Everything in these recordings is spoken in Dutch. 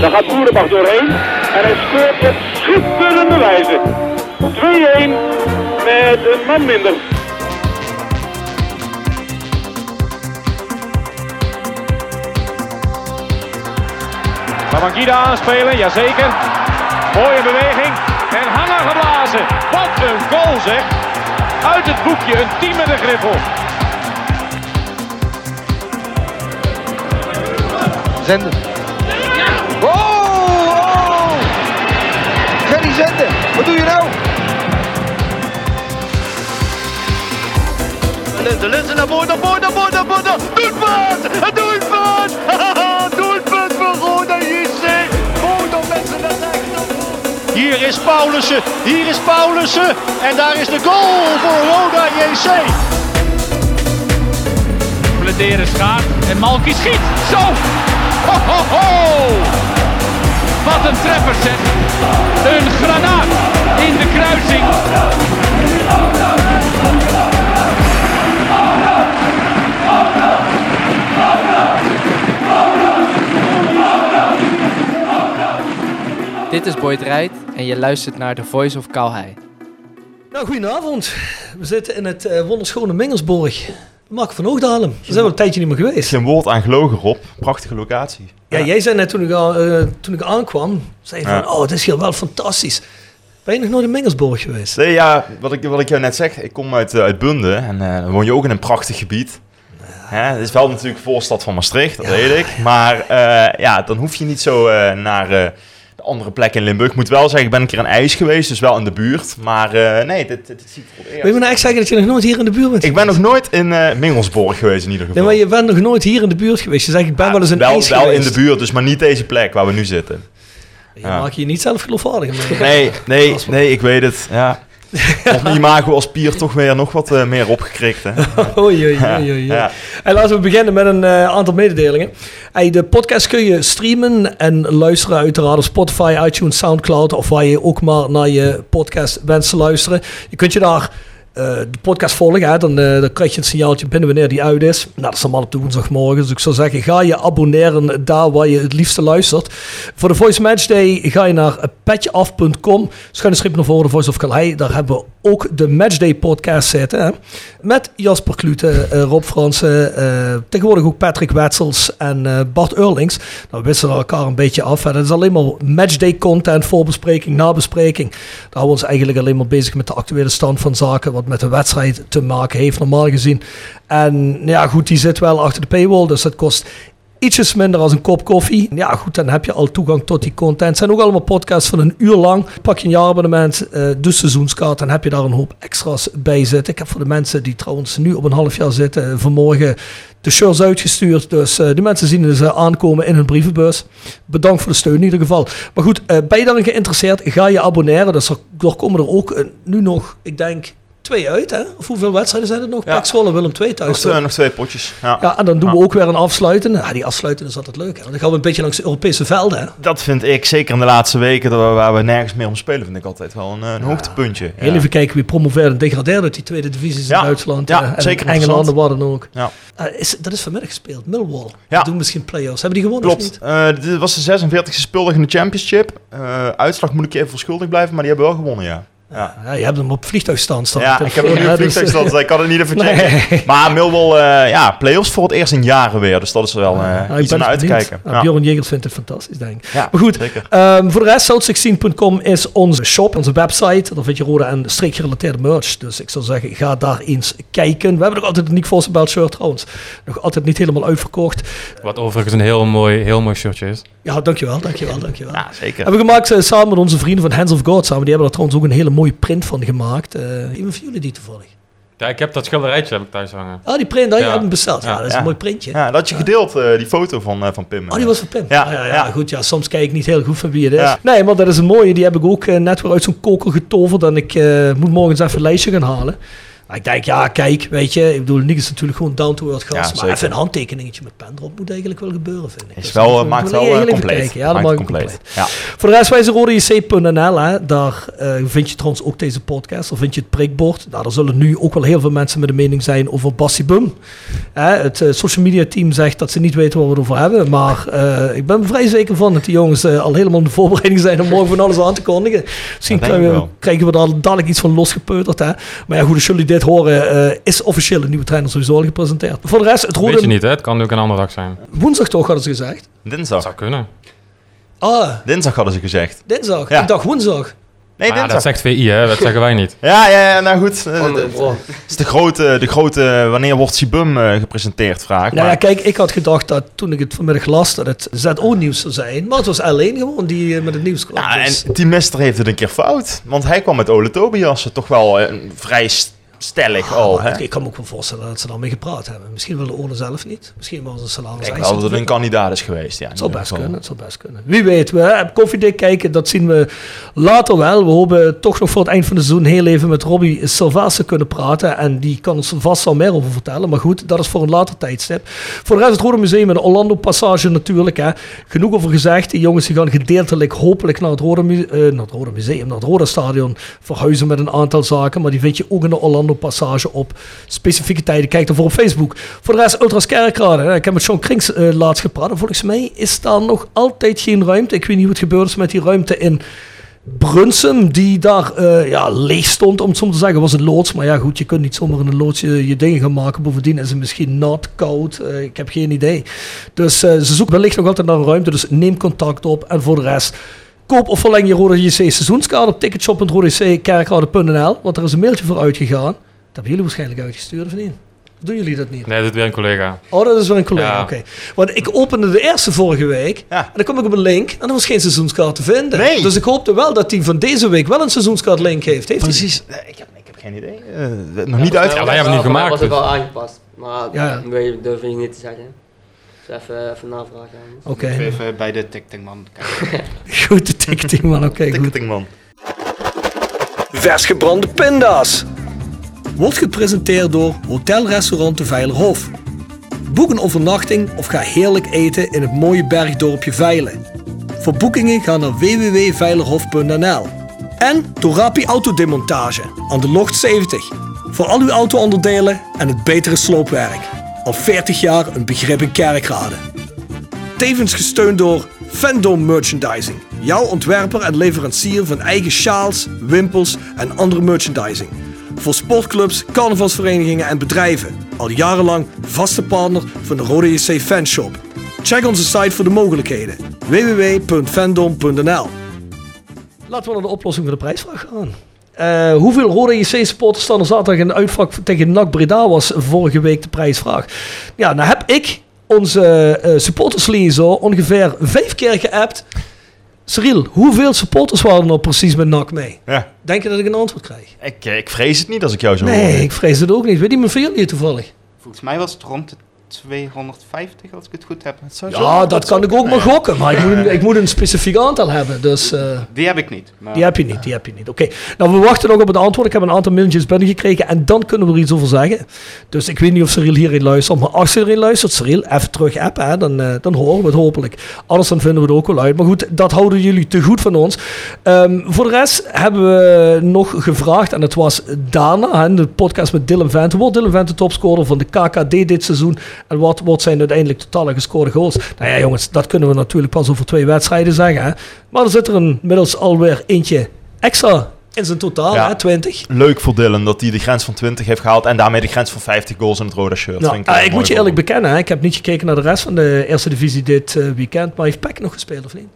Daar gaat Boerenbach doorheen. En hij scoort op schitterende wijze. 2-1 met een man minder. Babangida aanspelen, jazeker. Mooie beweging. En hangen geblazen. Wat een goal zeg. Uit het boekje, een team met een griffel. Zenden. Wat doe je nou? Linzen, Linzen naar voren, naar voren, naar voren, naar voren. Doelpunt! Een doelpunt! voor Roda JC. Roda mensen naar. Hier is Paulussen, hier is Paulussen. En daar is de goal voor Roda JC. Bladeren schaart en Malky schiet. Zo! Ho, ho, ho! Wat een treffer zeg. Een granaat in de kruising. Dit is Boyd Rijt en je luistert naar The Voice of Calhei. Nou, goedenavond. We zitten in het eh, wonderschone Mingelsborg. Mark van Oogdalem. Daar zijn we een tijdje niet meer geweest. Geen woord aan gelogen, Rob. Prachtige locatie. Ja, jij zei net toen ik, al- eh, toen ik aankwam, zei je Ja. van, oh, het is hier wel fantastisch. Ben je nog nooit in Mingelsborg geweest? Nee, ja, wat ik, wat ik jou net zeg, ik kom uit, eh, uit Bunde en eh, dan woon je ook in een prachtig gebied. Hè, het is wel natuurlijk voorstad van Maastricht, dat Ja. weet ik. Maar ja, dan hoef je niet zo naar de andere plekken in Limburg. Ik moet wel zeggen, ik ben een keer aan IJs geweest, dus wel in de buurt. Maar eh, nee, dit, dit, dit zie ik voor het Wil je me eerst. nou echt zeggen dat je nog nooit hier in de buurt bent Ik ben nog nooit in eh Mingelsborg geweest in ieder Nee, geval. maar je bent nog nooit hier in de buurt geweest. Je zegt, ik ben Ja, wel eens in wel, IJs wel in de buurt, dus maar niet deze plek waar we nu zitten. Je Ja. maakt je niet zelf geloofwaardig. Nee, nee, nee, ik weet het. Ja. Op mijn imago als pier toch weer nog wat eh, meer opgekrikt. Hè? Oei, oei, oei, oei. Ja. En laten we beginnen met een eh, aantal mededelingen. Hey, de podcast kun je streamen en luisteren uiteraard op Spotify, iTunes, Soundcloud of waar je ook maar naar je podcast wenst te luisteren. Je kunt je daar de podcast volgen, hè? Dan, eh, krijg je een signaaltje binnen wanneer die uit is. Nou, dat is allemaal op de woensdagmorgen. Dus ik zou zeggen, ga je abonneren daar waar je het liefste luistert. Voor de Voice Match Day ga je naar petjeaf.com. Schuine schip naar voren, Voice of Calais. Daar hebben we ook de Matchday podcast zitten. Hè? Met Jasper Klute, eh, Rob Fransen, eh, tegenwoordig ook Patrick Wetzels en eh, Bart Eurlings. Nou, we wisselen elkaar een beetje af. Hè. Dat is alleen maar Matchday content, voorbespreking, nabespreking. Daar houden we ons eigenlijk alleen maar bezig met de actuele stand van zaken. Wat met de wedstrijd te maken heeft, normaal gezien. En nou ja, goed, die zit wel achter de paywall. Dus dat kost ietsjes minder als een kop koffie. Ja, goed, dan heb je al toegang tot die content. Het zijn ook allemaal podcasts van een uur lang. Pak je een jaarabonnement, eh de seizoenskaart, dan heb je daar een hoop extra's bij zitten. Ik heb voor de mensen die trouwens nu op een half jaar zitten, eh, vanmorgen de shirts uitgestuurd. Dus eh de mensen zien ze aankomen in hun brievenbus. Bedankt voor de steun in ieder geval. Maar goed, ben je dan geïnteresseerd? Ga je abonneren. Dus er, komen er ook nu nog, ik denk, twee uit. Hè? Of hoeveel wedstrijden zijn er nog? Ja. Pek Zwolle, Willem II thuis. Nog, nog twee potjes. Ja. Ja, en dan doen we ook weer een afsluiten. Ja, die afsluiten is altijd leuk. Hè? Want dan gaan we een beetje langs de Europese velden. Hè? Dat vind ik, zeker in de laatste weken, dat we- waar we nergens meer om spelen, vind ik altijd wel een, hoogtepuntje. Heel even kijken wie promoveert en degradeert uit die tweede divisies Ja. in Duitsland. Ja, eh, en zeker Engeland, interessant. waar dan ook. Ja. Eh, is, dat is vanmiddag gespeeld. Millwall. Ja. Die doen misschien play-offs. Hebben die gewonnen of Klopt. niet? Eh, dit was de 46e speeldag in de Championship. Eh, uitslag moet ik je even verschuldigd blijven, maar die hebben wel gewonnen, ja. Ja, Ja, je hebt hem op vliegtuigstand staan. ja ik heb nog niet op vliegtuigstand, dus ik kan het niet even checken. Nee. Maar Millwall, eh ja, play-offs voor het eerst in jaren weer. Dus dat is wel eh, iets om naar uit te kijken. Ja. Bjorn Jegels vindt het fantastisch, denk ik. Ja, Maar goed. Ehm, voor de rest, south16.com is onze shop, onze website. Daar vind je rode en streekgerelateerde merch. Dus ik zou zeggen, ga daar eens kijken. We hebben nog altijd een Nick Vossenbelt shirt trouwens. Nog altijd niet helemaal uitverkocht. Wat overigens een heel mooi, heel mooi shirtje is. Ja, dankjewel, dankjewel, dankjewel. Ja, zeker. Hebben we gemaakt eh, samen met onze vrienden van Hands of God samen. Die hebben er trouwens ook een hele mooie print van gemaakt. Eh iemand van jullie die toevallig? Ja, ik heb dat schilderijtje heb ik thuis hangen. Ah, die print, dat je hebt hem besteld. Ja, Ja. dat is Ja. een mooi printje. Ja, dat had je gedeeld, eh, die foto van, eh, van Pim. Oh, die was van Pim. Ja, Ja, ja, ja, ja. goed. Ja, soms kijk ik niet heel goed van wie het is. Ja. Nee, maar dat is een mooie. Die heb ik ook eh, net weer uit zo'n koker getoverd. En ik eh, moet morgen eens even een lijstje gaan halen. Maar ik denk, ja, kijk, weet je. Ik bedoel, niks is natuurlijk gewoon down to earth gast. Ja, maar even een handtekeningetje met pen erop moet eigenlijk wel gebeuren, vind ik. Is Dus wel, eh, moet maakt heel wel eh, even compleet. kijken. Ja, dat Maakt maakt compleet. compleet. Ja. Voor de rest, wij zijn rodejc.nl. Daar eh, vind je trouwens ook deze podcast. Daar vind je het prikbord. Nou, daar zullen nu ook wel heel veel mensen met een mening zijn over Bassie Bum. Hè, het social media team zegt dat ze niet weten waar we het over hebben. Maar ik ben er vrij zeker van dat die jongens al helemaal in de voorbereiding zijn om morgen van alles aan te kondigen. Misschien we, krijgen we daar dadelijk iets van losgepeuterd. Hè. Maar ja, goed, als jullie dit horen, eh, is officieel een nieuwe trainer sowieso al gepresenteerd. Voor de rest, het Weet je rode... niet, hè? Het kan ook een andere dag zijn. Woensdag toch, hadden ze gezegd. Dat Dinsdag. zou kunnen. Ah, Dinsdag hadden ze gezegd. dinsdag. Ja. Ik dacht woensdag. Nee, Ah, dat dinsdag. zegt VI, hè? Dat zeggen wij niet. Ja, ja, ja, nou goed. eh, Andere Het bron. is de grote, de grote wanneer wordt Sibum eh, gepresenteerd vraag. Nou ja, kijk, ik had gedacht dat toen ik het vanmiddag las dat het ZO-nieuws zou zijn. Maar het was alleen gewoon die eh, met het nieuws kwam. Ja, Dus- en Team Mister heeft het een keer fout. Want hij kwam met Ole Tobias toch wel eh, vrij st- stellig Ah, al. maar Hè? ik, kan me ook wel voorstellen dat ze daarmee gepraat hebben. Misschien wilde Orne zelf niet. Misschien was het salaris. Ik dat het een kandidaat is geweest. Ja, Het zal best kunnen, het zal best kunnen. Wie weet, we hebben koffiedik kijken, dat zien we later wel. We hopen toch nog voor het eind van het seizoen heel even met Robbie Sylvester kunnen praten. En die kan ons vast al meer over vertellen. Maar goed, dat is voor een later tijdstip. Voor de rest het Rode Museum en de Orlando Passage natuurlijk. Hè. Genoeg over gezegd. Die jongens die gaan gedeeltelijk hopelijk naar het, Rode Mu- eh, naar het Rode Museum, naar het Rode Stadion verhuizen met een aantal zaken. Maar die vind je ook in de Orlando Passage op specifieke tijden. Kijk daarvoor op Facebook. Voor de rest Ultras Kerkrade. hè. Ik heb met Sean Krings eh, laatst gepraat. En volgens mij is daar nog altijd geen ruimte. Ik weet niet het gebeurd is met die ruimte in Brunsum. Die daar eh, ja, leeg stond, om het zo te zeggen. was een loods. Maar ja goed, je kunt niet zomaar in een loods je, dingen gaan maken. Bovendien is het misschien nat, koud. eh, ik heb geen idee. Dus eh, ze zoeken wellicht nog altijd naar een ruimte. Dus neem contact op. En voor de rest... Koop of verleng je Rode JC seizoenskaart op ticketshop.rodejckerkrade.nl. Want er is een mailtje voor uitgegaan. Dat hebben jullie waarschijnlijk uitgestuurd, of niet? Of doen jullie dat niet? Nee, dat doet weer een collega. Oh, dat is wel een collega, Ja. oké. Want ik opende de eerste vorige week. Ja. En dan kom ik op een link. En er was geen seizoenskaart te vinden. Nee. Dus ik hoopte wel dat hij van deze week wel een seizoenskaart link heeft. heeft hij? Precies. Eh, Ik heb, ik heb geen idee. Eh, nog niet uit. Ja, wij hebben het niet gemaakt, was het dus. wel aangepast. Maar Ja. dat durf ik niet te zeggen. Dus even, even navragen. Oké, Even bij de tictingman kijken. goed de ticketing man. Oké, goed. Ticketingman. Vers gebrande pinda's. Wordt gepresenteerd door Hotel Restaurant de Veilerhof. Boek een overnachting of ga heerlijk eten in het mooie bergdorpje Veilen. Voor boekingen ga naar www.veilerhof.nl. En Torapi Autodemontage aan de Locht 70. Voor al uw auto-onderdelen en het betere sloopwerk. Al 40 jaar een begrip in kerkrade. Tevens gesteund door Fandom Merchandising. Jouw ontwerper en leverancier van eigen sjaals, wimpels en andere merchandising. Voor sportclubs, carnavalsverenigingen en bedrijven. Al jarenlang vaste partner van de Rode JC Fanshop. Check onze site voor de mogelijkheden. www.fandom.nl Laten we naar de oplossing van de prijsvraag gaan. Eh, hoeveel Rode JC supporters staan er zaterdag in de uitvak tegen NAC Breda was vorige week de prijsvraag. Ja, nou heb ik onze eh supportersliaison ongeveer vijf keer geappt. Cyril, hoeveel supporters waren er nou precies met NAC mee? Ja. Denk je dat ik een antwoord krijg? Ik, eh, ik vrees het niet als ik jou zo Nee, hoor. ik vrees het ook niet. Weet iemand van jullie toevallig? Volgens mij was het rond de 250 als ik het goed heb. Ja, dat kan ik ook maar gokken. Maar ik moet, een, ik moet een specifiek aantal hebben. Dus eh, Die heb ik niet. Maar die heb je niet. Die heb je niet. Oké. Nou, we wachten nog op het antwoord. Ik heb een aantal mailtjes binnengekregen. En dan kunnen we er iets over zeggen. Dus ik weet niet of Cyril hierin luistert. Maar als je erin luistert, Cyril, even terug appen. Hè, dan, eh, dan horen we het hopelijk. Anders dan vinden we het ook wel uit. Maar goed, dat houden jullie te goed van ons. Ehm, voor de rest hebben we nog gevraagd. En het was daarna, hè, de podcast met Dylan Vente. Wordt Dylan Vente topscorer van de KKD dit seizoen? En wat wordt zijn uiteindelijk totale gescoorde goals? Nou ja, jongens, dat kunnen we natuurlijk pas over twee wedstrijden zeggen. Hè. Maar er zit er inmiddels alweer eentje extra in zijn totaal, Ja. hè, 20. Leuk voor Dylan dat hij de grens van 20 heeft gehaald en daarmee de grens van 50 goals in het rode shirt. Nou, Vind eh, een ik moet je eerlijk bekennen, hè, ik heb niet gekeken naar de rest van de eerste divisie dit eh, weekend. Maar heeft Peck nog gespeeld of niet?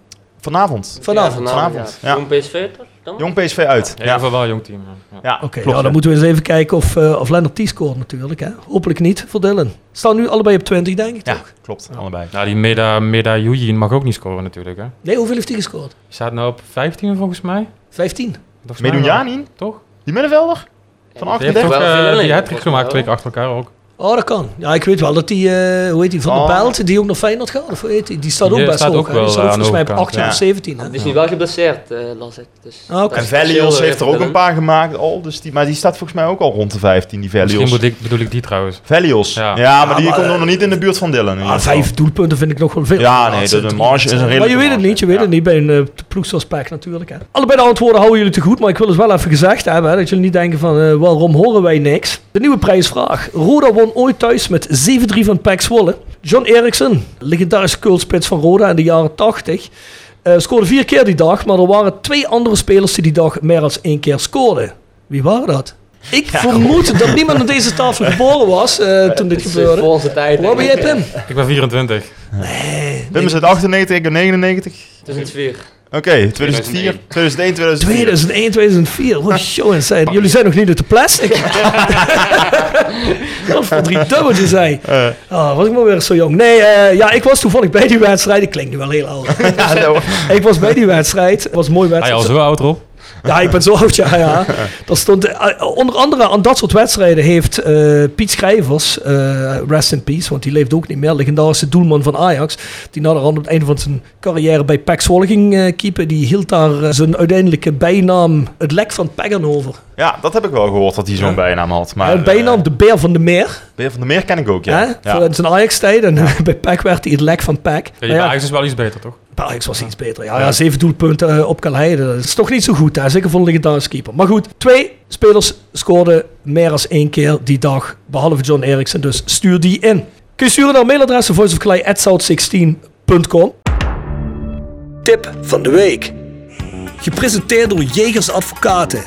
Vanavond. Vanavond. Ja, vanavond, Ja. ja. PSV toch? Dan? Jong PSV uit. Ja, ieder geval wel een jong team. Ja. Ja, Oké, klopt, ja, dan ja. moeten we eens even kijken of, eh of Lennart T scoort natuurlijk. Hè. Hopelijk niet voor Dylan. Staan nu allebei op 20, denk ik Ja, toch? klopt. Allebei. Nou, die Meda, Meda Yujin mag ook niet scoren natuurlijk. Hè. Nee, hoeveel heeft hij gescoord? Die staat nou op 15 volgens mij. 15. Volgens mij wel. Medunjanin, Toch? die middenvelder? Van Die heeft 38? ook wel veel eh, alleen, die hat volgens gemaakt twee keer achter elkaar ook. Oh, dat kan. Ja, ik weet wel dat die, eh, hoe heet die, Van Oh. der Belt, die ook nog Feyenoord gaat, of hoe heet die? Die staat ook Die best staat hoog. ook? Die wel, staat eh, volgens mij de op 18 overkant, of ja. 17. Hè? Die is nu wel geblesseerd, eh las ik. Dus Ah, En Velios heel, heeft er ook een paar gemaakt al, dus die, maar die staat volgens mij ook al rond de 15, die Misschien Velios. moet ik, bedoel ik die trouwens. Velios. Ja, Ja. maar die maar, komt nog niet in de buurt van Dylan. Ah, vijf doelpunten vind ik nog wel veel. Ja, nee, laatste de- de marge is een wedstrijden. Maar je weet het niet, je weet het niet bij een uh, ploeg zoals PEC natuurlijk. Hè. Allebei de antwoorden houden jullie te goed, maar ik wil het wel even gezegd hebben. Hè, dat jullie niet denken van, eh, waarom horen wij niks? De nieuwe prijsvraag. Roda won ooit thuis met 7-3 van PEC Zwolle. John Eriksen, legendarische kultspits van Roda in de jaren 80... eh, scoorde vier keer die dag, maar er waren twee andere spelers die die dag meer dan één keer scoorden. Wie waren dat? Ik vermoed dat niemand aan deze tafel geboren was eh, toen dit Het is gebeurde. voor onze tijd. Waar ben jij, Pim? Ik ben 24. Wim is uit 98, ik ben 99. 2004. Oké, 2004, 2001, 2004. 2001, 2004. Oh, show en zijn. Jullie zijn nog niet uit de plastic. Wat voor drie dubbeltjes zei. Eh, Oh, was ik maar weer zo jong. Nee, eh, ja, ik was toevallig bij die wedstrijd. Ik klink nu wel heel oud. ja, nou, ik was bij die wedstrijd. Het was een mooi Hij wedstrijd. al zo oud erop. Ja, ik ben zo oud, ja. ja. Er stond, eh, onder andere aan dat soort wedstrijden heeft eh, Piet Schrijvers, eh, rest in peace, want die leeft ook niet meer, legendarische doelman van Ajax, die naderhand op het einde van zijn carrière bij PEC Zwolle ging eh, keepen, die hield daar eh, zijn uiteindelijke bijnaam het lek van Peggen over. ja, dat heb ik wel gehoord dat hij zo'n Ja. bijnaam had. Maar, bijnaam eh, de Beer van de Meer, Beer van der Meer ken ik ook, ja. hè, ja. voor zijn Ajax-tijd, en bij PEC werd hij het lek van PEC. Ja, Maar ja, Ajax is wel iets beter, toch? Ajax was iets beter. Ja, ja. zeven doelpunten eh, op Calheide. Dat is toch niet zo goed. Hè? Zeker voor een legendarische keeper. Maar goed, twee spelers scoorden meer dan één keer die dag. Behalve John Eriksen. Dus stuur die in. Kun je sturen naar mailadres voiceofclay.south16.com Tip van de week. Gepresenteerd door Jegers Advocaten.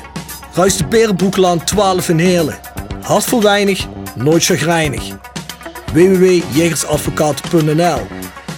Ruist de Berenbroeklaan 12 in Heerlen. Hart voor weinig, nooit chagrijnig. www.jegersadvocaten.nl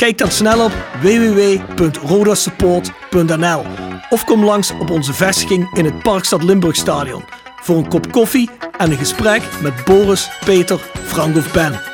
Kijk dan snel op www.rodasupport.nl of kom langs op onze vestiging in het Parkstad Limburgstadion voor een kop koffie en een gesprek met Boris, Peter, Frank of Ben.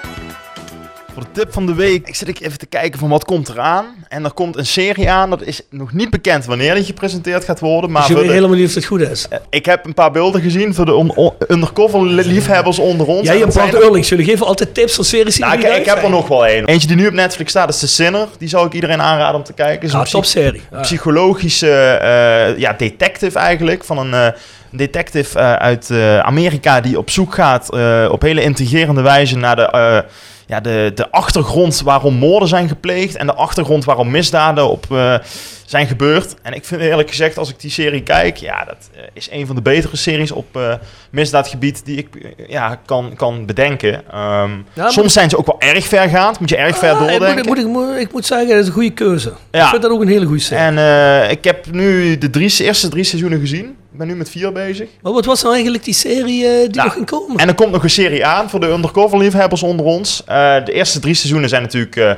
Voor de tip van de week ik zit ik even te kijken van wat komt eraan. En er komt een serie aan, dat is nog niet bekend wanneer die gepresenteerd gaat worden. Maar Dus je voor weet de- helemaal niet of het goed is. eh, ik heb een paar beelden gezien voor de on- on- undercover li- liefhebbers onder ons. Jij En en Bart zijn Eurlings, jullie geven altijd tips van series die Nou, ik, ik heb er nog wel één. Eentje die nu op Netflix staat, is The Sinner. Die zou ik iedereen aanraden om te kijken. Is Ja, een psych- topserie. Ja. psychologische eh, ja, detective eigenlijk. Van een eh, detective uit eh, Amerika die op zoek gaat eh, op hele intrigerende wijze naar de, eh, ja, de, de achtergrond waarom moorden zijn gepleegd. En de achtergrond waarom misdaden op, eh, zijn gebeurd. En ik vind eerlijk gezegd, als ik die serie kijk, ja, dat eh, is een van de betere series op eh, misdaadgebied die ik ja, kan, kan bedenken. Ehm, soms zijn ze ook wel erg vergaand, moet je erg ver Ah, ik, doordenken. moet, ik, moet, ik, moet, ik moet zeggen, dat is een goede keuze. Ja. Ik vind dat ook een hele goede serie. En ik heb nu de drie, eerste drie seizoenen gezien. Ik ben nu met vier bezig. Maar wat was nou eigenlijk die serie eh, die Nou, nog ging komen? En er komt nog een serie aan voor de undercover liefhebbers onder ons. Eh, de eerste drie seizoenen zijn natuurlijk... eh,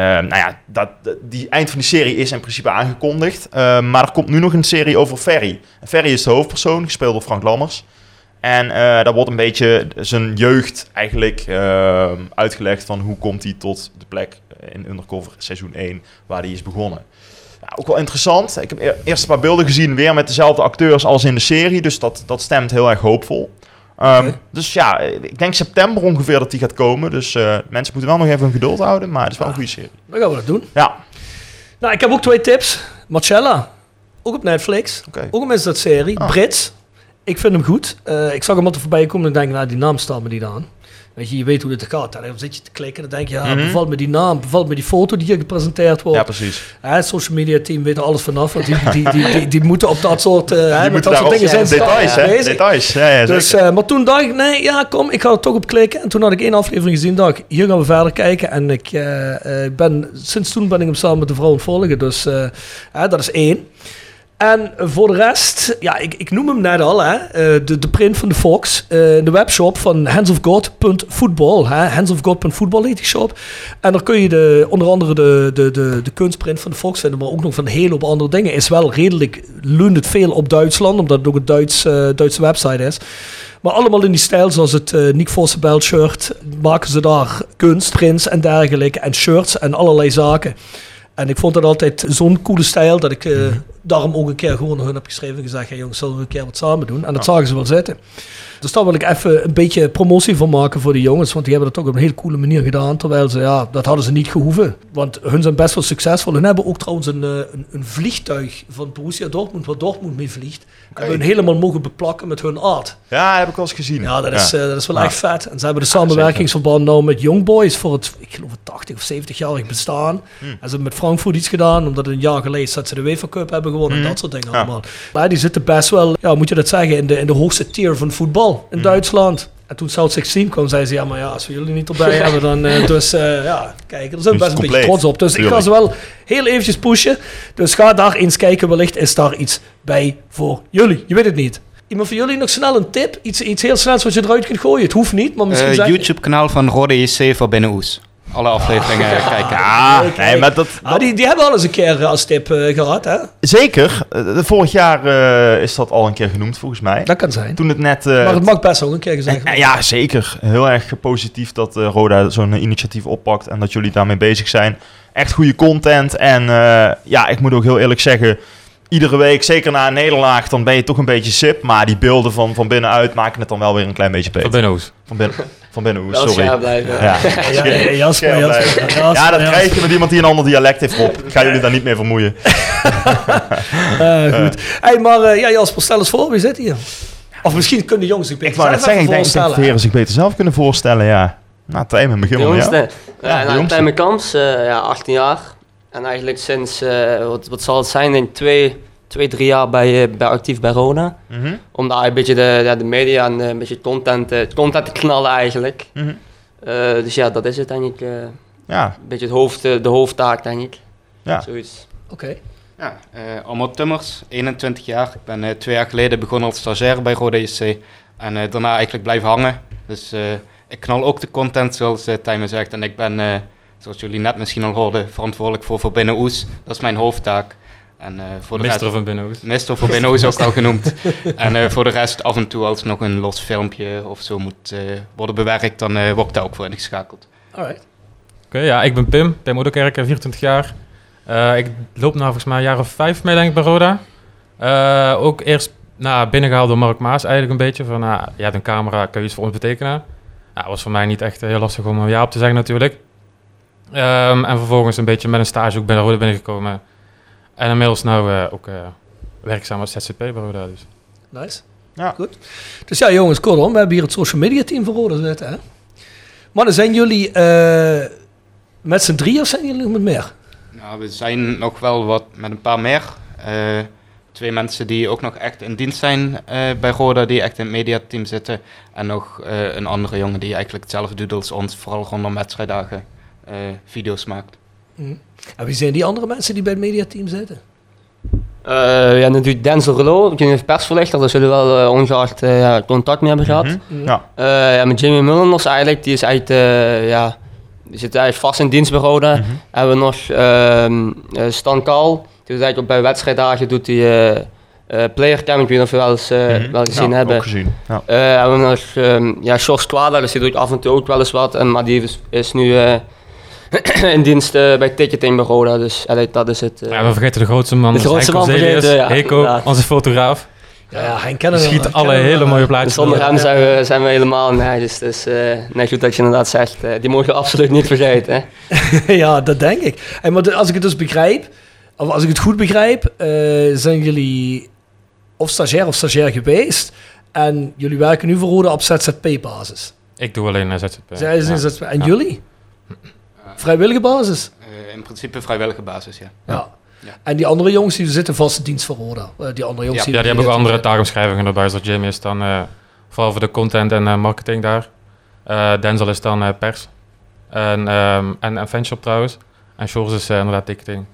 nou ja, dat, die eind van die serie is in principe aangekondigd. Maar er komt nu nog een serie over Ferry. Ferry is de hoofdpersoon, gespeeld door Frank Lammers. En daar wordt een beetje zijn jeugd eigenlijk uitgelegd van hoe komt hij tot de plek in Undercover seizoen 1 waar hij is begonnen. Ja, ook wel interessant. Ik heb eerst een paar beelden gezien, weer met dezelfde acteurs als in de serie. Dus dat, dat stemt heel erg hoopvol. Ehm. Dus ja, ik denk september ongeveer dat die gaat komen. Dus eh, mensen moeten wel nog even hun geduld houden. Maar het is wel een goede serie. Dan gaan we dat doen. Ja, Nou, ik heb ook twee tips. Marcella, ook op Netflix. oké. Ook een misdaadserie, Ah. Brits. Ik vind hem goed. Eh, ik zag hem altijd voorbij komen en denk, nou, die naam staat me niet aan. Weet je, je weet hoe dit gaat. hè. Dan zit je te klikken en dan denk je, ja, Mhm. bevalt me die naam, bevalt me die foto die hier gepresenteerd wordt. Ja, precies. Hè, het social media team weet er alles vanaf, want die, die, die, die, die moeten op dat soort, eh, hè, met dat soort dingen zijn details, hè? bezig. Details. Ja, ja, Dus, eh, maar toen dacht ik, nee, ja, kom, ik ga er toch op klikken. En toen had ik één aflevering gezien, dacht ik, hier gaan we verder kijken. En ik eh, ben, sinds toen ben ik hem samen met de vrouw aan het volgen. Dus hè, dat is één. En voor de rest, ja, ik, ik noem hem net al, hè, eh, de, de print van de Fox, eh, de webshop van handsofgod.football. Handsofgod.football heet die shop. En daar kun je de, onder andere de, de, de, de kunstprint van de Fox vinden, maar ook nog van een hele hoop andere dingen. Is wel redelijk, leunt het veel op Duitsland, omdat het ook een Duits, eh, Duitse website is. Maar allemaal in die stijl, zoals het Nick Vossenbelt shirt, maken ze daar kunstprints en dergelijke, en shirts en allerlei zaken. En ik vond dat altijd zo'n coole stijl dat ik eh, daarom ook een keer gewoon hun heb geschreven en gezegd: hey jongens, zullen we een keer wat samen doen? En dat zagen ze wel zitten. Dus daar wil ik even een beetje promotie van maken voor de jongens, want die hebben dat ook op een hele coole manier gedaan. Terwijl ze, ja, dat hadden ze niet gehoeven. Want hun zijn best wel succesvol. Hun hebben ook trouwens een, eh, een, een vliegtuig van Borussia Dortmund, waar Dortmund mee vliegt. Hebben hun helemaal mogen beplakken met hun art. Ja, dat heb ik wel eens gezien. Ja, dat is, Ja. eh, dat is wel Ja. echt vet. En ze hebben de samenwerkingsverband nou met Young Boys voor het, ik geloof het 80 of 70-jarig bestaan. Hm. En ze hebben met Frankfurt iets gedaan, omdat een jaar geleden dat ze de UEFA Cup hebben gewonnen en Hm. dat soort dingen Ja. allemaal. Maar die zitten best wel, ja, moet je dat zeggen, in de, in de hoogste tier van voetbal. In Duitsland. En toen South 16 kwam, zei ze, ja, maar ja, als we jullie niet erbij hebben, dan... eh, dus eh, ja, kijk, daar zijn we best een beetje trots op. Dus ik ga ze wel heel eventjes pushen. Dus ga daar eens kijken, wellicht is daar iets bij voor jullie. Je weet het niet. Iemand van jullie nog snel een tip? Iets, iets heel snels wat je eruit kunt gooien. Het hoeft niet, maar misschien zeg YouTube-kanaal van Rode JC voor Binnen Oes. Alle afleveringen kijken. Ja, nee, maar dat, Ah, die, die hebben al eens een keer eh, als tip eh, gehad, hè? zeker. Eh, vorig jaar eh, is dat al een keer genoemd, volgens mij. Dat kan zijn. Toen het net... eh, maar het mag best ook een keer gezegd En- worden. en ja, zeker. Heel erg positief dat eh, Roda zo'n initiatief oppakt en dat jullie daarmee bezig zijn. Echt goede content. En eh, ja, ik moet ook heel eerlijk zeggen, iedere week, zeker na een nederlaag, dan ben je toch een beetje sip. Maar die beelden van, van binnenuit maken het dan wel weer een klein beetje beter. Van Binnenhoes. Van binnen, van binnen, sorry. scherp blijven. Ja, Jasper, Jasper, ja, dat krijg je met iemand die een ander dialect heeft, Rob. Ik ga jullie daar niet meer vermoeien. Eh, goed. Hey, maar eh, ja, Jasper, stel eens voor, wie zit hier? Of misschien kunnen de jongens zich beter Ik wou zelf zeggen, ik even denk dat de heren zich beter zelf kunnen voorstellen, ja. Nou, Tijmen, begin maar met jou. Ja, nou. Tijmen Kamps, eh, ja, 18 jaar. En eigenlijk sinds, eh, wat, wat zal het zijn, denk ik twee, twee drie jaar bij, eh, bij actief bij Roda. Mhm, Om daar een beetje de, ja, de media en eh, een beetje content, eh, content te knallen eigenlijk. mhm. Eh, dus ja, dat is het denk ik. eh, Ja, een beetje het hoofd, de hoofdtaak denk ik. Ja. Zoiets. Oké. Ja, eh Allemaal Tummers, 21 jaar. Ik ben eh, twee jaar geleden begonnen als stagiair bij Rode JC. En eh, daarna eigenlijk blijven hangen. Dus eh, ik knal ook de content zoals uh, Tijmen zegt. En ik ben, eh, zoals jullie net misschien al hoorden, verantwoordelijk voor Verbinnen Oes. Dat is mijn hoofdtaak. En, eh, voor de Mister rest, van Binnenhoes. Mister voor Binnen Oes ook al genoemd. En eh, voor de rest af en toe als nog een los filmpje of zo moet eh, worden bewerkt, dan eh word ik daar ook voor ingeschakeld. Alright. Oké, ja, ik ben Pim, Pim Oedekerk, 24 jaar. Eh, ik loop nou volgens mij een jaar of vijf mee, denk ik, bij Roda. Eh, ook eerst nou, binnengehaald door Mark Maas eigenlijk een beetje. Van, nou, je hebt een camera, kun je iets voor ons betekenen? Nou, was voor mij niet echt heel lastig om een ja op te zeggen natuurlijk. Ehm, en vervolgens een beetje met een stage ook bij de Roda binnengekomen. En inmiddels nou eh, ook eh, werkzaam als ZZP bij Roda. Dus. Nice. Ja. Goed. Dus ja, jongens, kortom, we hebben hier het social media team voor Roda zitten, hè? Mannen, zijn jullie eh, met z'n drie of zijn jullie nog met meer? Nou, we zijn nog wel wat met een paar meer. Eh, twee mensen die ook nog echt in dienst zijn eh, bij Roda, die echt in het mediateam zitten. En nog eh, een andere jongen die eigenlijk hetzelfde doet als ons, vooral rondom wedstrijddagen, eh, video's maakt. En wie zijn die andere mensen die bij het mediateam zitten? Eh, ja, natuurlijk Denzel Relo, ik ben persverlichter, daar zullen we wel eh, ongeacht eh, ja, contact mee hebben gehad. Mhm. Ja. Eh, ja, met Jimmy Mullenders eigenlijk, die is eh, ja, die zit eigenlijk vast in dienst. Mhm. Hebben we nog ehm eh, Stan Kaal, die doet eigenlijk ook bij wedstrijddagen doet hij eh eh playercam, ik weet niet of je wel eens Mhm. wel gezien Ja, hebben. ook gezien. Ja. Eh, hebben we nog ehm ja, Sjors Kwada, dus die doet af en toe ook wel eens wat, en, maar die is, is nu eh, in dienst eh, bij ticketing bij Roda, dus dat is het. eh. Ja, we vergeten de grootste man, De is grootste man vergeten, ja, Heko, onze fotograaf. Ja, ja hij kennen schiet alle hele mooie plaatjes. Zonder hem zijn we, zijn we helemaal nee, dus, dus eh, nee, goed dat je inderdaad zegt, die mogen we absoluut niet vergeten. Hè? ja, dat denk ik. Hey, maar als ik het dus begrijp, of als ik het goed begrijp, eh, zijn jullie of stagiair of stagiair geweest. En jullie werken nu voor Roda op ZZP-basis. Ik doe alleen een ZZP. Zij Ja. een ZZP. En Ja. jullie? Vrijwillige basis? Eh, in principe vrijwillige basis, ja. Ja. Ja. En die andere jongens die zitten vaste dienst voor Roda. Eh, die andere jongens Ja, Ja, die hebben ook andere taakomschrijvingen erbij. Zoals Jimmy is dan eh, vooral voor de content en marketing daar. Denzel is dan pers. En, ehm en, en fanshop trouwens. En Shores is inderdaad ticketing.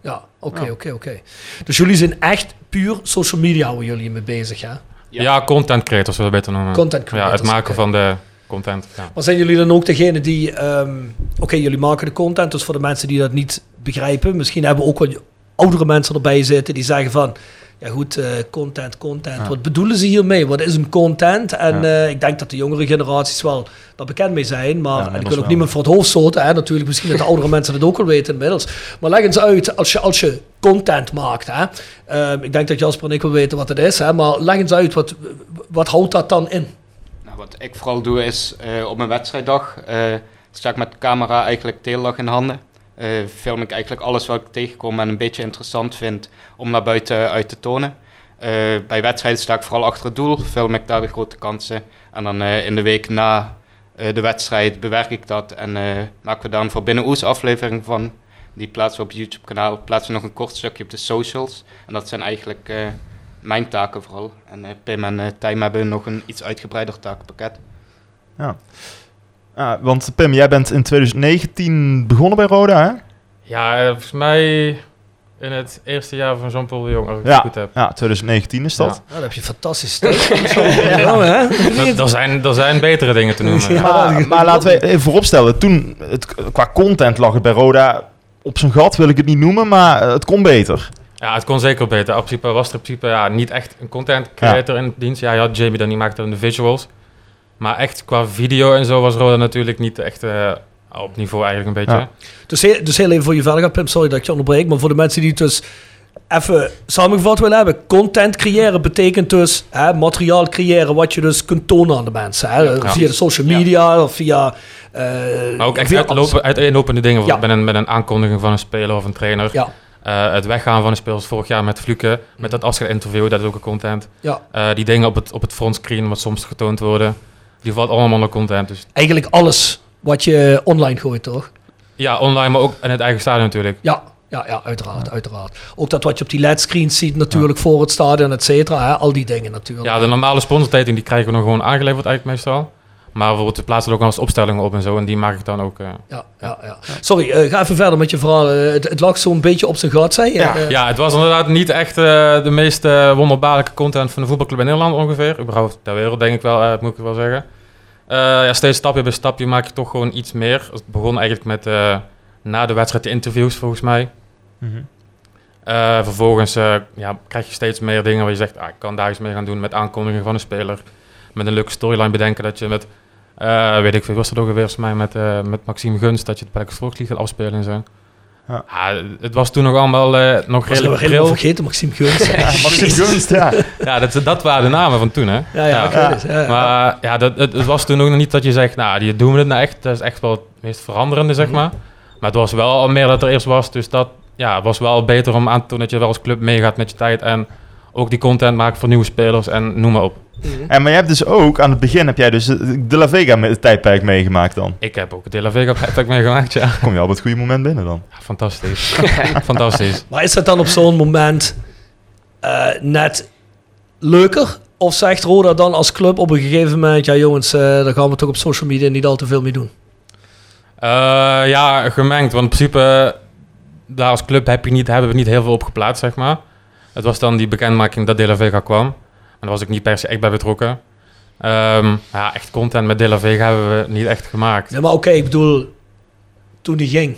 Ja, oké, Ja. oké, oké. Dus jullie zijn echt puur social media waar jullie mee bezig, ja? Ja, content creators zullen we beter noemen. Content Ja, creators, het maken van de content. Ja. Maar zijn jullie dan ook degene die... ehm, Oké, jullie maken de content, dus voor de mensen die dat niet begrijpen... Misschien hebben ook wat oudere mensen erbij zitten die zeggen van... Ja goed, eh, content, content. Ja. Wat bedoelen ze hiermee? Wat is een content? En Ja. eh, ik denk dat de jongere generaties wel daar bekend mee zijn. Maar Ja, en ik wil ook niemand voor het hoofd stoten. Hè? Natuurlijk, misschien dat de oudere mensen het ook wel weten inmiddels. Maar leg eens uit, als je, als je content maakt... Hè? Ehm, ik denk dat Jasper en ik wel weten wat het is. Hè? Maar leg eens uit, wat, wat houdt dat dan in? Wat ik vooral doe is eh, op mijn wedstrijddag eh, sta ik met de camera eigenlijk de in handen. Eh, film ik eigenlijk alles wat ik tegenkom en een beetje interessant vind om naar buiten uit te tonen. Bij wedstrijden sta ik vooral achter het doel, film ik daar de grote kansen. En dan in de week na de wedstrijd bewerk ik dat en maken we daar een voor binnen Oes aflevering van. Die plaatsen we op YouTube kanaal, plaatsen we nog een kort stukje op de socials. En dat zijn eigenlijk mijn taken vooral. En eh, Pim en eh Tijm hebben nog een iets uitgebreider takenpakket. Ja. Ah, want Pim, jij bent in 2019 begonnen bij Roda, hè? Ja, eh, volgens mij in het eerste jaar van Jean-Paul de Jong, als ik het Ja, goed heb. ja 2019 is dat. Nou, dan heb je fantastisch tijd. ja, hè? Er- Er zijn, er zijn betere dingen te noemen. Ja. Maar, maar laten we even vooropstellen, toen, het, qua content lag het bij Roda op zijn gat, wil ik het niet noemen, maar het kon beter. Ja, het kon zeker beter. In principe was er in principe ja, niet echt een content creator in dienst. Ja, je had Jamie dan, die maakte dan de visuals. Maar echt qua video en zo was Roda natuurlijk niet echt eh, op niveau eigenlijk een beetje. Ja. Dus, heel, dus heel even voor je verder gaat, Pim, sorry dat ik je onderbreek, maar voor de mensen die het dus even samengevat willen hebben, content creëren betekent dus hè, materiaal creëren wat je dus kunt tonen aan de mensen. Hè, Ja. Via de social media of via... eh, Maar ook echt uitlopen, uiteenlopende dingen. Ja. Met, een, met een aankondiging van een speler of een trainer. Ja, Eh, het weggaan van de spelers vorig jaar met Fluke. Met dat afscheidinterview, dat is ook een content. ja. Eh, die dingen op het, op het frontscreen, wat soms getoond worden. Die valt allemaal onder content. Dus Eigenlijk alles wat je online gooit, toch? ja, online, maar ook in het eigen stadion natuurlijk. Ja, ja, ja uiteraard, uiteraard. Ook dat wat je op die LED-screens ziet natuurlijk voor het stadion, et cetera. hè, Al die dingen natuurlijk. Ja, de normale sponsortijding die krijgen we nog gewoon aangeleverd eigenlijk meestal. Maar bijvoorbeeld we plaatsen er ook wel eens opstellingen op en zo. En die maak ik dan ook... eh, Ja, ja, ja. Sorry, eh, ga even verder met je verhaal. Eh, het, het lag zo'n beetje op zijn gat, zei je? Ja. Ja, het was inderdaad niet echt eh, de meest wonderbaarlijke content van de voetbalclub in Nederland ongeveer. Überhaupt ter wereld, denk ik wel, eh, moet ik wel zeggen. Eh, ja, steeds stapje bij stapje maak je toch gewoon iets meer. Het begon eigenlijk met eh, na de wedstrijd de interviews, volgens mij. Eh, vervolgens eh, ja, krijg je steeds meer dingen waar je zegt, ah, ik kan daar iets mee gaan doen met aankondigingen van een speler. Met een leuke storyline bedenken dat je met, eh, weet ik veel, was het ook alweer volgens mij met, eh, met Maxime Gunst, dat je het Black Volkslied gaat afspelen en zo. Ja. Ah, het was toen nog allemaal eh, nog was redelijk helemaal bril. vergeten, Maxime Gunst. Maxime Gunst, ja. Ja, dat, dat waren de namen van toen, hè? Ja, ja. Ja, ja. Maar ja, dat, het, het was toen ook nog niet dat je zegt, nou, die doen we het nou echt. Dat is echt wel het meest veranderende, zeg Mhm. maar. Maar het was wel al meer dat er eerst was. Dus dat ja, was wel beter om aan te tonen dat je wel als club meegaat met je tijd. En ook die content maakt voor nieuwe spelers en noem maar op. En maar je hebt dus ook, aan het begin heb jij dus De La Vega met het tijdperk meegemaakt dan. Ik heb ook De La Vega heb meegemaakt, ja. Kom je al op het goede moment binnen dan. Ja, Fantastisch. Fantastisch. Maar is dat dan op zo'n moment eh, net leuker? Of zegt Roda dan als club op een gegeven moment... Ja jongens, eh daar gaan we toch op social media niet al te veel mee doen. Eh, ja, gemengd. Want in principe, daar als club heb je niet, hebben we niet heel veel op geplaatst, zeg maar. Het was dan die bekendmaking dat De La Vega kwam. En daar was ik niet per se echt bij betrokken. Ehm, ja, echt content met De La Vega hebben we niet echt gemaakt. Ja, maar oké, ik bedoel... Toen die ging.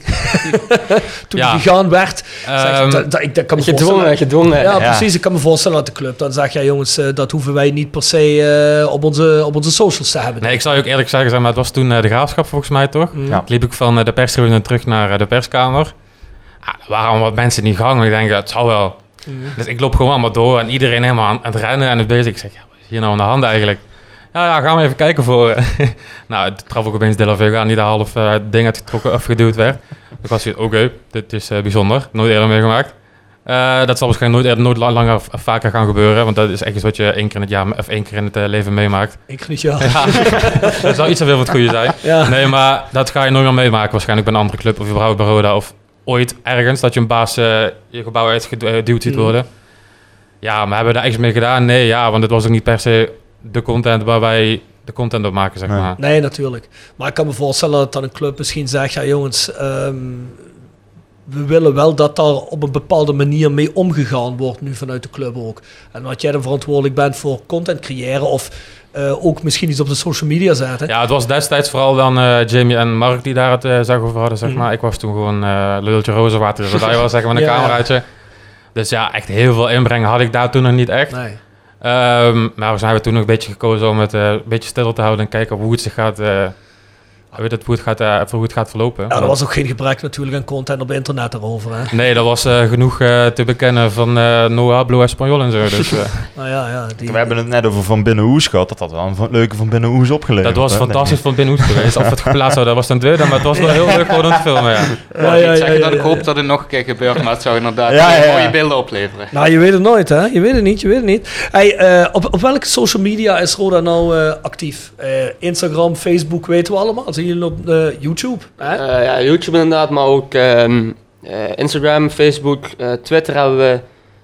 toen Ja. die gegaan werd. zeg, Ehm, dat, dat, ik, dat kan me Gedwongen, voorstellen. gedwongen. Ja, Ja. precies. Ik kan me voorstellen dat de club dan zegt... Ja jongens, eh, dat hoeven wij niet per se eh, op, onze, op onze socials te hebben. Nee, ik zou je ook eerlijk zeggen, zeg maar, het was toen eh, de graafschap volgens mij toch? Mm. Ja. Toen liep ik van de perstribune terug naar de perskamer. Ah, er waren allemaal wat mensen in die gang. Ik denk, ja, het zal wel. Mm. Dus ik loop gewoon allemaal door en iedereen helemaal aan, het rennen en het bezig. Ik zeg, ja, wat is hier nou aan de hand eigenlijk? Ja, ja, gaan we even kijken voor. eh. nou, het traf ook opeens De La Vega, die de half eh, ding uitgetrokken of geduwd werd. Ik was hier, oké, dit is eh, bijzonder. Nooit eerder meegemaakt. Dat zal waarschijnlijk nooit, nooit la- langer of vaker gaan gebeuren. Want dat is echt iets wat je één keer in het jaar of één keer in het leven meemaakt. Ik niet, ja. Ja, dat zou iets te veel van het goede zijn. Ja. Nee, maar dat ga je nooit meer meemaken. Waarschijnlijk bij een andere club of überhaupt bij Roda. Of ooit ergens dat je een baas eh, je gebouw uitgeduwd ziet Mm. worden. Ja, maar hebben we daar iets mee gedaan? Nee, ja, want het was ook niet per se de content waar wij de content op maken, zeg Nee. maar. Nee, natuurlijk. Maar ik kan me voorstellen dat dan een club misschien zegt... Ja jongens, ehm, we willen wel dat daar op een bepaalde manier mee omgegaan wordt, nu vanuit de club ook. En dat jij dan verantwoordelijk bent voor content creëren of eh, ook misschien iets op de social media zetten. Ja, het was destijds vooral dan eh, Jamie en Mark die daar het uh, zeg over hadden, zeg Mhm. maar. Ik was toen gewoon uh, lultje rozenwater, zodat je was zeggen met een Ja. cameraatje. Dus ja, echt heel veel inbrengen had ik daar toen nog niet echt. Nee. Ehm, maar we zijn we toen nog een beetje gekozen om het eh, een beetje stil te houden en kijken hoe het zich gaat, eh, hoe het, hoe het gaat, eh, hoe het gaat verlopen. Ja, er was ook geen gebrek natuurlijk aan content op internet daarover. Hè? Nee, dat was eh, genoeg eh, te bekennen van eh No Hablo Español en zo. Dus, eh, Nou ja, ja, die, We hebben het net over Van Binnenhoes gehad. Dat had wel een van- leuke Van Binnenhoes opgeleverd. dat was hè? fantastisch van binnenhoed geweest. Of het geplaatst zou, dat was ten tweede, maar het was wel heel leuk om te filmen, ja. Ja, ja, ik zeg ja, dat ja, ik ja. hoop dat het nog een keer gebeurt, maar het zou inderdaad Ja, ja, ja. mooie beelden opleveren. Nou, je weet het nooit, hè? Je weet het niet, je weet het niet. Hey, eh, op, op welke social media is Roda nou eh, actief? Eh, Instagram, Facebook, weten we allemaal. Jullie op eh, YouTube? Hè? Eh, ja, YouTube inderdaad, maar ook ehm, eh, Instagram, Facebook, Twitter hebben we.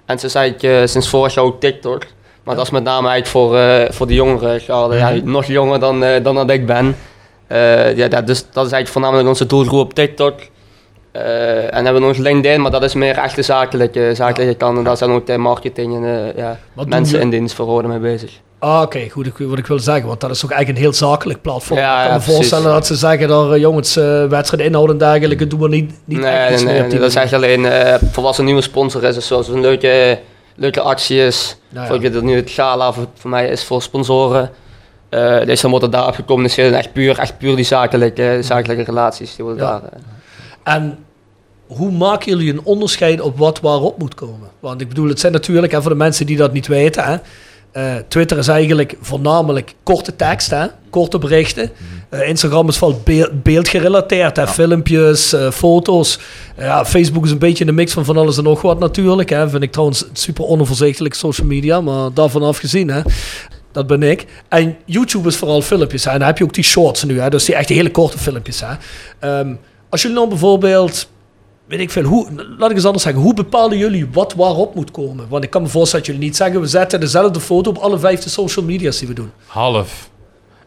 En sinds, eigenlijk, sinds vorig jaar ook TikTok. Maar dat is met name eigenlijk voor, voor de jongeren. garde. Ja, Mhm. nog jonger dan, dan dat ik ben. Ja, dat, dus, dat is eigenlijk voornamelijk onze doelgroep op TikTok. En hebben we nog LinkedIn, maar dat is meer echt de zakelijke, zakelijke kant. En daar zijn ook de marketing en ja, doen mensen in dienst voor mee bezig. Ah, oké, goed, wat ik wil zeggen. Want dat is ook eigenlijk een heel zakelijk platform. Ja, ik kan ja, me precies. voorstellen dat ze zeggen, daar, eh, jongens, eh wedstrijd inhoud en dergelijke, doen we niet, niet nee, echt dat is echt alleen eh, voor als een nieuwe sponsor is. Dus zoals een leuke, leuke actie is. Nou Voor ik dat nu het gala voor, voor mij is voor sponsoren. Eh dus dan wordt daarop gecommuniceerd. En echt puur, echt puur die zakelijke, zakelijke relaties. Die worden Ja. daar. En hoe maken jullie een onderscheid op wat waarop moet komen? Want ik bedoel, het zijn natuurlijk, en voor de mensen die dat niet weten, hè, eh, Twitter is eigenlijk voornamelijk korte tekst, hè, korte berichten. Eh, Instagram is vooral beel- beeldgerelateerd, hè, filmpjes, eh, foto's. Ja, Facebook is een beetje een mix van van alles en nog wat natuurlijk. Hè. Vind ik trouwens super onoverzichtelijk, social media, maar daarvan afgezien. Hè. Dat ben ik. En YouTube is vooral filmpjes. Hè. En dan heb je ook die shorts nu, hè. dus die echt hele korte filmpjes. Hè. Ehm, als jullie nou bijvoorbeeld weet ik veel, hoe, laat ik eens anders zeggen, hoe bepalen jullie wat waarop moet komen? Want ik kan me voorstellen dat jullie niet zeggen, we zetten dezelfde foto op alle vijf de social media's die we doen. Half.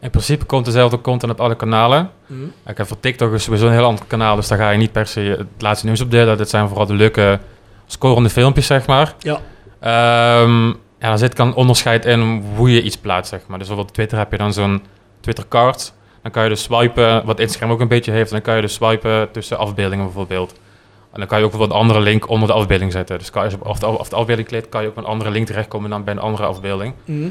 In principe komt dezelfde content op alle kanalen. Mhm. Ik heb voor TikTok is sowieso een heel ander kanaal, dus daar ga je niet per se het laatste nieuws op delen. Dit zijn vooral de leuke scorende filmpjes, zeg maar. Ja. Ehm, ja, dan zit kan onderscheid in hoe je iets plaatst, zeg maar. Dus bijvoorbeeld op Twitter heb je dan zo'n Twitter card. Dan kan je dus swipen, wat Instagram ook een beetje heeft. Dan kan je dus swipen tussen afbeeldingen bijvoorbeeld. En dan kan je ook bijvoorbeeld een andere link onder de afbeelding zetten. Dus kan je, als je op de, of de afbeelding klikt, kan je ook een andere link terechtkomen dan bij een andere afbeelding. Mhm.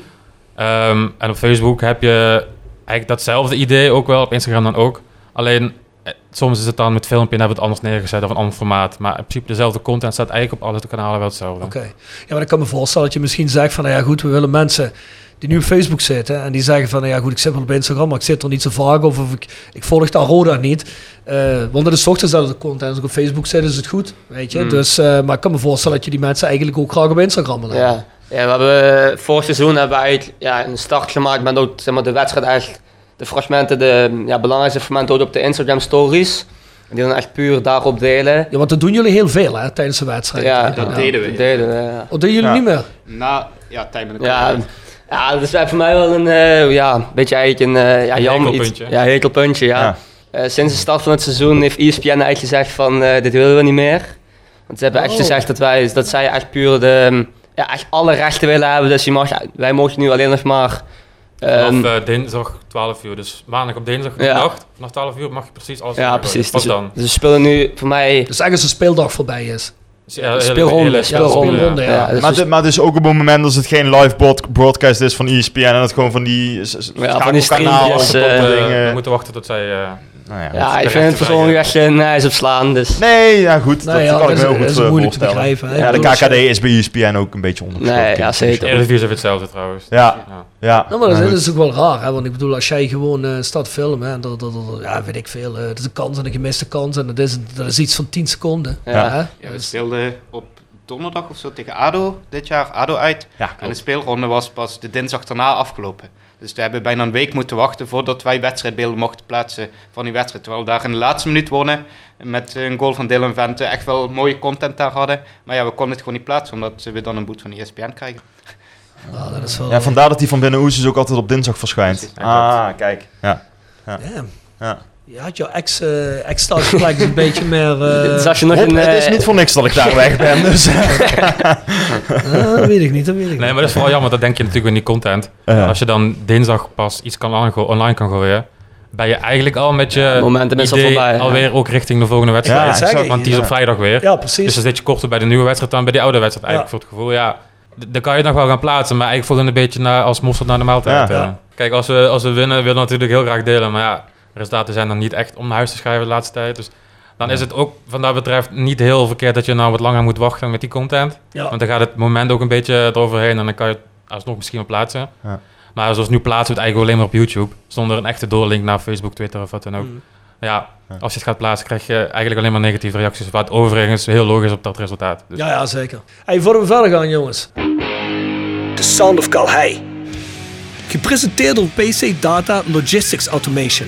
Ehm, en op Facebook heb je eigenlijk datzelfde idee ook wel, op Instagram dan ook. Alleen eh, soms is het dan met filmpje en hebben we het anders neergezet of een ander formaat. Maar in principe dezelfde content staat eigenlijk op alle kanalen wel hetzelfde. Oké. Ja, maar ik kan me voorstellen dat je misschien zegt van, nou ja goed, we willen mensen die nu op Facebook zitten en die zeggen van, nou ja goed, ik zit wel op Instagram, maar ik zit er niet zo vaak of, of ik, ik volg daar Roda niet. Eh, want dat is toch dezelfde content. Als ik op Facebook zit, is het goed, weet je. Mm. Dus, eh, maar ik kan me voorstellen dat je die mensen eigenlijk ook graag op Instagram willen. Ja. ja, we hebben vorig seizoen hebben we eigenlijk ja, een start gemaakt met ook zeg maar, de wedstrijd echt, de fragmenten, de ja, belangrijkste fragmenten ook op de Instagram stories. En die dan echt puur daarop delen. Ja, want dat doen jullie heel veel hè, tijdens de wedstrijd. Ja, Dat deden we. Dat deden we, ja. Of doen jullie Ja. niet meer? Na, ja, tijd met de Ja. Ja, dat is voor mij wel een eh, ja, beetje eigenlijk een eh ja, jammer iets. hekelpuntje. Ja, hekelpuntje, ja. Ja. Eh, sinds de start van het seizoen heeft ESPN eigenlijk gezegd van eh, dit willen we niet meer. Want ze hebben echt Oh. gezegd dat, wij, dat zij echt puur de, ja, echt alle rechten willen hebben. Dus je mag, wij mogen nu alleen nog maar... ehm, Vanaf eh, dinsdag 12 uur, dus maandag op dinsdag Ja. nacht, vanaf 12 uur mag je precies alles ja, precies. Dus, dan. dus we spelen nu voor mij... Dus eigenlijk als een speeldag voorbij is. Ja, hele- Speelronde, hele- speelronde. speelronde, ja. Ja, maar, dus- maar dus ook op het moment als het geen live broadcast is van ESPN en het gewoon van die Ja, van die of eh, dat Eh, we moeten wachten tot zij... eh, Nou ja, ja, dat- ik vind het persoonlijk echt een ijs op slaan. Dus. Nee, ja goed, Nou dat ja, kan ik dat me heel goed dat is eh, moeilijk te voorstellen. begrijpen, hè. Ja, de KKD is bij ESPN ook een beetje onder. Nee, ja, zeker. De Eredivisie is even hetzelfde trouwens. Ja, Ja. ja. Nou, maar dat, Nou, is- dat is ook wel raar, hè? want ik bedoel, als jij gewoon eh, staat filmen, hè, dat, dat, dat- ja, weet ik veel, eh, het is een kans en een gemiste kans en dat is, dat is iets van 10 seconden. Ja. Hè? Ja, we speelden op donderdag of zo tegen ADO dit jaar, ADO uit. Ja, En de speelronde was pas de dinsdag daarna afgelopen. Dus we hebben bijna een week moeten wachten voordat wij wedstrijdbeelden mochten plaatsen van die wedstrijd. Terwijl we daar in de laatste minuut wonnen met een goal van Dylan Vente. Echt wel mooie content daar hadden. Maar ja, we konden het gewoon niet plaatsen omdat we dan een boet van E ESPN krijgen. Dat is wel... Ja, vandaar dat die van Binnen Oes dus ook altijd op dinsdag verschijnt. Precies. Ah, kijk. Ja. Damn. Ja. Je had jouw ex, ex thuis gelijk een beetje meer... Dus als je nog Rob, een... het is eh, niet voor niks dat ik daar weg ben. Dus. ah, dat weet ik niet, dat weet ik Nee, niet. maar dat is vooral jammer, dat denk je natuurlijk in die content. Ja. Als je dan dinsdag pas iets kan online kan gooien, ben je eigenlijk al met je Momentum is al idee voorbij, ja. alweer ook richting de volgende wedstrijd. Ja, want die is op vrijdag weer. Ja, precies. Dus dan zit je korter bij de nieuwe wedstrijd dan bij die oude wedstrijd. Eigenlijk voor het gevoel, ja, dan kan je het nog wel gaan plaatsen. Maar eigenlijk voelt het een beetje naar, als mosterd naar de maaltijd. Ja. Ja. Kijk, als we, als we winnen, willen we natuurlijk heel graag delen. Maar ja, resultaten zijn dan niet echt om naar huis te schrijven de laatste tijd. Dus dan is het ook wat dat betreft niet heel verkeerd dat je nou wat langer moet wachten met die content. Ja. Want dan gaat het moment ook een beetje eroverheen en dan kan je het alsnog misschien wel plaatsen. Ja. Maar zoals nu plaatsen we het eigenlijk alleen maar op YouTube. Zonder een echte doorlink naar Facebook, Twitter of wat dan ook. Mm. Ja, als je het gaat plaatsen krijg je eigenlijk alleen maar negatieve reacties. Wat overigens heel logisch op dat resultaat. Dus Ja, ja, zeker. Hey, voordat we verder gaan, jongens. The Sound of Calhei. Gepresenteerd door PC Data Logistics Automation.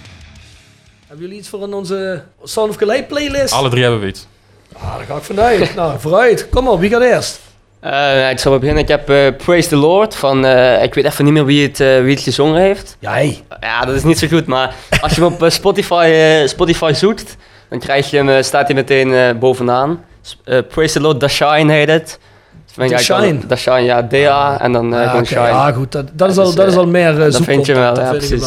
Hebben jullie iets voor in onze Sound of Calais playlist? alle drie hebben we iets. Ah, daar ga ik vanuit. nou, vooruit. Kom op, wie gaat eerst? eh, ik zal beginnen. Ik heb eh, Praise the Lord van... eh, ik weet even niet meer wie het, eh, wie het gezongen heeft. Jij. Ja, dat is niet zo goed, maar als je hem op Spotify, Spotify zoekt, dan krijg je hem, staat hij meteen eh, bovenaan. Eh, Praise the Lord, The Shine heet het. The eigenlijk Shine? The Shine, ja, DA en dan eh, Ah, Shine. Ja, goed. Dat, dat, is, Ja, al, dus, dat is al meer uh, dat vind je wel, ja, precies.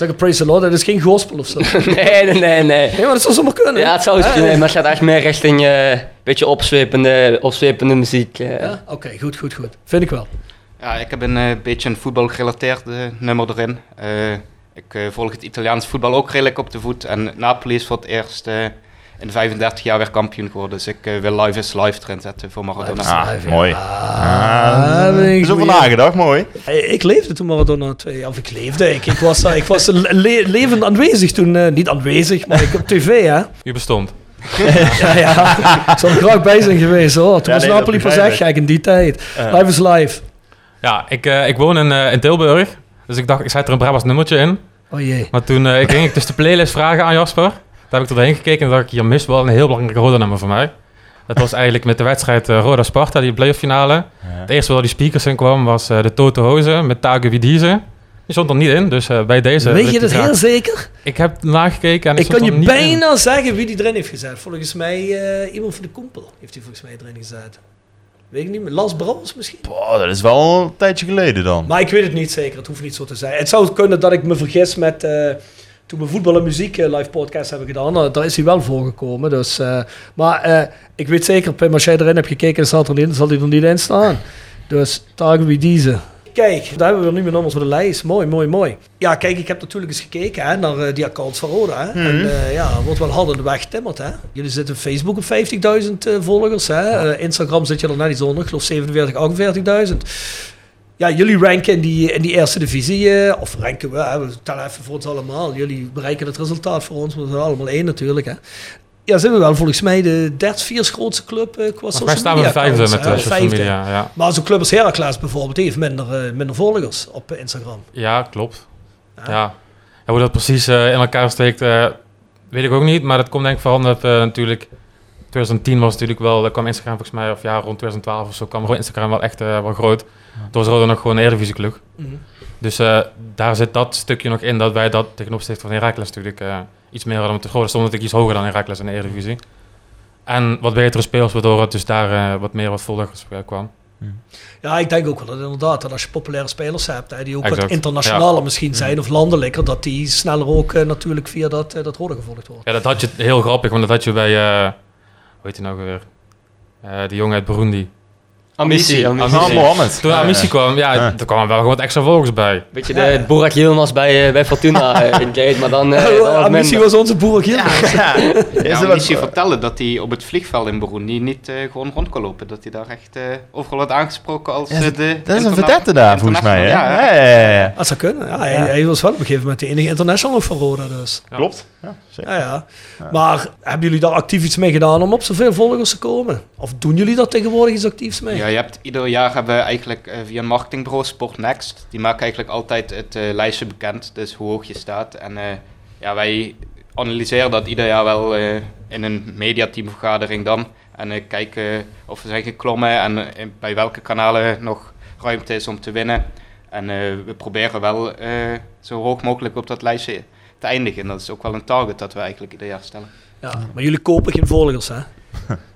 Zeggen praise the Lord, dat is geen gospel of zo. nee, nee, nee, nee, nee. maar dat zou zomaar kunnen. Ja, het zou kunnen, ja. maar het gaat echt meer richting eh, een beetje opzwepende, opzwepende muziek. eh. Ja? Oké, goed, goed, goed. Vind ik wel. Ja, ik heb een eh, beetje een voetbalgerelateerd nummer erin. Eh, ik eh, volg het Italiaans voetbal ook redelijk op de voet. En Napoli is voor het eerst in 35 jaar weer kampioen geworden. Dus ik eh, wil Live is Live erin zetten voor Maradona. Ah, Live, mooi. Ah, Ah, er is over goeie. nagedacht, mooi. Ik leefde toen Maradona 2, of ik leefde. Ik, ik was, eh, ik was le- levend aanwezig toen. eh, niet aanwezig, maar ik op tv, hè. U bestond. ja, ja. Ik zou er graag bij zijn geweest, hoor. Toen Ja, was nee, Napoli pas echt gek in die tijd. Live is live. Ja, ik, eh, ik woon in, in Tilburg. Dus ik dacht, ik zet er een Brabants nummertje in. Oh jee. Maar toen eh, ik ging ik dus de playlist vragen aan Jasper. Daar heb ik erheen gekeken en dacht ik, hier mist wel een heel belangrijk rode nummer voor mij. Dat was eigenlijk met de wedstrijd eh, Roda Sparta, die playoff finale. Het eerste waar die speakers in kwam was eh, de Tote Hozen met Tage Widize. Die stond er niet in, dus eh, bij deze... Weet je dat heel zeker? Ik heb nagekeken en Ik kan je in. bijna zeggen wie die erin heeft gezet. Volgens mij eh, iemand van de Koempel heeft hij volgens mij erin gezet. Weet ik niet meer. Lars Brouwers misschien? Boah, dat is wel een tijdje geleden dan. Maar ik weet het niet zeker. Het hoeft niet zo te zijn. Het zou kunnen dat ik me vergis met... eh, toen we voetbal en muziek eh, live podcast hebben gedaan, nou, daar is hij wel voorgekomen. Dus, eh, maar eh, ik weet zeker, Pim, als jij erin hebt gekeken en staat erin, zal hij er niet in staan. Dus tagen wie deze. Kijk, daar hebben we nu meer nummers voor de lijst. Mooi, mooi, mooi. Ja, kijk, ik heb natuurlijk eens gekeken hè, naar eh, die accounts van Roda. Hè. En eh, ja, wordt wel hard aan de weg getimmerd. Hè. Jullie zitten op Facebook op 50.000 eh, volgers. Hè. Eh, Instagram zit je er net iets onder, ik geloof 47, 48.000. Ja, jullie ranken in die, in die eerste divisie, eh, of ranken we, we tellen even voor ons allemaal. Jullie bereiken het resultaat voor ons, we zijn allemaal één natuurlijk. Hè. Ja, zijn we wel volgens mij de derde, vierde grootste club eh, qua social staan we media vijfde met de social vijfde. media. Ja, Maar zo'n club als Heracles bijvoorbeeld, die heeft minder, eh, minder volgers op Instagram. ja klopt. Ja. Ja, hoe dat precies in elkaar steekt, weet ik ook niet. Maar dat komt denk ik vooral omdat natuurlijk... 2010 was natuurlijk wel, daar kwam Instagram volgens mij, of ja, rond 2012 of zo, kwam gewoon Instagram wel echt eh, wel groot. Toen was Roda nog gewoon een Eredivisie-club. Mhm. Dus eh, daar zit dat stukje nog in, dat wij dat ten opzichte van Heracles natuurlijk eh, iets meer hadden moeten groeien. stond natuurlijk iets hoger dan Heracles in de Eredivisie. En wat betere spelers, waardoor het dus daar eh, wat meer wat volgers kwam. Ja, ik denk ook wel dat inderdaad, dat als je populaire spelers hebt, hè, die ook wat Exact. internationaler Ja. misschien zijn of landelijker, dat die sneller ook natuurlijk via dat, dat rode gevolgd wordt. Ja, dat had je heel grappig, want dat had je bij, eh heet hij nou weer? Eh die jongen uit Burundi. Ambitie. Ah, Mohammed. Toen Amici ja. kwam, ja, Ja. er kwamen wel gewoon wat extra volgers bij. Beetje de Boerak Yilmaz bij, eh, bij Fortuna eh, in Gate, maar dan, minder. was onze boer hier. Ja, Ja, Amici vertelde dat hij op het vliegveld in Burundi niet gewoon rond kon lopen. Dat hij daar echt overal werd aangesproken als Ja, eh, de... dat is een verdette daar, volgens mij. Ja, Ja, ja, ja, ja. Dat zou kunnen. Ja, hij, hij was wel op een gegeven moment de enige international van Roda dus. Klopt. Ja, zeker. Ja, ja. Maar hebben jullie daar actief iets mee gedaan om op zoveel volgers te komen? Of doen jullie daar tegenwoordig iets actiefs mee? Hebt ieder jaar hebben we eigenlijk eh, via een marketingbureau Sport Next. Die maken eigenlijk altijd het eh, lijstje bekend, dus hoe hoog je staat. En eh, ja, wij analyseren dat ieder jaar wel in een mediateamvergadering dan. En kijken of we zijn geklommen en bij welke kanalen nog ruimte is om te winnen. En we proberen wel zo hoog mogelijk op dat lijstje te eindigen. En dat is ook wel een target dat we eigenlijk ieder jaar stellen. Ja, maar jullie kopen geen volgers, hè?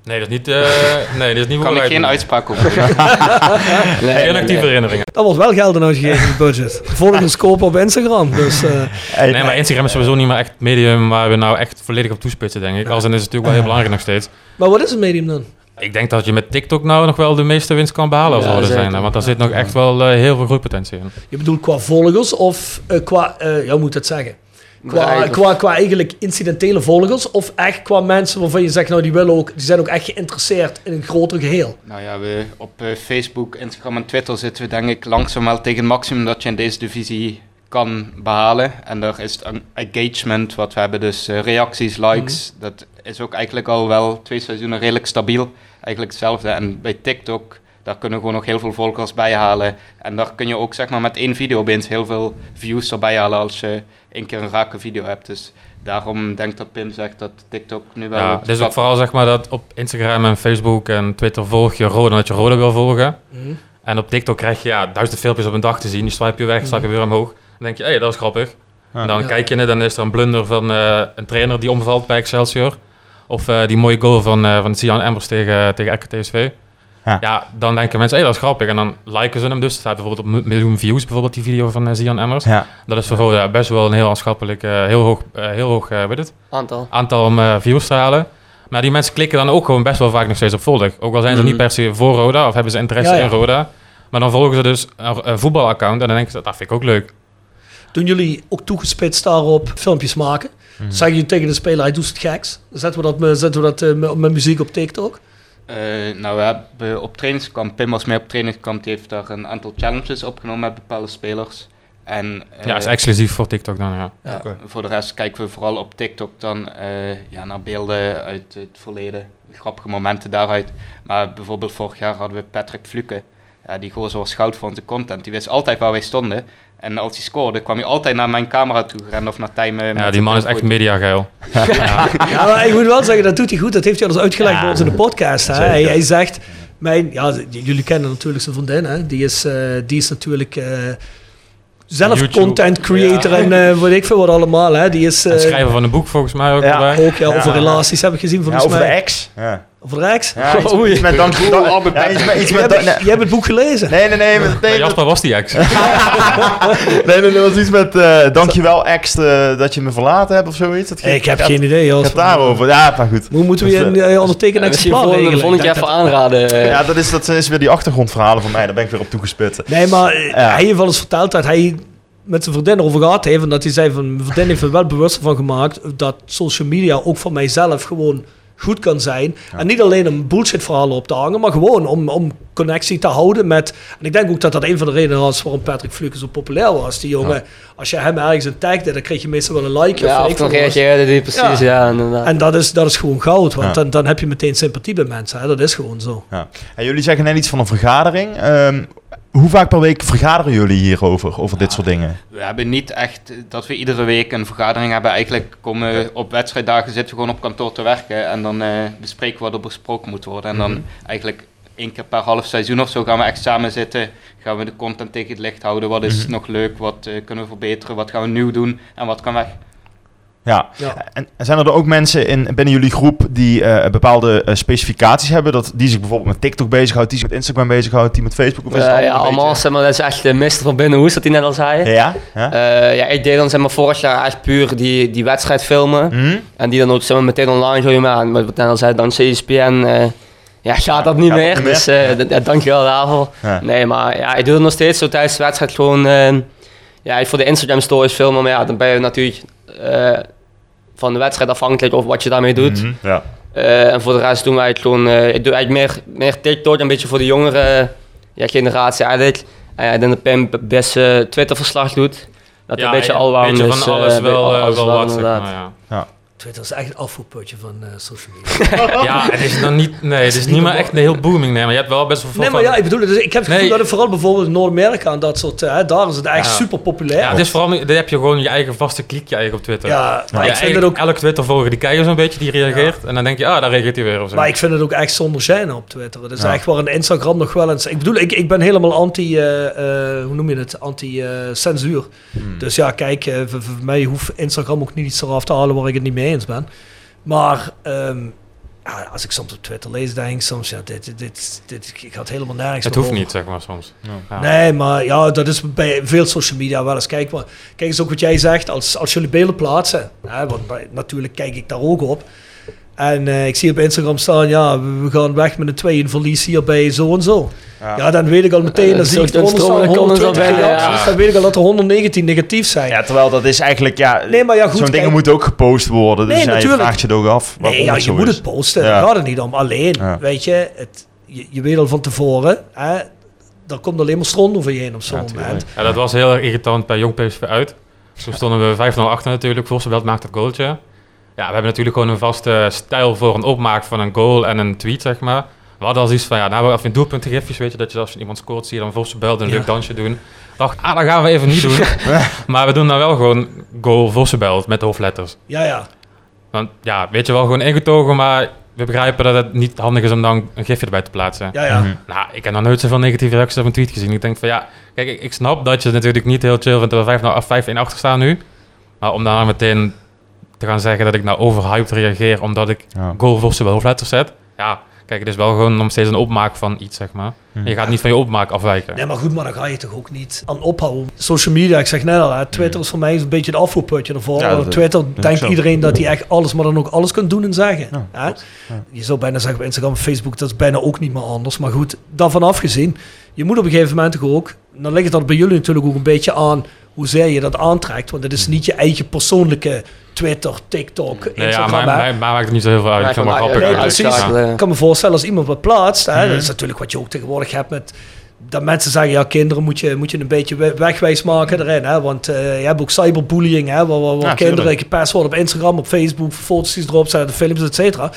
Nee, dat is niet, eh nee, dat is niet Kan ik geen uitspraak over doen. Nee, actieve nee. herinneringen. Daar wordt wel geld aan uitgegeven in het budget. Volgers kopen op Instagram. Dus eh, Hey, Nee, maar Instagram is sowieso niet meer echt het medium waar we nou echt volledig op toespitsen, denk ik. Als en is het natuurlijk wel heel belangrijk nog steeds. maar wat is het medium dan? Ik denk dat je met TikTok nou nog wel de meeste winst kan behalen als Ja, zijn. Want daar zit nog echt wel eh, heel veel groeipotentie in. Je bedoelt qua volgers of qua, eh, ja, hoe moet het zeggen? Qua, qua, qua eigenlijk incidentele volgers of echt qua mensen waarvan je zegt, nou die willen ook, die zijn ook echt geïnteresseerd in een groter geheel. Nou ja, we, op eh, Facebook, Instagram en Twitter zitten we denk ik langzaam wel tegen het maximum dat je in deze divisie kan behalen. En daar is het en- engagement wat we hebben, dus eh, reacties, likes, dat is ook eigenlijk al wel twee seizoenen redelijk stabiel. Eigenlijk hetzelfde. En bij TikTok, daar kunnen we gewoon nog heel veel volgers bij halen. En daar kun je ook zeg maar met één video opeens heel veel views erbij halen als je één keer een rake video hebt. Dus daarom denk ik dat Pim zegt dat TikTok nu wel... Ja, het is ook stap- vooral zeg maar dat op Instagram en Facebook en Twitter volg je Roda dat je Roda wil volgen. En op TikTok krijg je ja, duizend filmpjes op een dag te zien. Die swipe je weg, swipe je weer omhoog. Dan denk je, hé, hey, dat is grappig. En dan Ja. kijk je en dan is er een blunder van eh, een trainer die omvalt bij Excelsior. Of eh, die mooie goal van, eh van Sian Embers tegen, tegen RKTSV. Ja. Ja. dan denken mensen, hé, dat is grappig. En dan liken ze hem dus. Er staat bijvoorbeeld op miljoen views, bijvoorbeeld die video van eh, Sian Emmers. Ja. Dat is voor Roda best wel een heel aanschappelijk, eh, heel hoog, eh, heel hoog eh, weet het, Aantal. aantal om eh, views te halen. Maar die mensen klikken dan ook gewoon best wel vaak nog steeds op volg. Ook al zijn ze niet per se voor Roda of hebben ze interesse Ja, ja. in Roda. Maar dan volgen ze dus een, een voetbalaccount en dan denken ze, dat vind ik ook leuk. Doen jullie ook toegespitst daarop filmpjes maken? Mhm. Zeg je tegen de speler, hij doet het geks. Zetten we dat, zetten we dat met, met muziek op TikTok. Eh, nou, we hebben op trainingskamp, Pim was mee op trainingskamp, die heeft daar een aantal challenges opgenomen met bepaalde spelers. En eh, ja, is exclusief voor TikTok dan, ja. ja, voor de rest kijken we vooral op TikTok dan eh, ja, naar beelden uit het verleden, grappige momenten daaruit. Maar bijvoorbeeld vorig jaar hadden we Patrick Fluke, ja, die gozer was goud voor onze content. Die wist altijd waar wij stonden. En als hij scoorde, kwam hij altijd naar mijn camera toe gerend of naar Tijmen. Ja, die man is echt mediageil. Ja, maar ik moet wel zeggen, dat doet hij goed. Dat heeft hij al eens uitgelegd bij ons in de podcast. Hè. Hij, hij zegt, mijn, ja, jullie kennen natuurlijk zijn vriendin. Hè. Die, is, eh, die is natuurlijk eh, zelf YouTube. content creator Ja. en eh weet ik veel wat allemaal. Hè. Die is... En eh, schrijven van een boek volgens mij ook Ja. erbij. ook ja, over Ja. relaties heb ik gezien Ja, volgens over de ex. Ja. Over de ex? Ja, iets, Oei. iets met dank ja, iets met, iets Jij met hebt, nee, jij hebt het boek gelezen. nee, nee, nee, nee, nee, Jasper was die ex. nee, nee, dat was iets met eh, dankjewel ex eh, dat je me verlaten hebt of zoiets. Dat ging- ik heb gaat- geen idee. Jos. gaat daarover. Ja, maar goed. Hoe moeten we Dat is, een uh, Misschien exemplaar volgende, regelen? volgende Ik keer even dat- aanraden. Ja, dat is, dat is weer die achtergrondverhalen van mij. Daar ben ik weer op toegespit. Nee, maar Ja. hij heeft wel eens verteld dat hij met zijn vriendin erover gehad heeft. En dat hij zei van, mijn vriendin heeft er wel bewust van gemaakt dat social media ook voor mijzelf gewoon goed kan zijn. En niet alleen om bullshit verhalen op te hangen, maar gewoon om, om connectie te houden met... En ik denk ook dat dat een van de redenen was waarom Patrick Fluke zo populair was. Die jongen, als je hem ergens een tagde, dan kreeg je meestal wel een like. Ja, of of dan reageerde die precies, Ja. En dat is, dat is gewoon goud, want Ja. dan, dan heb je meteen sympathie bij mensen. Hè? Dat is gewoon zo. Ja. En jullie zeggen net iets van een vergadering. Ehm, hoe vaak per week vergaderen jullie hierover, over dit soort dingen? We hebben niet echt dat we iedere week een vergadering hebben. Eigenlijk komen we op wedstrijddagen zitten we gewoon op kantoor te werken. En dan eh, bespreken we wat er besproken moet worden. En dan eigenlijk één keer per half seizoen of zo gaan we echt samen zitten. Gaan we de content tegen het licht houden. Wat is nog leuk? Wat eh, kunnen we verbeteren? Wat gaan we nieuw doen? En wat kan weg? Ja. Ja. En zijn er ook mensen in, binnen jullie groep die eh, bepaalde eh, specificaties hebben? Dat, die zich bijvoorbeeld met TikTok bezighoudt, die zich met Instagram bezighoudt, die met Facebook? Of is het Eh, ja, allemaal zeg maar, dat is echt de mister van Binnenhoes, dat hij net al zei. Ja? ja? Eh, ja, ik deed dan zeg maar vorig jaar echt puur die, die wedstrijd filmen. Mhm. En die dan ook zeg maar, meteen online gooien. Maar wat ik net al zei, dan CSPN, eh ja, gaat dat niet Gaat meer. dus eh, d- ja, dankjewel daarvoor. Ja. Nee, maar ja, ik doe het nog steeds zo tijdens de wedstrijd gewoon... eh, ja, voor de Instagram stories filmen, maar ja, dan ben je natuurlijk eh, van de wedstrijd afhankelijk of wat je daarmee doet. Mhm, ja. Eh, en voor de rest doen wij het gewoon... eh, ik doe eigenlijk meer, meer TikTok, een beetje voor de jongere ja, generatie eigenlijk. En dan de Pim best eh, Twitter-verslag doet. Dat Ja, een beetje ja, beetje van eh, alles wel, eh, alles wel wat, zeg inderdaad. maar, ja. Twitter is echt het afvoerputje van eh, social media. Ja, het is dan niet, nee, het is niet meer echt een heel booming, nee, maar je hebt wel best wel veel Nee, maar van- ja, ik bedoel, dus ik heb het gevoel dat het vooral bijvoorbeeld in Noord-Amerika en dat soort, eh, daar is het echt Ja. super populair. Ja, het is vooral, dan heb je gewoon je eigen vaste klikje eigenlijk op Twitter. Ja, maar Ja, ik vind het ook- Elk Twitter-volger die kijkt zo'n beetje, die reageert. En dan denk je, ah, daar reageert hij weer of zo. Maar ik vind het ook echt zonder gêne op Twitter. Het is echt waar een Instagram nog wel eens... Ik bedoel, ik, ik ben helemaal anti... eh, hoe noem je het? Anti-censuur. Hmm. Dus ja, kijk, voor, voor mij hoeft Instagram ook niet iets eraf te halen waar ik het niet mee eens ben. Maar ehm, ja, als ik soms op Twitter lees, denk ik soms... Ja, dit, dit, dit, dit gaat helemaal nergens het hoeft over. niet, zeg maar, soms. Ja. Nee, maar ja, dat is bij veel social media wel eens. Kijk, maar, kijk eens ook wat jij zegt. Als, als jullie beelden plaatsen, hè, want bij- natuurlijk kijk ik daar ook op. En eh, ik zie op Instagram staan, ja, we, we gaan weg met een 2 in verlies hier bij zo en zo. Ja. Ja, dan weet ik al meteen, dan zie ik zo'n eronder staan stromende comments 120 erbij, ja. reacties. Dan weet ik al dat er 119 negatief zijn. ja, terwijl dat is eigenlijk, ja, Nee, maar ja, goed, zo'n dingen moeten ook gepost worden. Dus Nee, ja, je natuurlijk. vraagt je het ook af Nee, ja, je zo moet is. het posten, Ja. daar gaat het niet om. Alleen, Ja. weet je, het, je, je weet al van tevoren, hè, er komt alleen maar stront over je heen op zo'n Ja, moment. Ja, dat was heel erg irritant bij Jong PSV uit. Toen stonden we 5-0 achter natuurlijk. Voorstelbelt maakt het goaltje. Ja, we hebben natuurlijk gewoon een vaste stijl voor een opmaak van een goal en een tweet, zeg maar. We hadden al zoiets van, ja, nou hebben we even doelpuntengifjes, weet je, dat je als iemand scoort, zie je dan Vossenbelt een Ja. leuk dansje doen. Dacht, ah, dat gaan we even niet doen. maar we doen dan wel gewoon goal Vossenbelt met hoofdletters. Ja, ja. Want ja, weet je wel, gewoon ingetogen, maar we begrijpen dat het niet handig is om dan een gifje erbij te plaatsen. Ja, ja. Mhm. Nou, ik heb nog nooit zoveel negatieve reacties op een tweet gezien. Ik denk van ja, kijk, ik, snap dat je het natuurlijk niet heel chill vindt dat we 5 naar 5 in achter staan nu. Maar om dan meteen te gaan zeggen dat ik nou overhyped reageer omdat ik Ja. goal voor zowel hoofdletters zet. Ja, kijk, het is wel gewoon nog steeds een opmaak van iets, zeg maar. En je gaat niet van je opmaak afwijken. Nee, maar goed, maar dan ga je toch ook niet aan ophouden. Social media, ik zeg net al, hè, Twitter is voor mij een beetje het afvoerputje ervoor. Ja, dat- Twitter dat denkt iedereen dat hij echt alles, maar dan ook alles kan doen en zeggen. Ja, hè? Je zou bijna zeggen op Instagram en Facebook, dat is bijna ook niet meer anders. Maar goed, daarvan afgezien, je moet op een gegeven moment toch ook, dan ligt het bij jullie natuurlijk ook een beetje aan hoezeer je dat aantrekt. Want het is niet je eigen persoonlijke Twitter, TikTok, Nee, ja, Instagram. maar, hè. mij, mij maakt het niet zo heel veel uit. Ja, ik vind ja, grappig. nee, eigenlijk. precies. Ja. Ja. Ik kan me voorstellen als iemand wat plaatst, hè, Mhm. dat is natuurlijk wat je ook tegenwoordig hebt met dat mensen zeggen, ja, kinderen moet je, moet je een beetje we- wegwijs maken erin, hè, want eh, je hebt ook cyberbullying, hè, waar, waar, waar Ja, kinderen tuurlijk. gepest worden op Instagram, op Facebook, foto's die erop zetten, films, et cetera.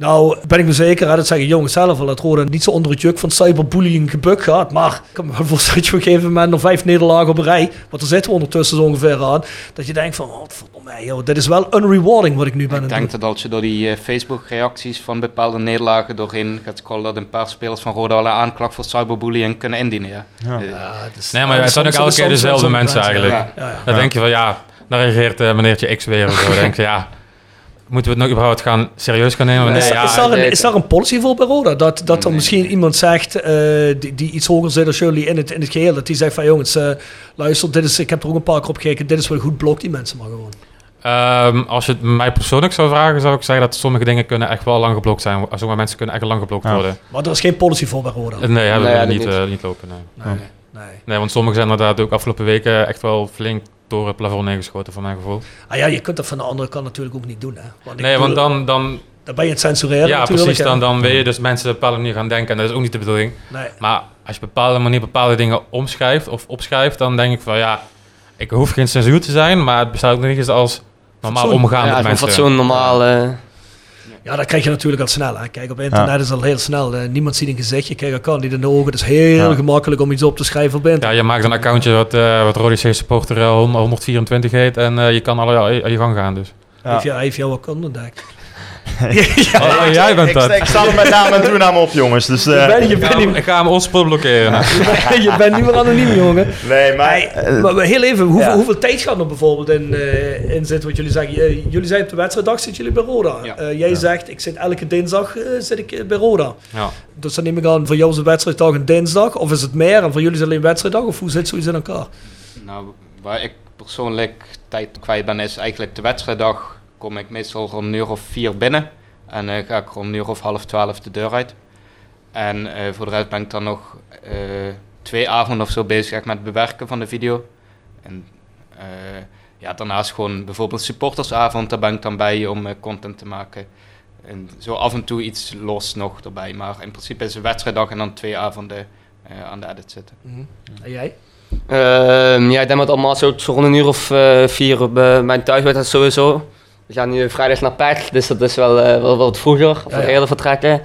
Nou, ben ik me zeker, hè, dat zeggen jongens zelf al, dat Roda niet zo onder het juk van cyberbullying gebukt gaat. Maar ik kan me wel voorstellen dat je op een gegeven moment nog vijf nederlagen op een rij, want daar zitten we ondertussen zo ongeveer aan, dat je denkt van, oh, verdomme, joh, dit is wel unrewarding wat ik nu ben Ik denk doen. dat als je door die eh, Facebook-reacties van bepaalde nederlagen doorheen gaat scrollen, dat een paar spelers van Roda al een aanklacht voor cyberbullying kunnen indienen. Ja. Ja. Is- Nee, maar het zijn ook elke keer dezelfde mensen eigenlijk. Ja. Ja, ja. Dan denk je van ja, dan reageert eh, meneertje X weer of zo. Denk je ja, moeten we het nog überhaupt gaan serieus gaan nemen? is, ja, is, daar een, is daar een policy voor bij Roda? Dat, dat er Nee. misschien iemand zegt eh, die, die iets hoger zit als jullie in het, in het geheel. Dat die zegt van jongens, eh, luister, dit is, ik heb er ook een paar keer op gekeken. Dit is wel goed, blok die mensen maar gewoon. Ehm, als je het mij persoonlijk zou vragen, zou ik zeggen dat sommige dingen kunnen echt wel lang geblokt zijn. Sommige mensen kunnen echt lang geblokt Ja. worden. Maar er is geen policy voor bij Roda. Nee, hebben Nee, we niet, niet. eh, niet lopen. Nee. Nee, nee. nee, want sommigen zijn inderdaad ook afgelopen weken echt wel flink door het plafond neergeschoten, voor mijn gevoel. Ah ja, je kunt dat van de andere kant natuurlijk ook niet doen. Hè? Want ik Nee, want dan, dan, dan ben je het censureren ja, natuurlijk. precies, dan, dan weet je dus mensen op een bepaalde manier gaan denken en dat is ook niet de bedoeling. Nee. Maar als je op een bepaalde manier bepaalde dingen omschrijft of opschrijft, dan denk ik van ja, ik hoef geen censuur te zijn, maar het bestaat ook nog eens als normaal omgaan Ja, met mensen. fatsoen, normaal. eh, Ja, dat krijg je natuurlijk al snel. Hè. Kijk, op internet is al heel snel. eh, niemand ziet een gezicht. Je kijkt elkaar niet in de ogen. Het is heel Ja. gemakkelijk om iets op te schrijven op internet. Ja, je maakt een accountje wat, eh wat C supporter eh, 100 124 heet en eh, je kan alle je, je gang gaan dus. Ja. Heeft, jou, heeft jou wat kan Oh, jij bent ik, dat. ik sta er met naam en toenaam op, jongens. Dus, eh, je, je, Ik niet, hem- ik ga hem hotspot blokkeren. je bent niet meer anoniem, jongen. nee, maar... Hey, eh, maar heel even, hoeveel, ja. hoeveel tijd gaat er bijvoorbeeld in, eh, in zitten? Wat jullie zeggen, J- jullie zijn op de wedstrijddag zitten jullie bij Roda. Ja. Eh, jij Ja. zegt, ik zit elke dinsdag eh, zit ik eh, bij Roda. Ja. Dus dan neem ik aan, voor jou is de wedstrijddag een dinsdag. Of is het meer? En voor jullie is het alleen wedstrijddag? Of hoe zit zoiets in elkaar? Nou, waar ik persoonlijk tijd kwijt ben, is eigenlijk de wedstrijddag. Kom ik meestal om een uur of vier binnen. En eh, ga ik om een uur of half twaalf de deur uit. En eh, voor de rest ben ik dan nog eh, twee avonden of zo bezig echt met het bewerken van de video. En eh, ja, daarnaast gewoon bijvoorbeeld supportersavond, daar ben ik dan bij om content te maken. En zo af en toe iets los nog erbij. Maar in principe is een wedstrijddag en dan twee avonden eh, aan de edit zitten. En jij? Ehm, ja, ik denk dat allemaal zo, zo rond een uur of vier op mijn thuiswedstrijd sowieso. We gaan nu vrijdag naar PEC, dus dat is wel, eh, wel wat vroeger, ja. eerder vertrekken.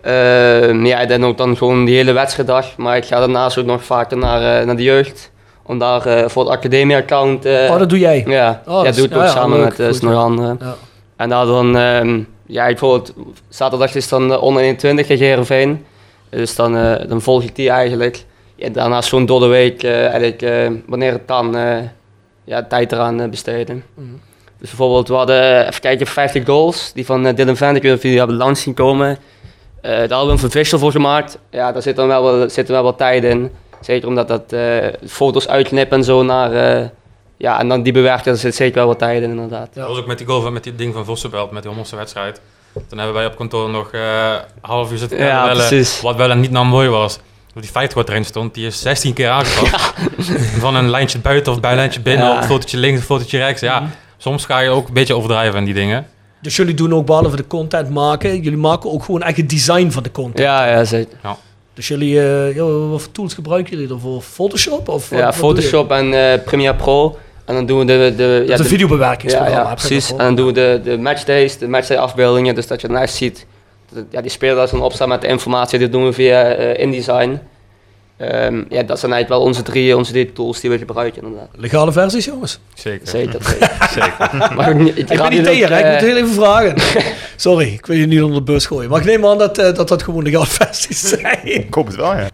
Ehm, ja, denk ook dan gewoon die hele wedstrijddag, maar ik ga daarnaast ook nog vaker naar, eh, naar de jeugd. Om daar eh, voor het academie-account... oh, dat doe jij. Ja, Oh, ja dat doe ik ook ja, ja, samen leuk, met nog anderen. Ja. En daar dan, ehm, ja, bijvoorbeeld zaterdag is dan uh, onder 21 tegen Heerenveen. Dus dan, dan volg ik die eigenlijk. Ja, daarnaast gewoon door de week, eigenlijk, wanneer het kan, ja, tijd eraan besteden. Mhm. Dus bijvoorbeeld, we hadden, even kijken, 50 goals. Die van uh, Dylan Van, ik weet niet of jullie hebben langs zien komen. Eh, daar hadden we een vervissel voor gemaakt. Ja, daar zit dan wel, zitten wel wat tijd in. Zeker omdat dat eh, foto's uitknippen en zo naar... eh, ja, en dan die bewerken, daar zit zeker wel wat tijd in inderdaad. Dat was ook met die goal van met die ding van Vossenbelt, met die Hommelste wedstrijd. Toen hebben wij op kantoor nog eh half uur zitten Ja, bellen, precies. wat wel en niet nou mooi was. Dat die 50 wat erin stond, die is 16 keer aangepast. Van een lijntje buiten of bijlijntje binnen, Ja. of een fotootje links, een fotootje rechts. Ja, soms ga je ook een beetje overdrijven aan die dingen. Dus jullie doen ook behalve de content maken, jullie maken ook gewoon echt het design van de content. Ja, ja, zeker. Dus jullie, eh, ja, wat voor tools gebruiken jullie ervoor? Photoshop? Of wat- Ja? Photoshop en eh, Premiere Pro. En dan doen we de... de ja, de- videobewerkingsprogramma, Ja, ja precies. En dan doen we de, de matchdays, de matchday afbeeldingen. Dus dat je echt ziet... dat- Ja, die spelers dan opstaan met de informatie. Dat doen we via eh, InDesign. Ehm, ja, dat zijn eigenlijk wel onze drie, onze drie tools die we gebruiken inderdaad. Legale versies, jongens? Zeker. Zeker, zeker. Zeker. Maar Ik raad ben niet tegen, ik eh, moet heel even vragen. Sorry, ik wil je niet onder de bus gooien. Maar ik neem aan dat eh, dat, dat gewoon legale versies zijn. Ik hoop het wel, ja.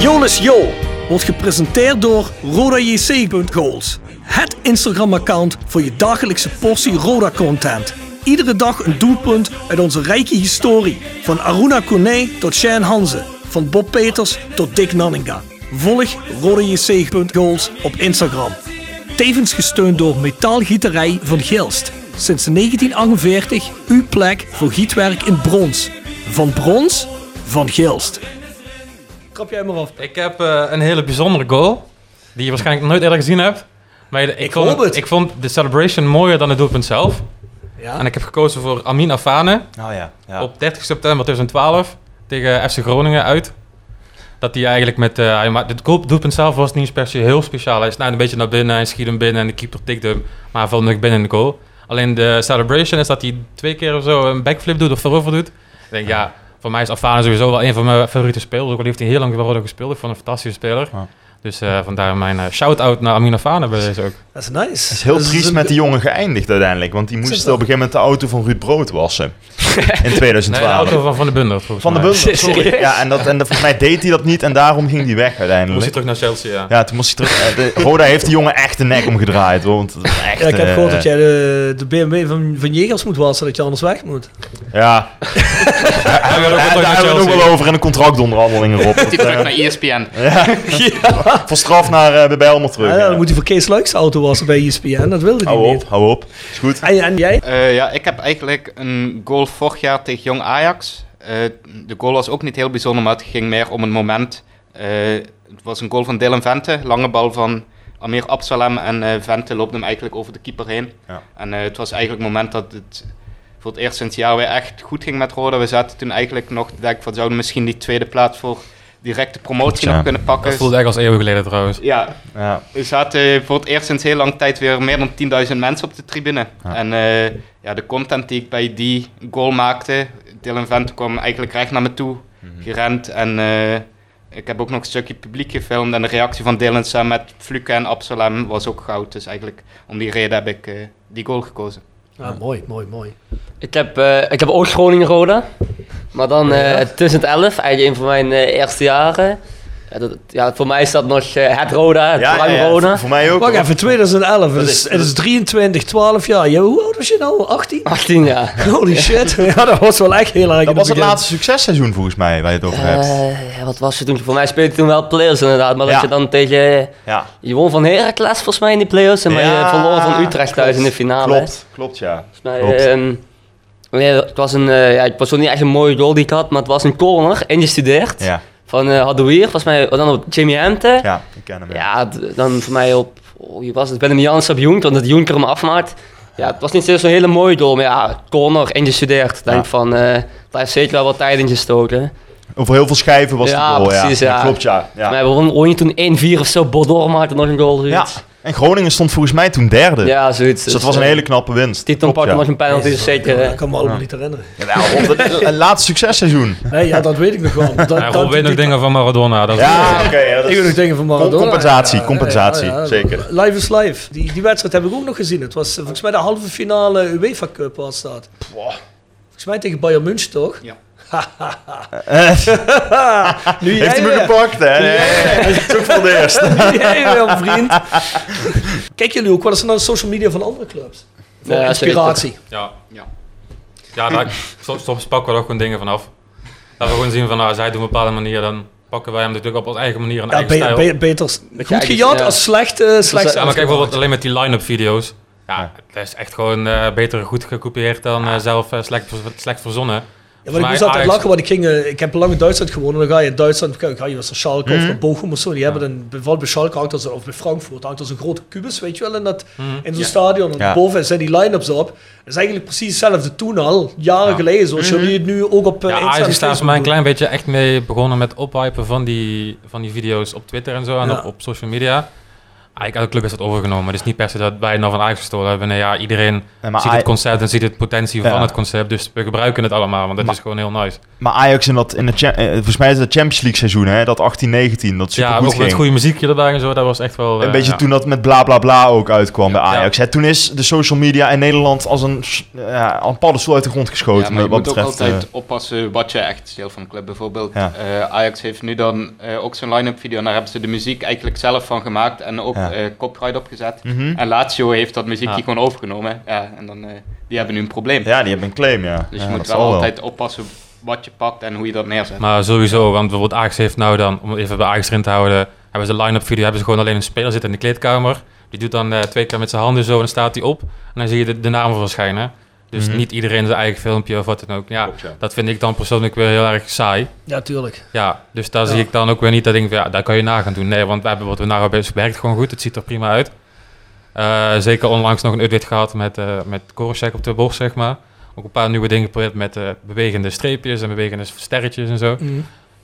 Jonas Jo wordt gepresenteerd door RodaJC.goals. Het Instagram-account voor je dagelijkse portie Roda-content. Iedere dag een doelpunt uit onze rijke historie. Van Aruna Kone tot Shane Hanze. Van Bob Peters tot Dick Nanninga. Volg RodaJC.goals op Instagram. Tevens gesteund door Metaalgieterij van Gilst. Sinds 1948 uw plek voor gietwerk in brons. Van brons, van Gilst. Krap jij maar af. Ik heb eh, een hele bijzondere goal, die je waarschijnlijk nog nooit eerder gezien hebt. Maar ik, Ik vond, hoop het. ik vond de celebration mooier dan het doelpunt zelf. Ja. En ik heb gekozen voor Amin Afane Oh ja, ja. op 30 september 2012 tegen FC Groningen uit. Dat hij eigenlijk met... eh hij maakt, het doelpunt zelf was niet per se heel speciaal. Hij snijdt een beetje naar binnen, hij schiet hem binnen en de keeper tikt hem. Maar hij valt nog binnen in de goal. Alleen de celebration is dat hij twee keer of zo een backflip doet of voorover doet. Ik denk, ja, voor mij is Afane sowieso wel een van mijn favoriete spelers. Ook al heeft hij heel lang bij Roda gespeeld. Ik vond een fantastische speler. Ja. Dus eh, vandaar mijn eh, shout-out naar Amin Afane bij deze ook. Dat is nice. Het is heel triest met die jongen geëindigd uiteindelijk. Want die moest op een gegeven moment de auto van Ruud Brood wassen. In 2012. Nee, de auto van Van de volgens Van de. Bundel, sorry. Ja, en, dat, en dat, volgens mij deed hij dat niet en daarom ging hij weg Moest hij uiteindelijk. terug naar Chelsea, ja. Ja, toen moest hij terug. eh, de, Roda heeft die jongen echt de nek omgedraaid. Want echt, Ja, ik heb eh, gehoord dat jij de, de BMW van, van Jegers moet wassen, dat je anders weg moet. Ja, Hij ook daar hebben we het nog Chelsea. wel over in de contractonderhandelingen, Rob. Dat, Die terug naar ESPN. voor straf naar eh, bij Bijlmer terug. Ja, ja. dan moet hij voor Kees Luiks auto wassen bij ESPN, dat wilde hij Hou niet. op, hou op. Is goed. En, en jij? Eh, ja, ik heb eigenlijk een goal vorig jaar tegen Jong Ajax. Eh, de goal was ook niet heel bijzonder, maar het ging meer om een moment. Eh, het was een goal van Dylan Vente, lange bal van Amir Absalem en eh, Vente loopt hem eigenlijk over de keeper heen. Ja. En eh, het was eigenlijk het moment dat het voor het eerst sinds jaar weer echt goed ging met Roda. We zaten toen eigenlijk nog te denken, van, zouden we misschien die tweede plaats voor directe promotie Ja. nog kunnen pakken. Dat voelde echt als eeuwen geleden trouwens. Ja, Ja. we zaten voor het eerst sinds heel lang tijd weer meer dan 10.000 mensen op de tribune. Ja. En eh, ja, de content die ik bij die goal maakte, Dylan Vente kwam eigenlijk recht naar me toe gerend. En eh, ik heb ook nog een stukje publiek gefilmd. En de reactie van Dylan samen met Fluke en Absalem was ook goud. Dus eigenlijk om die reden heb ik eh, die goal gekozen. Ja, mooi, mooi, mooi. Ik heb, eh, ik heb ook Groningen Roda. Maar dan eh 2011, eigenlijk een van mijn eh, eerste jaren. Ja, dat, ja, voor mij is dat nog eh, het Roda, het Ja, ja, prime ja, Roda. Voor mij ook. Wacht even, 2011, het is, het is 23, 12 jaar. Ja, hoe oud was je nou? 18? 18 jaar. Holy shit. Ja, dat was wel echt heel erg in Dat was het laatste successeizoen volgens mij, waar je het over hebt. Eh, ja, wat was het toen? Voor mij speelde toen wel players inderdaad. Maar Ja. dat je dan tegen... Ja, Je won van Heracles volgens mij in die play-offs. En maar je verloor van Utrecht thuis in de finale. klopt. Klopt, ja. Volgens mij, Klopt. ehm, Nee, het was een, eh, ja, het was niet echt een mooie goal die ik had, maar het was een corner, ingestudeerd. Ja, Van uh, Hadouier, volgens mij, dan op Jimmy Hemte. ja, ik ken hem. Ja. Dan voor mij op, oh, wie was het? Willem Jans op Jonk, want het Jonker hem afmaakt. Ja, het was niet zo'n hele mooie goal, maar ja, corner, ingestudeerd. Denk Ja. van, eh daar heeft zeker wel wat tijd in gestoken. Over heel veel schijven was Ja, die goal, precies, ja. ja. klopt, ja. ja. Maar we wonnen toen 1-4 of zo, Bordeaux maakte nog een goal. Ja. En Groningen stond volgens mij toen derde. ja zoiets. Dus dat was een eh, hele knappe winst. Titan ja. nog een penalty, dus zeker. Ik kan me allemaal niet herinneren. Ja, nou, een laatste successeizoen. Nee, ja, dat weet ik nog wel. Dat, Ja, Rob weet nog dingen van Maradona. Dat is- Ja, oké. ja, dat Ik is- weet nog dingen van Maradona. Compensatie, compensatie, ja, ja. zeker. Live is live. Die, die wedstrijd heb ik ook nog gezien. Het was eh, volgens mij de halve finale UEFA Cup was dat. Volgens mij tegen Bayern München, toch? Ja. nu Heeft hij me weer. gepakt, hè? Nee. Toch voor de eerste. Nu jij weer, vriend. Kijk jullie ook, wat is nou de social media van andere clubs? Voor Ja, inspiratie. Ja. Ja. Ja, daar, soms, soms pakken we er ook gewoon dingen vanaf. Dat we gewoon zien van, nou, zij doen op een bepaalde manier, dan pakken wij hem natuurlijk op onze eigen manier en Ja, eigen be- stijl. be- beter goed eigen- gejat ja. als slecht, eh slecht ja, maar kijk bijvoorbeeld alleen met die line-up video's. Ja, dat is echt gewoon eh, beter goed gekopieerd dan eh, zelf eh, slecht, slecht verzonnen. Ja, maar ik moest altijd lachen, want ik, ging, eh, ik heb lang in Duitsland gewoond en dan ga je in Duitsland, ga ga je naar Schalke Mhm. of naar Bochum of zo, die hebben dan, bijvoorbeeld bij Schalke hangt of bij Frankfurt hangt er zo'n grote kubus, weet je wel, in, dat, Mhm. in zo'n Ja. stadion. En Ja. boven zijn die line-ups op. Dat is eigenlijk precies hetzelfde toen al, jaren Ja. geleden, zoals jullie het nu ook op uh, Ja, Ajax is daar voor mij een klein beetje echt mee begonnen met ophypen van die, van die video's op Twitter en zo en Ja. op, op social media. Eigenlijk elke club is dat overgenomen. Het is niet per se dat wij het nou van Ajax gestolen hebben. Nee, ja, iedereen Nee, ziet het concept en ziet het potentie Ja. van het concept. Dus we gebruiken het allemaal, want dat Maar- is gewoon heel nice. maar Ajax in dat, in de, eh, volgens mij is het Champions League seizoen, hè? Dat 18-19, dat super Ja, goed ook met goede muziekje erbij en zo, dat was echt wel... Een eh, beetje ja. toen dat met bla bla bla ook uitkwam bij Ja. Ajax. Hè, toen is de social media in Nederland als een, ja, een paddenstoel uit de grond geschoten. Ja, maar je wat moet ook altijd oppassen wat je echt steelt van een club. Bijvoorbeeld, Ja. eh, Ajax heeft nu dan ook zo'n line-up video. En daar hebben ze de muziek eigenlijk zelf van gemaakt en ook Ja. eh copyright opgezet. mhm. En Lazio heeft dat muziekje Ja. gewoon overgenomen. Ja, en dan, eh, die hebben nu een probleem. Ja, die hebben een claim, ja. Dus Ja, je moet wel altijd oppassen wat je pakt en hoe je dat neerzet. Maar sowieso, want bijvoorbeeld Ajax heeft nou dan, om even bij Ajax erin te houden, hebben ze line-up video, hebben ze gewoon alleen een speler zitten in de kleedkamer. Die doet dan eh, twee keer met zijn handen zo en dan staat hij op. En dan zie je de, de namen verschijnen. Dus Mhm. niet iedereen zijn eigen filmpje of wat dan ook. Ja, Klopt, ja. dat vind ik dan persoonlijk weer heel erg saai. Ja, tuurlijk. Ja, dus daar Ja. zie ik dan ook weer niet dat ik denk van, ja, daar kan je na gaan doen. Nee, want we hebben wat we nou hebben, het werkt gewoon goed. Het ziet er prima uit. Eh, zeker onlangs nog een update gehad met, eh met Korosek op de borst, zeg maar. Ook een paar nieuwe dingen geprobeerd met eh, bewegende streepjes en bewegende sterretjes en zo. Mhm.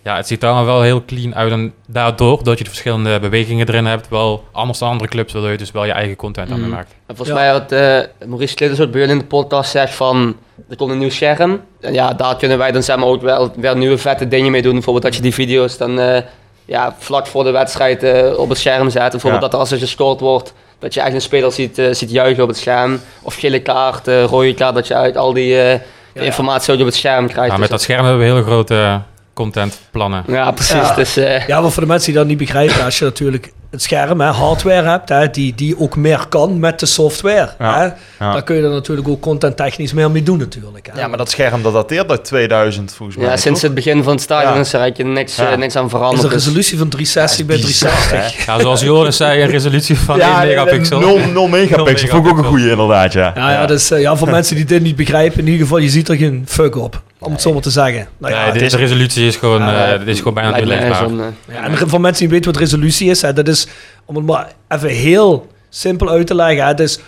Ja, het ziet er allemaal wel heel clean uit. En daardoor, dat je de verschillende bewegingen erin hebt, wel anders dan andere clubs, waardoor je dus wel je eigen content aan mee maakt. En volgens Ja. mij had eh, Maurice Klittershoort bij jullie in de podcast zegt van, er komt een nieuw scherm. En ja, daar kunnen wij dan zeg maar ook wel weer nieuwe vette dingen mee doen. Bijvoorbeeld dat je die video's dan eh, ja, vlak voor de wedstrijd eh, op het scherm zet. Bijvoorbeeld Ja. dat als er gescoord wordt, dat je echt een speler ziet, eh, ziet juichen op het scherm. Of gele kaart, eh, rode kaart, dat je uit al die eh, Ja. informatie ook op het scherm krijgt. Dus met dat scherm hebben we hele grote contentplannen. Ja, precies. Ja. Dus, eh, Ja, maar voor de mensen die dat niet begrijpen, als je natuurlijk het scherm, hè, hardware hebt, hè, die, die ook meer kan met de software, Ja. hè, Ja. dan kun je er natuurlijk ook contenttechnisch meer mee doen natuurlijk. Hè. Ja, maar dat scherm dat dateert uit 2000 volgens mij. ja, sinds toch? het begin van het stadion Ja. is er eigenlijk niks, Ja. eh, niks aan is veranderd. een Dus- resolutie van 360 bij bizar, 360. Ja, zoals Joris zei, een resolutie van 1 megapixel. 0, 0 megapixel. Vond ik ook een goede inderdaad, ja. Ja, ja, dus, eh, ja, voor mensen die dit niet begrijpen, in ieder geval, je ziet er geen fuck op. Om het zo maar te zeggen. Nou, ja, Nee, het de, is- de resolutie is gewoon, eh, dit is gewoon bijna niet lijkt mij leesbaar. zo'n, eh, Ja, en voor mensen die weten wat resolutie is, hè, dat is, om het maar even heel simpel uit te leggen, hè, dus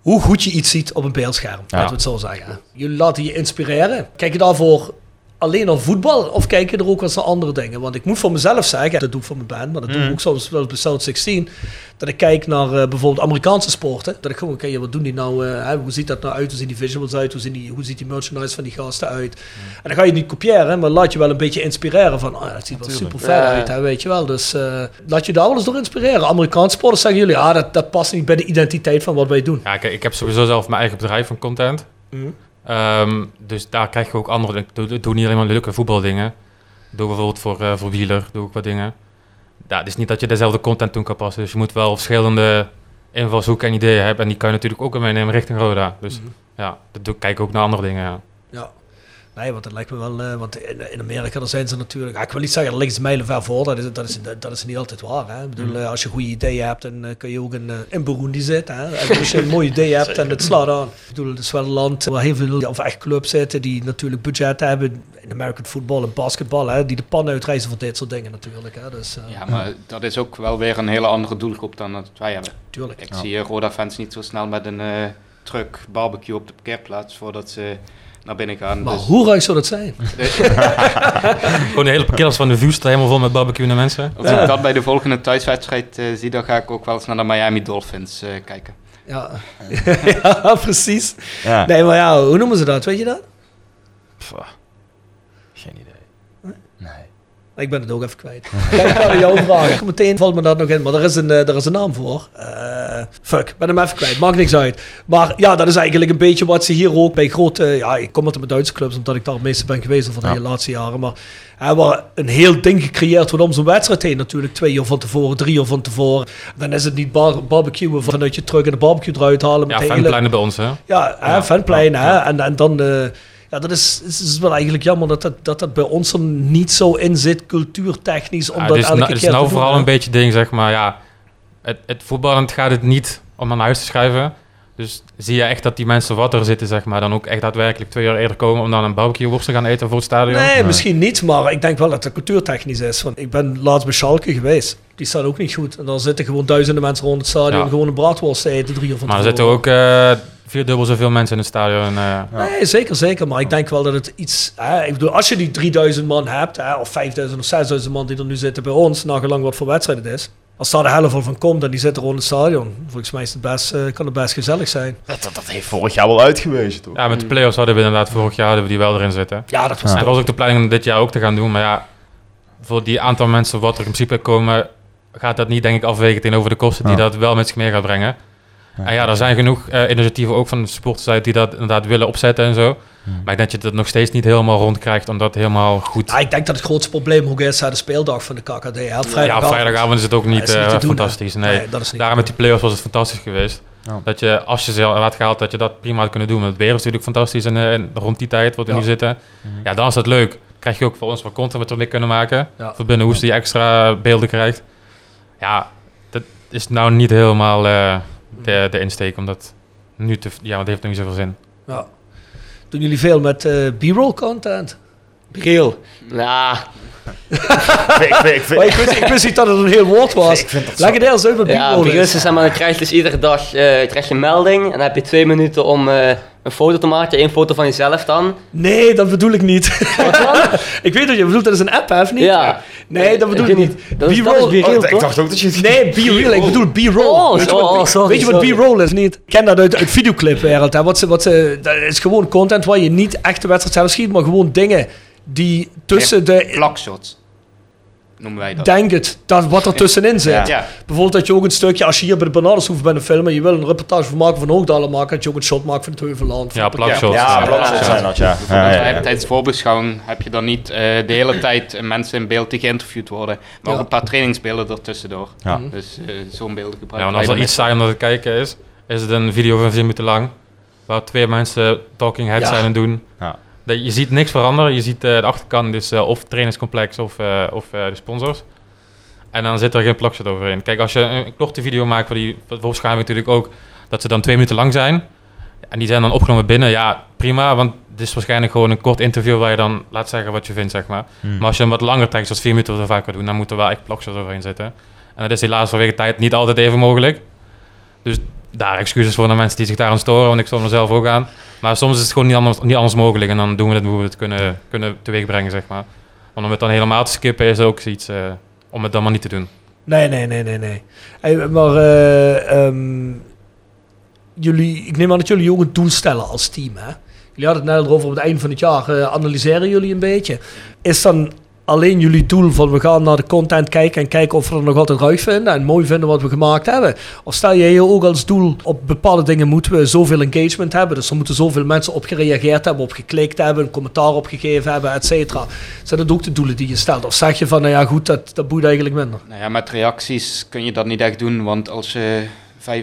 hoe goed je iets ziet op een beeldscherm. Laten we het zo zeggen. Jullie laten je inspireren. Kijk je daarvoor alleen naar voetbal of kijk je er ook eens naar andere dingen? Want ik moet voor mezelf zeggen, dat doe ik voor mijn band, maar dat doe ik Mm. ook soms wel bij South 16, dat ik kijk naar eh, bijvoorbeeld Amerikaanse sporten. Dat ik gewoon kijk, ja, wat doen die nou, eh, hè, hoe ziet dat nou uit, hoe zien die visuals uit, hoe, zien die, hoe ziet die merchandise van die gasten uit. En dan ga je niet kopiëren, maar laat je wel een beetje inspireren van, oh, dat ziet er Natuurlijk. super vet Ja, uit, hè, weet je wel. Dus eh, laat je daar wel eens door inspireren. Amerikaanse sporters zeggen jullie, ah, dat, dat past niet bij de identiteit van wat wij doen. Ja, kijk, ik heb sowieso zelf mijn eigen bedrijf van content. Mhm. Ehm, dus daar krijg je ook andere... Ik doe, ik doe niet alleen maar leuke voetbaldingen. Doe bijvoorbeeld voor, eh, voor wieler, doe ik wat dingen. Ja, het is niet dat je dezelfde content toen kan passen. Dus je moet wel verschillende invalshoeken en ideeën hebben. En die kan je natuurlijk ook meenemen richting Roda. Dus Mhm. ja, dat doe, kijk ook naar andere dingen. Ja. Ja. Nee, want dat lijkt me wel... eh, want in, in Amerika daar zijn ze natuurlijk... ja, ik wil niet zeggen, dat ligt ze mijlen ver voor. Dat is, dat is, dat is niet altijd waar. Hè? Ik bedoel, Mm. eh, als je goede ideeën hebt, dan eh, kun je ook in, in Burundi zitten. Hè? En als je een mooi idee hebt en het slaat aan. Ik bedoel, het is wel een land waar heel veel... Of echt clubs zitten die natuurlijk budget hebben. In American football en basketbal. Hè? Die de pan uitreizen voor dit soort dingen natuurlijk. Hè? Dus, Ja, maar dat is ook wel weer een hele andere doelgroep dan dat wij hebben. Tuurlijk. Ik Ja. zie eh, Roda-fans niet zo snel met een truck barbecue op de parkeerplaats voordat ze naar binnen gaan. Maar Dus- hoe ruik zou dat zijn? Gewoon de hele parkeerplaats van de vuur staat helemaal vol met barbecue mensen. Als ik dat bij de volgende thuiswedstrijd eh, zie, dan ga ik ook wel eens naar de Miami Dolphins eh, kijken. Ja. ja, precies. Ja. Nee, maar ja, hoe noemen ze dat? Weet je dat? Ik ben het ook even kwijt. ik ga aan jou vragen. Meteen valt me dat nog in, maar er is een, eh, er is een naam voor. Eh, fuck, ik ben hem even kwijt. Maakt niks uit. Maar ja, dat is eigenlijk een beetje wat ze hier ook bij grote... Ja, ik kom uit de Duitse clubs, omdat ik daar het meeste ben geweest voor de laatste jaren. Maar er waar een heel ding gecreëerd wordt om zo'n wedstrijd heen. Natuurlijk twee uur van tevoren, drie uur van tevoren. Dan is het niet bar barbecuen vanuit je truck en de barbecue eruit halen. Ja, fanpleinen bij ons, hè? ja, hè, fanplein. Hè? En, en dan... eh, ja, dat is, is, is wel eigenlijk jammer dat dat, dat dat bij ons er niet zo in zit, cultuurtechnisch. Om Ja, dat het is, elke nou, het is keer nou vooral een beetje ding, zeg maar, ja... Het, het voetballend gaat het niet om naar huis te schrijven. Dus zie je echt dat die mensen wat er zitten, zeg maar, dan ook echt daadwerkelijk twee jaar eerder komen om dan een barbecue worst te gaan eten voor het stadion? Nee, misschien niet, maar ik denk wel dat het cultuurtechnisch is. Want ik ben laatst bij Schalke geweest. Die staat ook niet goed. En dan zitten gewoon duizenden mensen rond het stadion Ja. gewoon een braadworst te eten, drie uur van Maar er zitten ook eh vier dubbel zoveel mensen in het stadion. eh. Nee, zeker, zeker. Maar ik denk wel dat het iets... Hè, ik bedoel, als je die 3000 man hebt, hè, of 5000 of 6000 man die er nu zitten bij ons, nagelang wat voor wedstrijd het is. Als daar de helft van komt en die zitten rond het stadion, volgens mij is het best, eh, kan het best gezellig zijn. Dat, dat, dat heeft vorig jaar wel uitgewezen, toch? Ja, met de play-offs hadden we inderdaad vorig jaar hadden we die wel erin zitten. Ja, dat was dat was ook de planning om dit jaar ook te gaan doen. Maar ja, voor die aantal mensen wat er in principe komen, gaat dat niet denk ik afwegen tegenover de kosten die Ja. dat wel met zich mee gaat brengen. En ja, er zijn genoeg eh, initiatieven ook van de supporters die dat inderdaad willen opzetten en zo. Maar ik denk dat je dat nog steeds niet helemaal rondkrijgt om dat helemaal goed... Ja, ik denk dat het grootste probleem ook is hè, de speeldag van de KKD. Hè. Ja, vrijdagavond. is het ook niet, eh, doen, fantastisch. Nee. Nee, dat is niet Daarom met die play-offs was het fantastisch geweest. Ja. Dat je, als je ze had gehaald, dat je dat prima had kunnen doen. Want het weer is natuurlijk fantastisch en, eh, en rond die tijd, wat we Ja. nu zitten. Ja, dan is dat leuk. Krijg je ook voor ons wat content wat we mee kunnen maken. Ja. Voor binnen hoe die extra beelden krijgt. Ja, dat is nou niet helemaal eh, de, de insteek, omdat nu te... Ja, dat heeft nog niet zoveel zin. Ja. Doen jullie veel met eh b-roll content? Bril. Nou, ik, vind- ik, vind- ik, wist, ik wist niet dat het een heel woord was. Ik vind Leg het uit wat ja, b-roll bril is. maar, dan krijg je dus iedere dag eh, krijg je een melding. En dan heb je twee minuten om eh, een foto te maken. Eén foto van jezelf dan. Nee, dat bedoel ik niet. Wat dan? ik weet dat je bedoelt, dat is een app, hè, of niet? Ja. Nee, dat bedoel ik niet. Dat is, dat B-roll- is Oh, ik dacht ook dat je het... Nee, B-Real. Ik bedoel B-roll. Oh, weet, je wat, oh, sorry, weet je wat. B-roll is? Niet? Ik ken dat uit, uit videoclipwereld. Hè. Wat ze, wat ze, dat is gewoon content waar je niet echt de wedstrijd zelf schiet, maar gewoon dingen die tussen de... Plakshots noemen wij dat. Denk het, dat, wat er tussenin zit. Ja. Bijvoorbeeld dat je ook een stukje, als je hier bij de Bananenshoef bent een film en je wil een reportage van maken van Hoogdalen maken, dat je ook een shot maakt van het Heuvelland. Ja, plakshots. Ja, Ja. plakshots zijn dat, ja. Ja, ja, ja. Tijdens voorbeschouwing heb je dan niet eh, de hele tijd mensen in beeld die geïnterviewd worden, maar ook Ja. een paar trainingsbeelden ertussendoor. Ja. Dus eh, zo'n beelden Ja, gebruiken want als wij er iets saai om te kijken is, is het een video van vier minuten lang. Waar twee mensen talking heads Ja. zijn en doen. Ja. Dat, je ziet niks veranderen. Je ziet eh, de achterkant, dus of het trainingscomplex of, eh, of de sponsors. En dan zit er geen plakshot overheen. Kijk, als je een, korte video maakt, voor die voor waarschijnlijk natuurlijk ook, dat ze dan twee minuten lang zijn. En die zijn dan opgenomen binnen, ja, prima. Want het is waarschijnlijk gewoon een kort interview waar je dan laat zeggen wat je vindt, zeg maar. Hmm. Maar als je hem wat langer trekt, zoals vier minuten we vaker doen, dan moet er wel echt plakshots overheen zitten. En dat is helaas vanwege tijd niet altijd even mogelijk. Dus daar excuses voor de mensen die zich daar aan storen, want ik stond er zelf ook aan. Maar soms is het gewoon niet anders, niet anders mogelijk en dan doen we het hoe we het kunnen, kunnen teweegbrengen, zeg maar. Want om het dan helemaal te skippen is ook zoiets eh, om het dan maar niet te doen. Nee, nee, nee, nee, nee. Maar eh, ehm, jullie, ik neem aan dat jullie ook een doel stellen als team, hè? Jullie hadden het net over op het eind van het jaar. eh, analyseren jullie een beetje? Is dan alleen jullie doel van we gaan naar de content kijken en kijken of we er nog altijd ruig vinden en mooi vinden wat we gemaakt hebben? Of stel je je ook als doel op bepaalde dingen moeten we zoveel engagement hebben, dus er moeten zoveel mensen op gereageerd hebben, op geklikt hebben, een commentaar opgegeven hebben, et cetera. Zijn dat ook de doelen die je stelt? Of zeg je van, nou ja goed, dat, dat boeit eigenlijk minder? Nou ja, met reacties kun je dat niet echt doen, want als je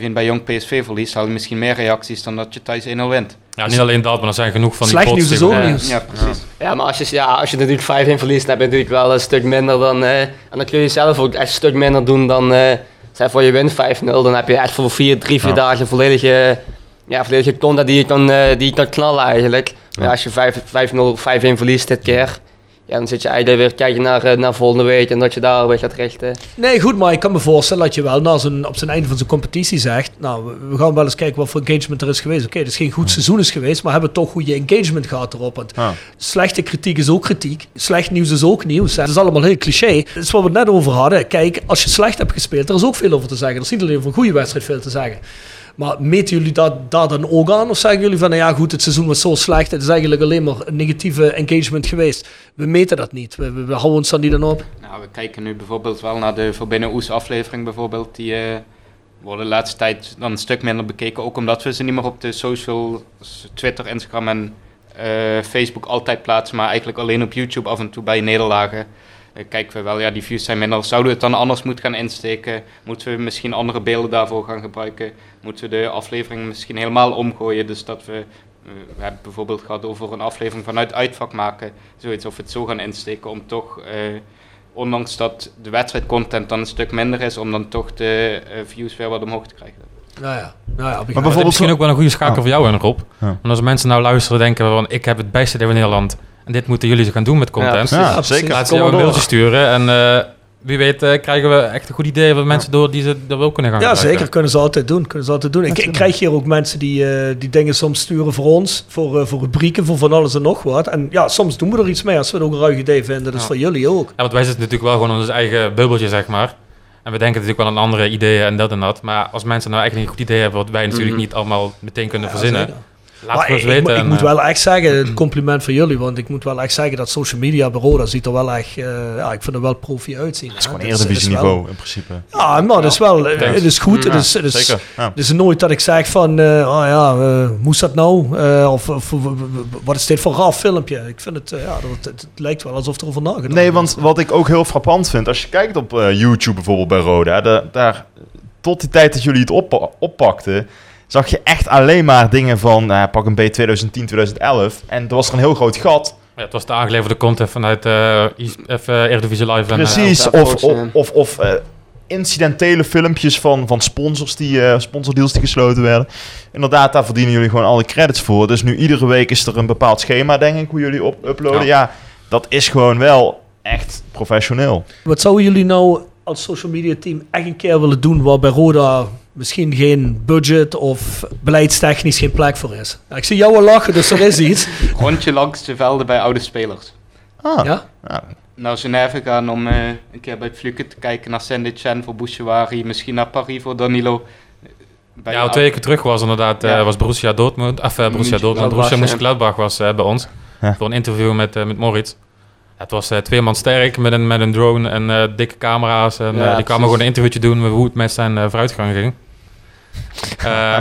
5-1 bij Jong PSV verliest, haal je misschien meer reacties dan dat je thuis 1-0 wint. Ja, niet alleen dat, maar er zijn genoeg van die Slecht pots nieuws die is ook nieuws. Ja, precies. Ja, maar als je, ja, als je natuurlijk 5-1 verliest, dan heb je natuurlijk wel een stuk minder dan... eh, en dan kun je zelf ook echt een stuk minder doen dan... eh zeg voor je wint 5-0, dan heb je echt voor vier, drie, vier Ja. dagen volledige, ja, volledige content die je kan, eh, die je kan knallen eigenlijk. Maar ja, als je 5 5-0, 5-1 verliest dit keer, ja, dan zit je eigenlijk weer kijken naar, eh, naar volgende week en dat je daar weer gaat richten. Nee, goed, maar ik kan me voorstellen dat je wel na zijn, op zijn einde van zijn competitie zegt... Nou, we- gaan wel eens kijken wat voor engagement er is geweest. Oké, het is geen goed seizoen is geweest, maar hebben toch goede engagement gehad erop. Want Ja. slechte kritiek is ook kritiek. Slecht nieuws is ook nieuws. Het is allemaal heel cliché. Dat is wat we het net over hadden. Kijk, als je slecht hebt gespeeld, er is ook veel over te zeggen. Er is niet alleen over een goede wedstrijd veel te zeggen. Maar meten jullie dat, daar dan ook aan? Of zeggen jullie van, nou ja goed, het seizoen was zo slecht. Het is eigenlijk alleen maar een negatieve engagement geweest. We meten dat niet. We, we, houden ons daar niet aan op. Nou, we kijken nu bijvoorbeeld wel naar de Verbinnen Oes aflevering bijvoorbeeld. Die eh, worden de laatste tijd dan een stuk minder bekeken. Ook omdat we ze niet meer op de social, Twitter, Instagram en eh, Facebook altijd plaatsen. Maar eigenlijk alleen op YouTube af en toe bij nederlagen. Eh, kijken we wel, ja die views zijn minder. Zouden we het dan anders moeten gaan insteken? Moeten we misschien andere beelden daarvoor gaan gebruiken? Moeten we de aflevering misschien helemaal omgooien? Dus dat we... eh, we hebben bijvoorbeeld gehad over een aflevering vanuit uitvak maken. Zoiets, of we het zo gaan insteken om toch... eh, ondanks dat de wedstrijdcontent dan een stuk minder is, om dan toch de eh, views weer wat omhoog te krijgen. Nou ja, nou ja, Maar bijvoorbeeld misschien ook wel een goede schakel Oh. voor jou en Rob. Ja. Want als mensen nou luisteren denken van ik heb het beste in Nederland dit moeten jullie gaan doen met content. Ja, zeker. Laat ze jou een mailtje sturen en eh, wie weet eh, krijgen we echt een goed idee van mensen door die ze er wel kunnen gaan Ja, gebruiken. zeker. Kunnen ze altijd doen. Kunnen ze altijd doen. Ik, ik krijg hier ook mensen die, eh, die dingen soms sturen voor ons. Voor, eh, voor rubrieken, voor van alles en nog wat. En ja, soms doen we er iets mee als we het ook een ruig idee vinden. Dat is Ja. voor jullie ook. Ja, want wij zitten natuurlijk wel gewoon in ons eigen bubbeltje, zeg maar. En we denken natuurlijk wel aan andere ideeën en dat en dat. Maar als mensen nou eigenlijk een goed idee hebben wat wij natuurlijk Mhm. niet allemaal meteen kunnen Ja, verzinnen, zeker. Laat Maar het ons ik, ik, weten. moet- ik en, moet eh, wel echt zeggen, het compliment voor jullie. Want ik moet wel echt zeggen dat social media bureau, dat ziet er wel echt, eh, ja, ik vind er wel profi uitzien. Dat is gewoon wel- niveau in principe. Ja, maar dat is wel, eh, het is goed. Het Ja, is, het is, zeker. Het is nooit dat ik zeg van, eh oh ja, eh, moest dat nou? Eh, of, of, wat is dit voor een raar filmpje? Ik vind het, eh, ja, dat, het, het lijkt wel alsof er over nagedacht Nee, want wat ik ook heel frappant vind, als je kijkt op eh, YouTube bijvoorbeeld bij Roda, da- daar, tot die tijd dat jullie het oppa- oppakten, zag je echt alleen maar dingen van, nou, pak een B 2010, 2011. En er was er een heel groot gat. ja, het was de aangeleverde content vanuit eh eh, Eredivisie Live. En, eh, Precies, of, of, eh, of, of eh, incidentele filmpjes van, van sponsors die, eh sponsordeals die gesloten werden. Inderdaad, daar verdienen jullie gewoon alle credits voor. Dus nu iedere week is er een bepaald schema, denk ik, hoe jullie op uploaden. Ja. Ja, dat is gewoon wel echt professioneel. Wat zouden jullie nou als social media team echt een keer willen doen waar bij Roda misschien geen budget of beleidstechnisch geen plek voor is? Ja, ik zie jou al lachen, dus er is iets. Rondje langs de velden bij oude spelers. Ah, Ja? Naar Genève gaan om eh, een keer bij Fluke te kijken naar Saint-Etienne voor Bouchouari, misschien naar Paris voor Danilo. Bij ja, twee weken terug was inderdaad eh, Ja. was Borussia Dortmund, of eh, Borussia Dortmund, Borussia ja. Mönchengladbach was bij ons Ja. voor een interview met, met Moritz. Het was eh, twee man sterk met een, met een drone en eh, dikke camera's en eh, die kwamen gewoon een interviewtje doen met hoe het met zijn vooruitgang ging.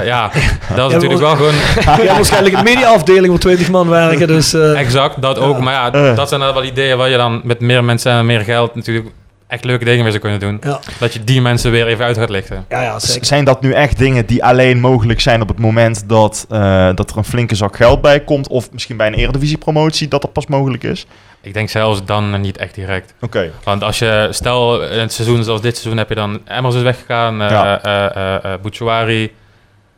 Ja, dat is Ja, natuurlijk wel gewoon Ja, waarschijnlijk een mediaafdeling waar 20 man werken, dus... exact dat ook. Maar ja, dat zijn wel ideeën waar je dan met meer mensen en meer geld natuurlijk echt leuke dingen mee zou kunnen doen. Ja. Dat je die mensen weer even uit gaat lichten. ja, ja, zeker. Zijn dat nu echt dingen die alleen mogelijk zijn op het moment dat, eh, dat er een flinke zak geld bij komt? Of misschien bij een eredivisie-promotie dat dat pas mogelijk is? Ik denk zelfs dan niet echt direct. Oké. Want als je, stel in het seizoen zoals dit seizoen heb je dan Emmers is weggegaan, eh Ja. eh, eh, eh, Bouchouari,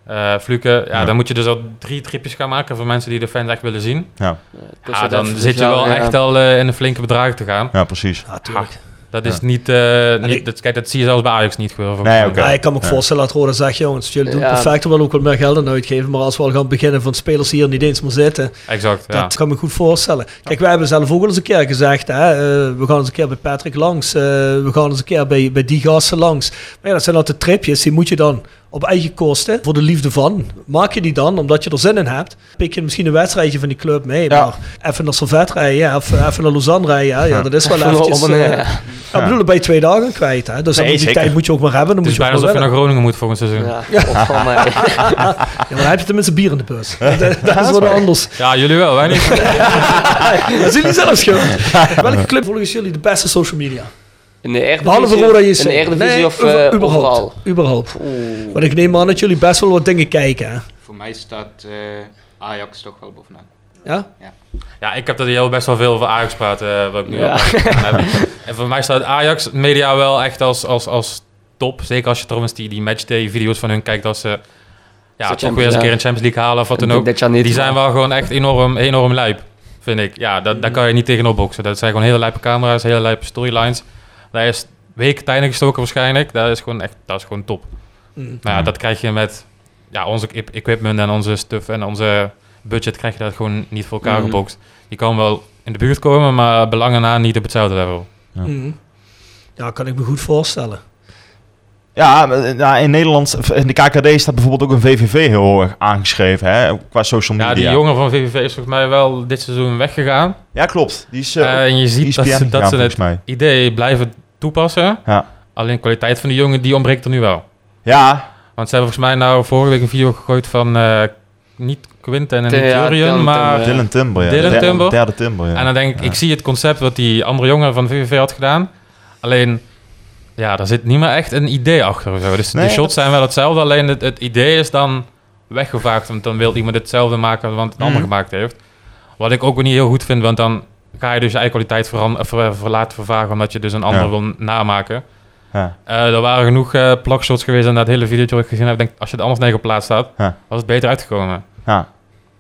eh, Fluke. Ja, Ja. dan moet je dus al drie tripjes gaan maken voor mensen die de fans echt willen zien. Ja. Dus Ja, dat dan even- zit je wel ja, echt al in een flinke bedrag te gaan. ja, precies. Ja, tuurlijk. Dat is Ja. niet, eh, ik- niet dat, kijk, dat zie je zelfs bij Ajax niet gebeuren. Nee. Ja, ik kan me ook Ja. voorstellen dat Roda zegt, jongens, jullie doen Ja. perfect, we willen ook wel meer geld aan uitgeven, maar als we al gaan beginnen van spelers die hier niet eens meer zitten, Exact, ja. Dat kan me goed voorstellen. Kijk, wij hebben zelf ook wel eens een keer gezegd, hè, eh, we gaan eens een keer bij Patrick langs, eh, we gaan eens een keer bij, bij die gasten langs. Maar ja, dat zijn altijd tripjes, die moet je dan op eigen kosten, voor de liefde van, maak je die dan, omdat je er zin in hebt. Pik je misschien een wedstrijdje van die club mee, Ja. maar even naar Servet rijden, ja, of even naar Lausanne rijden, ja, ja, dat is wel Even eventjes... eh, neer. ja, ik bedoel, je twee dagen kwijt, hè. Dus Nee, die zeker. tijd moet je ook maar hebben, dan Het moet is je ook bijna alsof je naar Groningen moet volgend seizoen. Ja, Ja, of van mij. Ja, maar dan heb je tenminste bier in de bus. dat, dat is wat anders. jullie wel, wij niet. Dat is jullie zelf schuld. Welke club volgens jullie de beste social media? In de Behalve Roda JC. In de Eredivisie Nee, of eh, überhaupt. overal? Überhaupt. Oeh. Want ik neem aan dat jullie best wel wat dingen kijken. Hè? Voor mij staat eh, Ajax toch wel bovenaan. Ja? Ja, ik heb er heel best wel veel over Ajax praten, eh, wat ik nu Ja. al gedaan heb. En voor mij staat Ajax media wel echt als, als, als top. Zeker als je trouwens die, die matchday video's van hun kijkt, als ze ja, toch weer eens een Champions, keer ja. een Champions League halen of wat dan ook. die zijn wel gewoon echt enorm, enorm lijp, vind ik. Ja, dat, daar kan je niet tegenop boksen. Dat zijn gewoon hele lijpe camera's, hele lijpe storylines. Daar is weken tijd in gestoken waarschijnlijk. Dat is gewoon echt, dat is gewoon top. Mm. Maar ja, dat krijg je met ja, onze equi- equipment en onze stuff en onze budget krijg je dat gewoon niet voor elkaar Mhm. gebokst. Je kan wel in de buurt komen, maar belangen na niet op hetzelfde level. Ja. Mm. Ja, kan ik me goed voorstellen. Ja, eh, nou, in Nederland, in de KKD staat bijvoorbeeld ook een VVV heel hoog aangeschreven, hè, qua social media. Ja, die jongen van VVV is volgens mij wel dit seizoen weggegaan. Ja, klopt. Die is, eh, Eh, en je ziet die dat is ze, dat het mij. idee blijven toepassen. Ja. Alleen de kwaliteit van die jongen, die ontbreekt er nu wel. Ja, Want ze hebben volgens mij nou vorige week een video gegooid van eh, niet Quinten en Dylan maar... Timber, Dylan Timber, ja. Dylan Derde- Timber? Derde Timber, ja. En dan denk ik, ik zie het concept wat die andere jongen van VVV had gedaan. Alleen, ja, daar zit niet meer echt een idee achter. zo. Dus Nee, de shots zijn wel hetzelfde, alleen het, het idee is dan weggevaagd. Want dan wil iemand hetzelfde maken wat het ander Mhm. gemaakt heeft. Wat ik ook niet heel goed vind, want dan ga je dus je eigen kwaliteit eh, ver, ver- laten vervagen... omdat je dus een ander Ja. wil namaken. Ja. Eh, er waren genoeg eh plakshots geweest en dat hele video dat ik gezien heb... denk als je het anders neer geplaatst had, Ja. was het beter uitgekomen. Ja.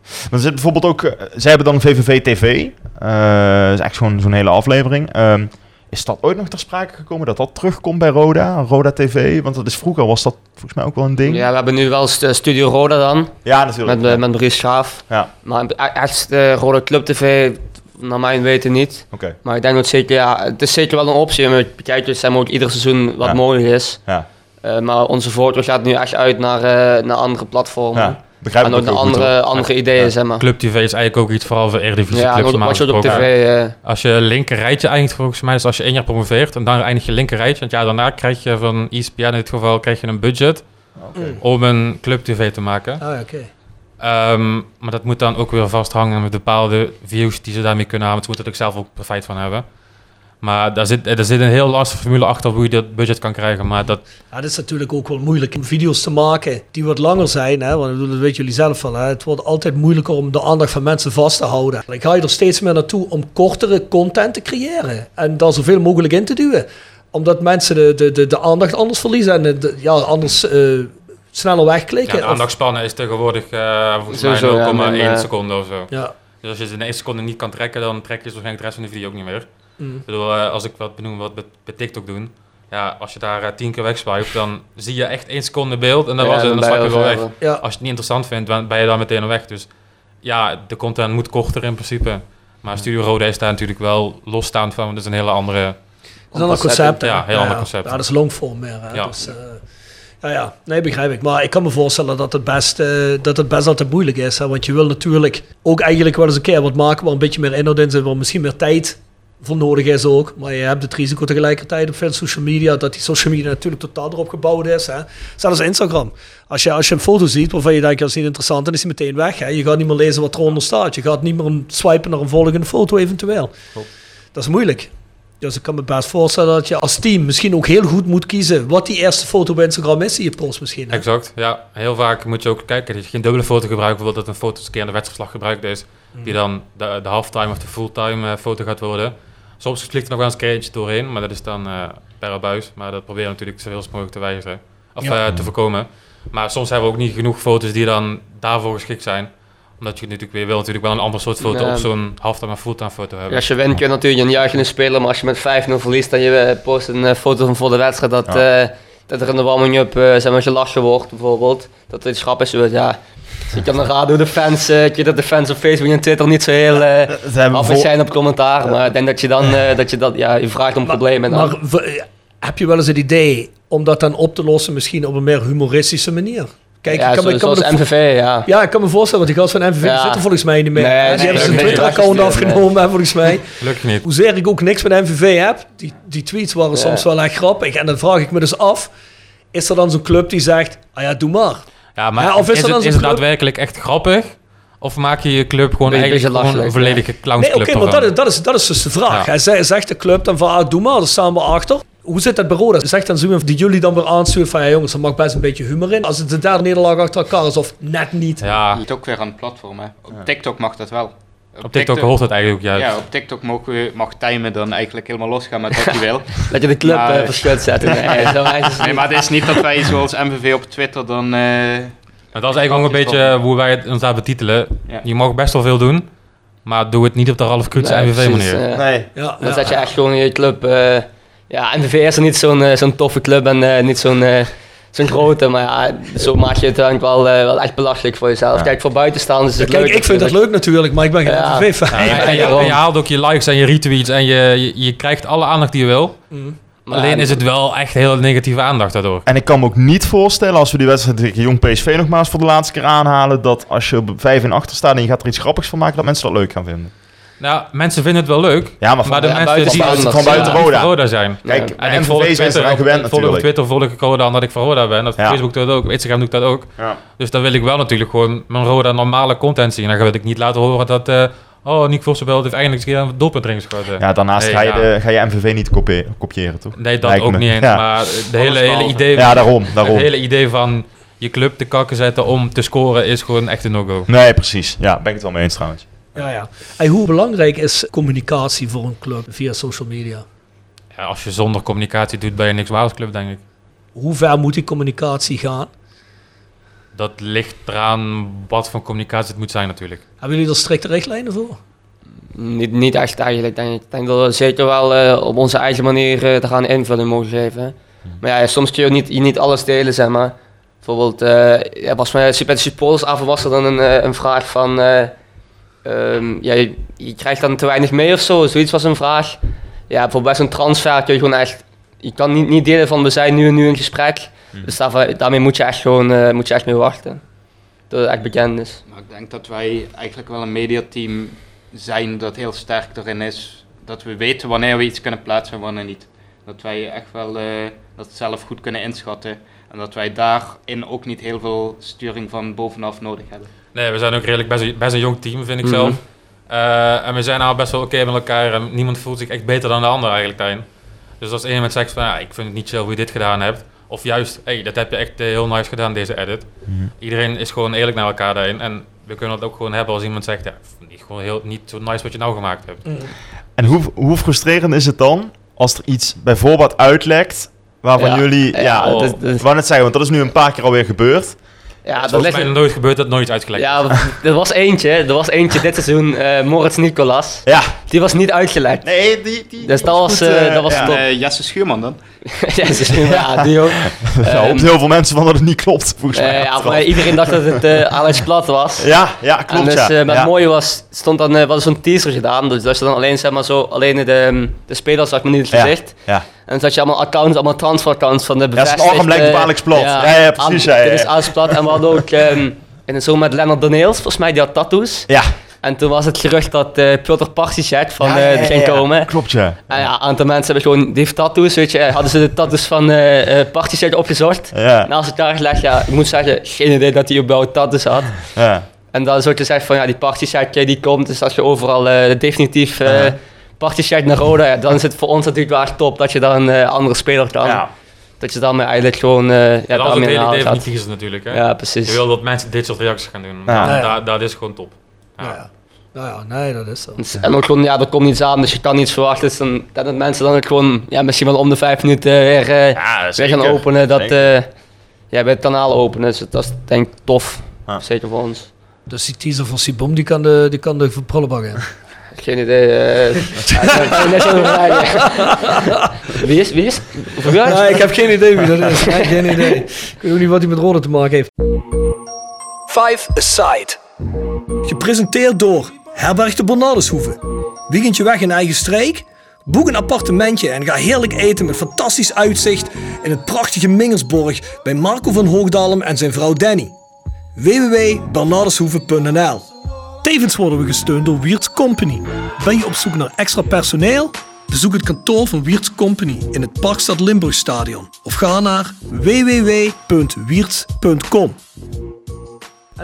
Maar er zit bijvoorbeeld ook... eh, zij hebben dan VVV TV. dat is echt zo'n zo'n hele aflevering. Ehm, is dat ooit nog ter sprake gekomen dat dat terugkomt bij Roda? Roda TV? Want dat is, vroeger was dat volgens mij ook wel een ding. Ja, we hebben nu wel st- Studio Roda dan. Ja, natuurlijk. Met, eh, met Maurice Schaaf. Ja. Maar e- echt de Roda Club TV, naar mijn weten niet. Oké. Maar ik denk dat zeker, ja, het is zeker wel een optie. We zeg maar, ook ieder seizoen wat Ja. mogelijk is. Ja. Eh, maar onze voortdurend gaat nu echt uit naar, eh, naar andere platformen. Ja, begrijp en ook naar ook goed, andere, andere ideeën, zeg maar. Club TV is eigenlijk ook iets vooral voor Eredivisie Ja, clubs je ook op tv... eh, Als je linker rijtje eindigt volgens mij, dus als je één jaar promoveert en dan eindig je linker rijtje, want ja, daarna krijg je van ESPN in dit geval krijg je een budget om een club tv te maken. Ah, oké. Ehm, maar dat moet dan ook weer vasthangen met bepaalde views die ze daarmee kunnen halen. Want ze moeten er ook zelf ook profijt van hebben. Maar daar zit, er zit een heel lastige formule achter hoe je dat budget kan krijgen. Maar dat, Ja, het is natuurlijk ook wel moeilijk om video's te maken die wat langer zijn. Hè? Want dat weten jullie zelf wel. Hè? Het wordt altijd moeilijker om de aandacht van mensen vast te houden. Ik ga je er steeds meer naartoe om kortere content te creëren. En daar zoveel mogelijk in te duwen. Omdat mensen de, de, de, de aandacht anders verliezen. En de- de- ja, anders eh, sneller ja, wegklikken. de Of- aandachtspannen is tegenwoordig eh volgens Sowieso, ja, mij 0,1 men, eh, seconde of zo. ja. Dus als je ze in één seconde niet kan trekken, dan trek je ze waarschijnlijk de rest van de video ook niet meer. Mm. Ik bedoel, eh, als ik wat benoem wat bij, bij TikTok doen. Ja, als je daar eh, tien keer wegswipe, dan zie je echt één seconde beeld en dan ja, was het en dan je wel weg. Ja. Als je het niet interessant vindt, dan ben je dan meteen al weg. Dus ja, de content moet korter in principe. Maar Studio Roda is daar natuurlijk wel losstaand van. want Dat is een hele andere... Dat is een ander concept. Ja, heel ander concept. Ja, dat is longform meer. Hè? Ja. Dus, eh, ja, ja, nee, begrijp ik. Maar ik kan me voorstellen dat het best, eh, dat het best altijd moeilijk is. Hè? Want je wil natuurlijk ook eigenlijk wel eens een keer wat maken waar een beetje meer inhoud in zit, waar misschien meer tijd voor nodig is ook. Maar je hebt het risico tegelijkertijd op veel social media, dat die social media natuurlijk totaal erop gebouwd is. Hè? Zelfs Instagram. Als je, als je een foto ziet waarvan je denkt, dat is niet interessant, dan is die meteen weg. Hè? Je gaat niet meer lezen wat eronder staat. Je gaat niet meer swipen naar een volgende foto eventueel. Dat is moeilijk. Dus ik kan me best voorstellen dat je als team misschien ook heel goed moet kiezen wat die eerste foto bij Instagram is die je post misschien. hè? Exact, ja. Heel vaak moet je ook kijken dat je geen dubbele foto gebruikt. Bijvoorbeeld dat een foto een keer in de wedstrijdslag gebruikt is. Mm. Die dan de, de halftime of de fulltime eh, foto gaat worden. Soms vliegt er nog wel eens een keer eentje doorheen. Maar dat is dan eh per abuis. Maar dat proberen we natuurlijk zoveel mogelijk te wijzigen. Of Ja. eh, te voorkomen. Maar soms hebben we ook niet genoeg foto's die dan daarvoor geschikt zijn. Omdat je natuurlijk weer wil natuurlijk wel een ander soort foto Ja. op zo'n halftime fulltime foto hebben. Ja, als je wint kun je natuurlijk een juichende speler, maar als je met 5-0 verliest en je eh, post een foto van voor de wedstrijd dat, eh, dat er in de warming-up eh, zeg maar, gelachen wordt bijvoorbeeld. Dat het grap is, ja. Zit je aan de radio de fans, eh, ik weet dat de fans op Facebook en Twitter niet zo heel eh Ze hebben af vol- zijn op commentaar, maar ik denk dat je dan, eh, dat je dat, ja, je vraagt om problemen. dan. Maar heb je wel eens het idee om dat dan op te lossen misschien op een meer humoristische manier? Kijk, ja, ik kan, me- zo- ik kan zoals MVV, ja. Ja, ik kan me voorstellen, want die gast van MVV Ja. zitten volgens mij niet meer. Nee, hè? nee, die hebben zijn nee, Twitter-account nee. afgenomen, hè, volgens mij. Gelukkig niet. Hoezeer ik ook niks met MVV heb, die, die tweets waren Ja. soms wel echt grappig. En dan vraag ik me dus af, is er dan zo'n club die zegt, ah ja, doe maar. Ja, maar Ja, of is het, is het daadwerkelijk echt grappig? Of maak je je club gewoon eigenlijk gewoon een volledige Nee, oké, clownsclub maar dat is, dat, is, dat is dus de vraag. Ja. Hij zegt, zegt de club dan van, ah, doe maar, daar staan we achter. Hoe zit dat bij Roda? Zegt dan Zoom die jullie dan weer aansturen van, ja jongens, er mag best een beetje humor in. Als het de derde nederlaag achter elkaar is of net niet. Ja, Het is ook weer aan het platform, hè. Op TikTok mag dat wel. Op TikTok hoort het eigenlijk ook juist. Ja, op TikTok mag, mag Tijmen dan eigenlijk helemaal losgaan met wat hij wil. Dat je de club Maar- eh, verschut zetten. Nee, maar het is niet dat wij zoals MVV op Twitter dan... eh, Maar dat is eigenlijk ook een beetje hoe wij het ons daar betitelen. Ja. Je mag best wel veel doen, maar doe het niet op de Ralf Krutse Nee, MVV manier. eh. Nee. Ja, Dan ja, zet je echt gewoon in je club. eh, ja, NVV is er niet zo'n eh, zo'n toffe club en eh, niet zo'n eh, zo'n grote. Maar ja, zo maak je het uiteindelijk wel, eh, wel echt belachelijk voor jezelf. Ja. Kijk, voor buitenstaanders is het Kijk, leuk. ik vind het leuk natuurlijk, maar ik ben geen Ja. MVV-fan. En, je- en je, en je haalt ook je likes en je retweets en je, je, je krijgt alle aandacht die je wil. Maar Alleen ja, is het wel echt heel negatieve aandacht daardoor. En ik kan me ook niet voorstellen, als we die wedstrijd tegen Jong PSV nogmaals voor de laatste keer aanhalen, dat als je op 5 en achter staat en je gaat er iets grappigs van maken, dat mensen dat leuk gaan vinden. Nou, mensen vinden het wel leuk. Ja, maar van, Maar de ja, mensen buiten die dat gewoon ze- buiten die Roda. zijn. Kijk, Ja. En ik volg zijn Twitter, gewend ik volg op natuurlijk. Twitter volg ik Roda omdat ik van Roda ben. Op Ja. Facebook doe ik dat ook, op Instagram doe ik dat ook. Ja. Dus dan wil ik wel natuurlijk gewoon mijn Roda normale content zien. Dan wil ik niet laten horen dat... eh oh, Nick Vossenbelt heeft eindelijk eens een keer een doelpunt erin geschoten. Ja, daarnaast Nee, ga, je ja. de, ga je MVV niet kopie- kopiëren, toch? Nee, dat Lijkt ook me. niet eens. Ja. Maar de hele, hele, idee, Ja, daarom. daarom. het hele idee van je club te kakken zetten om te scoren is gewoon echt een no-go. Nee, precies. Ja, ben ik het wel mee eens trouwens. Ja, ja. Hey, hoe belangrijk is communicatie voor een club via social media? Ja, als je zonder communicatie doet, ben je niks waard als club, denk ik. Hoe ver moet die communicatie gaan? Dat ligt eraan wat voor communicatie het moet zijn natuurlijk. Hebben jullie er strikte richtlijnen voor? Niet, niet echt eigenlijk, denk ik. Ik denk dat we zeker wel eh, op onze eigen manier eh er gaan invulling mogen geven. Maar ja, soms kun je ook niet, je niet alles delen, zeg maar. Bijvoorbeeld, eh ja, was bij bij de supportersavond was er dan een, eh, een vraag van... ehm, ja, je, je krijgt dan te weinig mee of zo, zoiets was een vraag. Ja, bijvoorbeeld bij zo'n transfer kun je gewoon echt... Je kan niet, niet delen van we zijn nu en nu in gesprek. Dus daarvoor- daarmee moet je echt gewoon eh, moet je echt mee wachten. Dat het echt bekend is. Maar ik denk dat wij eigenlijk wel een mediateam zijn dat heel sterk erin is. Dat we weten wanneer we iets kunnen plaatsen en wanneer niet. Dat wij echt wel eh, dat zelf goed kunnen inschatten. En dat wij daarin ook niet heel veel sturing van bovenaf nodig hebben. Nee, we zijn ook redelijk best een, best een jong team, vind ik Mhm. zelf. Eh, en we zijn al best wel oké met elkaar. En niemand voelt zich echt beter dan de ander eigenlijk daarin. Dus als één iemand zegt van, ja, ik vind het niet chill hoe je dit gedaan hebt. Of juist, hey, dat heb je echt eh, heel nice gedaan, deze edit. Iedereen is gewoon eerlijk naar elkaar daarin. En we kunnen het ook gewoon hebben als iemand zegt, ja, het gewoon heel, niet zo nice wat je nou gemaakt hebt. En hoe, hoe frustrerend is het dan als er iets bijvoorbeeld uitlekt waarvan Ja, jullie... ja, Ja, dat dat net zeggen, want dat is nu een paar keer alweer gebeurd. Ja, dat Volgens mij nooit gebeurd dat nooit uitgelekt is. Ja, er was eentje. Er was eentje dit seizoen, eh Moritz Nicolas. Ja. Die was niet uitgelekt. Nee, die... die Dus dat was, goed, eh, eh, dat was ja. top. Eh, Jesse Schuurman dan? ja, is- ja, die ook. Ja, Ehm, hoopt heel veel mensen van dat het niet klopt, volgens mij. eh, ja, achteraf. maar iedereen dacht dat het eh Alex Plat was. ja, ja, klopt, en dus ja. eh, ja. het mooie was, stond dan, eh, was zo'n teaser gedaan. Dus dat je dan alleen, zeg maar zo, alleen de, de spelers zag, maar niet het Ja, gezicht. ja. En dan zat je allemaal accounts, allemaal transferaccounts van de Ja, bevestigd. zijn arm lijkt op Alex Plat. Ja, ja, precies, ja, ja, Dit is ja. Alex Plat. En we hadden ook ehm, in een zomer met Lennart Daneels, volgens mij, die had tattoos. Ja. En toen was het gerucht dat eh Piotr Particek van Ja, eh ja, die ja, ging ja. komen. Klopt, ja. En ja, een aantal mensen hebben gewoon, die heeft tattoos, weet je. eh, Hadden ze de tattoos van eh eh Particek opgezocht. Ja, En als ik daar gelegd, ja, ik moet zeggen, geen idee dat hij überhaupt tattoos had. ja. En dan zou je zeggen van, ja, die Particek eh, die komt. Dus als je overal eh, definitief. Particek naar Roda, ja, dan is het voor ons natuurlijk wel echt top dat je dan een eh, andere speler kan. ja. Dat je dan eigenlijk gewoon, eh ja, dat is ook het hele idee van die natuurlijk. Hè? Ja, precies. Je wil dat mensen dit soort reacties gaan doen. Ja. Dat, Ja. dat, dat is gewoon top. Ja. Nou ja. Nou ja, nee, dat is zo. Dus- En ook gewoon, ja, er komt niets aan, dus je kan niets verwachten. Dus dan, dat het mensen dan ook gewoon, ja, misschien wel om de vijf minuten weer, eh, Ja, weer zeker. gaan openen. Dat, Zeker. eh ja, bij het kanaal openen. Dus dat is denk ik tof. Ja. Zeker voor ons. Dus die teaser van Sibom, die kan de, die kan de prullenbak in. Geen idee. ja, rijden. Wie is, wie is? Voor jou? Nee, ik heb geen idee wie dat is. Nee, geen idee. Ik weet ook niet wat hij met Rode te maken heeft. Five Aside. Gepresenteerd door Herberg de Bernardeshoeve. Weekendje weg in eigen streek? Boek een appartementje en ga heerlijk eten met fantastisch uitzicht in het prachtige Mingersborg bij Marco van Hoogdalem en zijn vrouw Danny. www.bernardeshoeve.nl Tevens worden we gesteund door Wiert's Company. Ben je op zoek naar extra personeel? Bezoek het kantoor van Wiert's Company in het Parkstad Limburgstadion of ga naar www.wierts.com.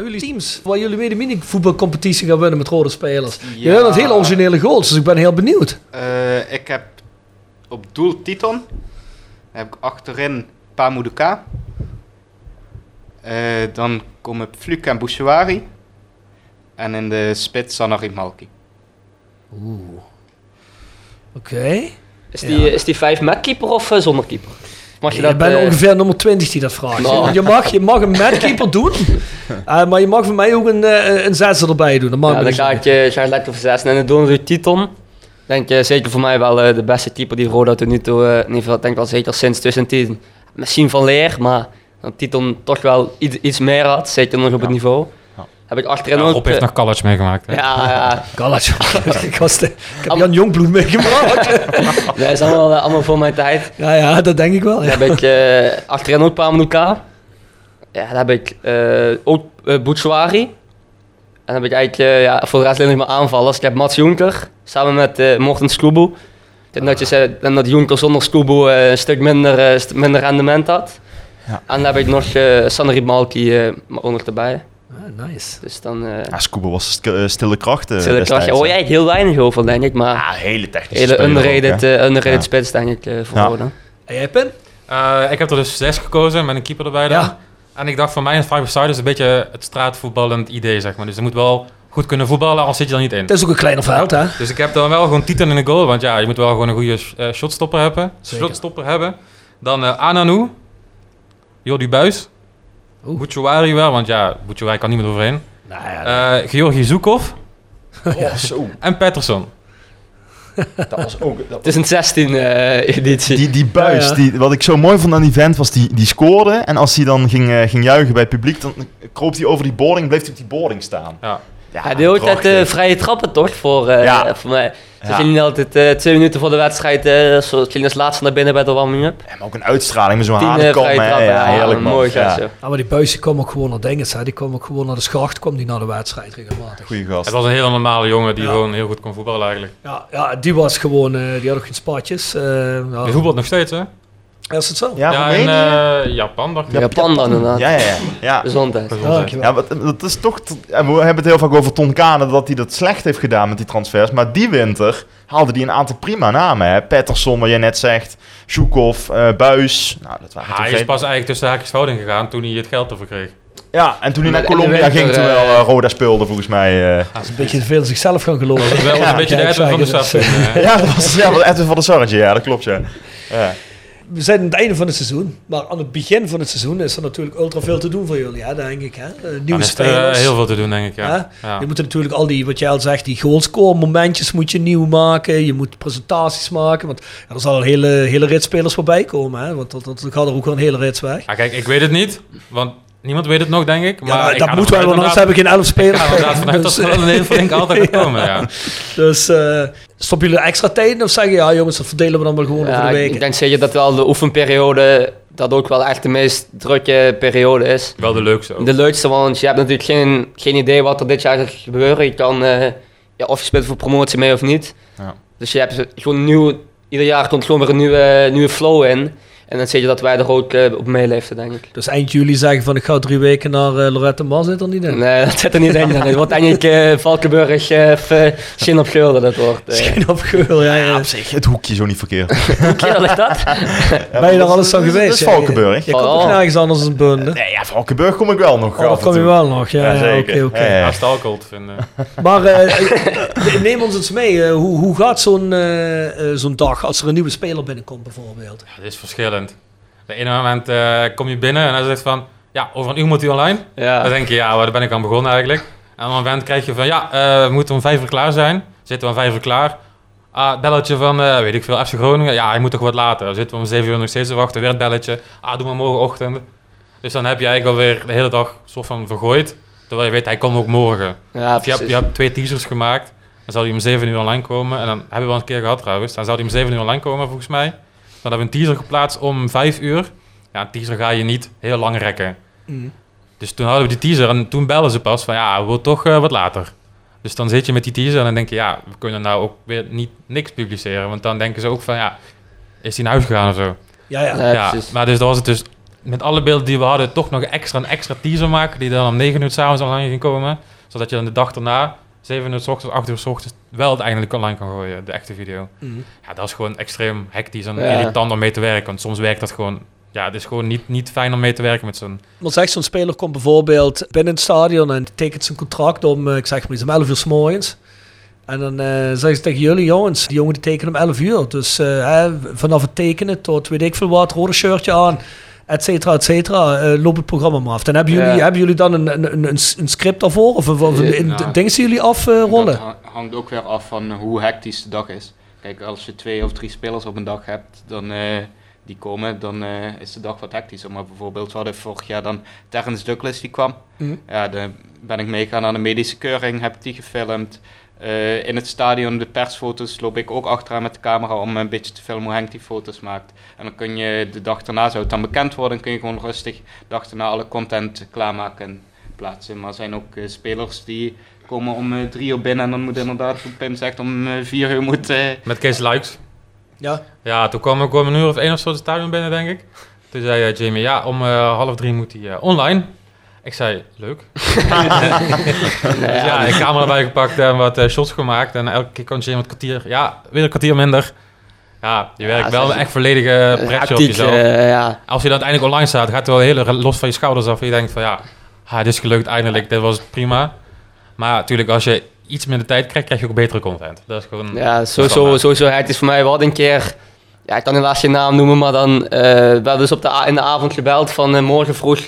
Jullie teams waar jullie mee de mini-voetbalcompetitie gaan winnen met rode spelers? Je hebt hele originele goals, dus ik ben heel benieuwd. Eh, ik heb op doel Titon. Dan heb ik achterin Pamuduka. Eh dan komen Fluk en Bouchouari. En in de spits Sanari Malki. Oeh. Oké. Is die, is die vijf met keeper of eh, zonder keeper? Mag je dat... bent eh, ongeveer nummer 20 die dat vraagt. Nou. Je, mag, je mag een matkeeper doen, eh, maar je mag voor mij ook een, eh, een zesde erbij doen. Dat mag ja, dan ga ik je ik lekker verzessen. En dan doen we Titon. Denk je zeker voor mij wel de beste keeper die Roda tot nu toe, in ieder geval denk ik wel zeker sinds 2010. Misschien van leer, maar dat Titon toch wel iets, iets meer had, zeker nog op het niveau. Heb ik achterin Ja, ook... Rob heeft eh, nog college meegemaakt. Hè? ja, ja. Was de- ik heb Jan Jongbloed meegemaakt. Dat is allemaal, eh, allemaal voor mijn tijd. ja, ja, dat denk ik wel. Dan Ja. heb ik eh, achterin ook Pamukka. Ja, dan heb ik eh ook uh, Bouchouari. En dan heb ik eigenlijk ja, voor de rest alleen nog maar aanvallers. Ik heb Mats Jonker samen met eh Morten Sklubu. Ik denk dat, je zei, en dat Jonker zonder eh, een stuk minder, eh, st- minder rendement had. Ja. En dan heb ik nog uh, Sanri Malki eh, ook nog erbij. Nice. Dus dan... eh Ja, Scuba was st- eh, stille kracht. eh, Stille je hè. eigenlijk heel weinig over, denk ik. Maar Ja, hele technische hele ook, underrated, hè. eh, underrated Ja. spits, denk ik, eh, voor Ja. En jij, Pin? Eh, ik heb er dus zes gekozen met een keeper erbij dan. Ja. En ik dacht voor mij een five side is een beetje het straatvoetballend idee, zeg maar. Dus je moet wel goed kunnen voetballen, anders zit je er niet in. Het is ook een kleiner veld, hè? Dus ik heb dan wel gewoon Titan in de goal, want ja, je moet wel gewoon een goede eh, shotstopper hebben. Zeker. Shotstopper hebben. Dan eh Ananu, Jordi Buis. Bouchouari wel, want ja, Bouchouari kan niet meer overheen. Nou ja, Eh Georgi Zukov Oh, zo. en Patterson. Dat was ook... dat- Het is een 16 eh, editie. Die, die buis, Ja, ja. Die, wat ik zo mooi vond aan die vent, was die, die scoorde. En als hij dan ging, eh, ging juichen bij het publiek, dan kroop hij over die boarding, bleef hij op die boarding staan. Ja. Ja, die had altijd eh, vrije trappen toch? Voor, eh, Ja. voor mij. Ze Ja. niet altijd eh, twee minuten voor de wedstrijd, eh zo ging als laatste naar binnen bij de warming-up. Ja, maar ook een uitstraling met zo'n Tien harde kom. vrije hè. trappen, Ja, heerlijk man. Mooi gast, maar die buis die kwam ook gewoon naar dinges, hè? Die kwam ook gewoon naar de schacht, kwam die naar de wedstrijd regelmatig. Goeie gast. Het was een hele normale jongen die Ja. gewoon heel goed kon voetballen eigenlijk. Ja, ja, die was gewoon, eh, die had ook geen spatjes. eh ja. Hij voetbalt nog steeds, hè? Is het zo? Ja, Ja, in eh, Japan, dacht ik. Japan dan inderdaad. Ja, ja, ja. ja. Gezondheid. Ja, wat, dat is toch... we hebben het heel vaak over Ton Kane, dat hij dat slecht heeft gedaan met die transfers. Maar die winter haalde hij een aantal prima namen. Hè? Patterson, wat jij net zegt. Zhukov, eh Buis. Nou, dat waren hij is geen- pas eigenlijk tussen haakjes fout ingegaan toen hij het geld ervoor kreeg. Ja, en toen hij naar de Colombia ging, eh, terwijl eh, Roda speelde, volgens mij. eh. Dat is een beetje te veel zichzelf gaan geloven. Dat is wel Ja, een beetje de Edwin van de toen, eh. ja, dat was ja, Edwin van der Sarretje, ja, dat klopt, ja. ja. We zijn aan het einde van het seizoen, maar aan het begin van het seizoen is er natuurlijk ultra veel te doen voor jullie, hè, denk ik. Hè? Eh, nieuwe er spelers. eh, heel veel te doen, denk ik. Ja. Ja. Je moet natuurlijk al die, wat jij al zegt, die goalscore momentjes moet je nieuw maken. Je moet presentaties maken, want ja, er zal een hele, hele rit spelers voorbij komen. Hè? Want dat, dat gaat er ook wel een hele rits weg. Ja, kijk, ik weet het niet, want niemand weet het nog, denk ik. Maar Ja, dat moet wel, want anders heb ik geen elf Ik spelers. er vanuit dat Dus, er wel een heel flink aantal gaat komen, ja. Dus eh stoppen jullie extra tijd of zeggen ja jongens, dat verdelen we dan maar gewoon over Ja, de ik- weken? ik denk zeker dat wel de oefenperiode, dat ook wel echt de meest drukke periode is. Wel de leukste ook. De leukste, want je hebt natuurlijk geen, geen idee wat er dit jaar gaat gebeuren. Je kan, eh, ja, of je speelt voor promotie mee of niet. Ja. Dus je hebt gewoon nieuw, ieder jaar komt gewoon weer een nieuwe, nieuwe flow in. En dan zie je dat wij er ook eh, op meeleefden, denk ik. Dus eind juli zeggen van ik ga drie weken naar eh, Lorette Mar zit er niet in. Nee, dat zit er niet in. Het wordt eigenlijk eh, Valkenburg, eh of uh, Shin op Geurde, dat wordt. eh. Misschien op geul, ja. ja. op zich, het hoekje zo niet verkeerd. Hoe keer ligt dat? Ben je daar alles is- geweest? Dat is Valkenburg. Je komt Oh. ook nergens anders dan Bunde. Nee, ja, Valkenburg kom ik wel nog. Oh, dat kom je wel nog, ja, Ja, zeker. oké, het alcohol te vinden. Maar neem ons eens mee, hoe, hoe gaat zo'n zo'n dag als er een nieuwe speler binnenkomt bijvoorbeeld? Ja, het is verschillend. Op een moment eh, kom je binnen en hij zegt van... Ja, over een uur moet u online. Ja. Dan denk je, ja, waar ben ik aan begonnen eigenlijk? En op een moment krijg je van... Ja, eh, we moeten om vijf uur klaar zijn. Zitten we om vijf uur klaar. Ah, belletje van, eh, weet ik veel, FC Groningen. Ja, hij moet toch wat later. Dan zitten we om zeven uur nog steeds te wachten. Weer het belletje. Ah, doe maar morgenochtend. Dus dan heb je eigenlijk alweer de hele dag soort van vergooid. Terwijl je weet, hij komt ook morgen. Ja, Of je, hebt, je hebt twee teasers gemaakt. Dan zal hij om 7 uur online komen. En dan hebben we wel een keer gehad trouwens. Dan zou hij om 7 uur online komen volgens mij. Dan hebben we een teaser geplaatst om 5 uur. Ja, een teaser ga je niet heel lang rekken. Mm. Dus toen hadden we die teaser en toen belden ze pas van ja, we willen toch eh, wat later. Dus dan zit je met die teaser en dan denk je ja, we kunnen nou ook weer niet niks publiceren. Want dan denken ze ook van ja, is hij naar huis gegaan of zo? Ja, ja. Ja, ja, precies. maar dus dat was het dus met alle beelden die we hadden toch nog extra een extra teaser maken die dan om 9 uur s'avonds online ging komen. Zodat je dan de dag daarna, 7 uur s ochtends, 8 uur s ochtends, wel het eindelijk online kan gooien, de echte video. Mm. Ja, dat is gewoon extreem hectisch en Ja. irritant om mee te werken. Want soms werkt dat gewoon, ja, het is gewoon niet, niet fijn om mee te werken met zo'n... Maar zeg, zo'n speler komt bijvoorbeeld binnen het stadion en tekent zijn contract om, eh, ik zeg maar iets, om 11 uur s morgens. En dan eh zeggen ze tegen jullie, jongens, die jongen die tekenen om 11 uur. Dus eh, hè, vanaf het tekenen tot weet ik veel wat, rode shirtje aan, et cetera, et cetera, eh, loopt het programma maar af. Dan hebben jullie, Ja. hebben jullie dan een, een, een, een script daarvoor? Of, of, of een, Ja. dingen zien jullie afrollen? Dat ha- hangt ook weer af van hoe hectisch de dag is. Kijk, als je twee of drie spelers op een dag hebt, dan eh, die komen, dan eh, is de dag wat hectischer. Maar bijvoorbeeld, we hadden vorig jaar dan Terrence Douglas die kwam. Mhm. Ja, dan ben ik meegegaan aan de medische keuring, heb ik die gefilmd. Eh, in het stadion, de persfoto's, loop ik ook achteraan met de camera om een beetje te filmen hoe Henk die foto's maakt. En dan kun je de dag daarna, zou het dan bekend worden, kun je gewoon rustig de dag daarna alle content klaarmaken en plaatsen. Maar er zijn ook eh, spelers die komen om eh, drie uur binnen en dan moet inderdaad, hoe Pim zegt, om vier uur moet... eh, Met Kees Luiks. Ja. Ja, toen kwam ik om een uur of één of zo het stadion binnen, denk ik. Toen zei Jamie, ja, om eh, half drie moet hij eh, online. Ik zei, leuk. ja, ik camera erbij gepakt en wat eh, shots gemaakt. En elke keer kon Jamie het kwartier, ja, weer een kwartier minder. Ja, je werkt wel is- echt volledige pressure op jezelf. ja. Als je dan uiteindelijk online staat, gaat het wel heel los van je schouders af. En je denkt van, ja, ha, dit is gelukt eindelijk, dit was prima. Maar natuurlijk, als je iets minder tijd krijgt, krijg je ook betere content. Dat is gewoon... Ja, sowieso, sowieso hectisch voor mij. We hadden een keer, ja, ik kan helaas geen naam noemen, maar dan eh, we hebben dus op de, in de avond gebeld van eh, morgen vroeg.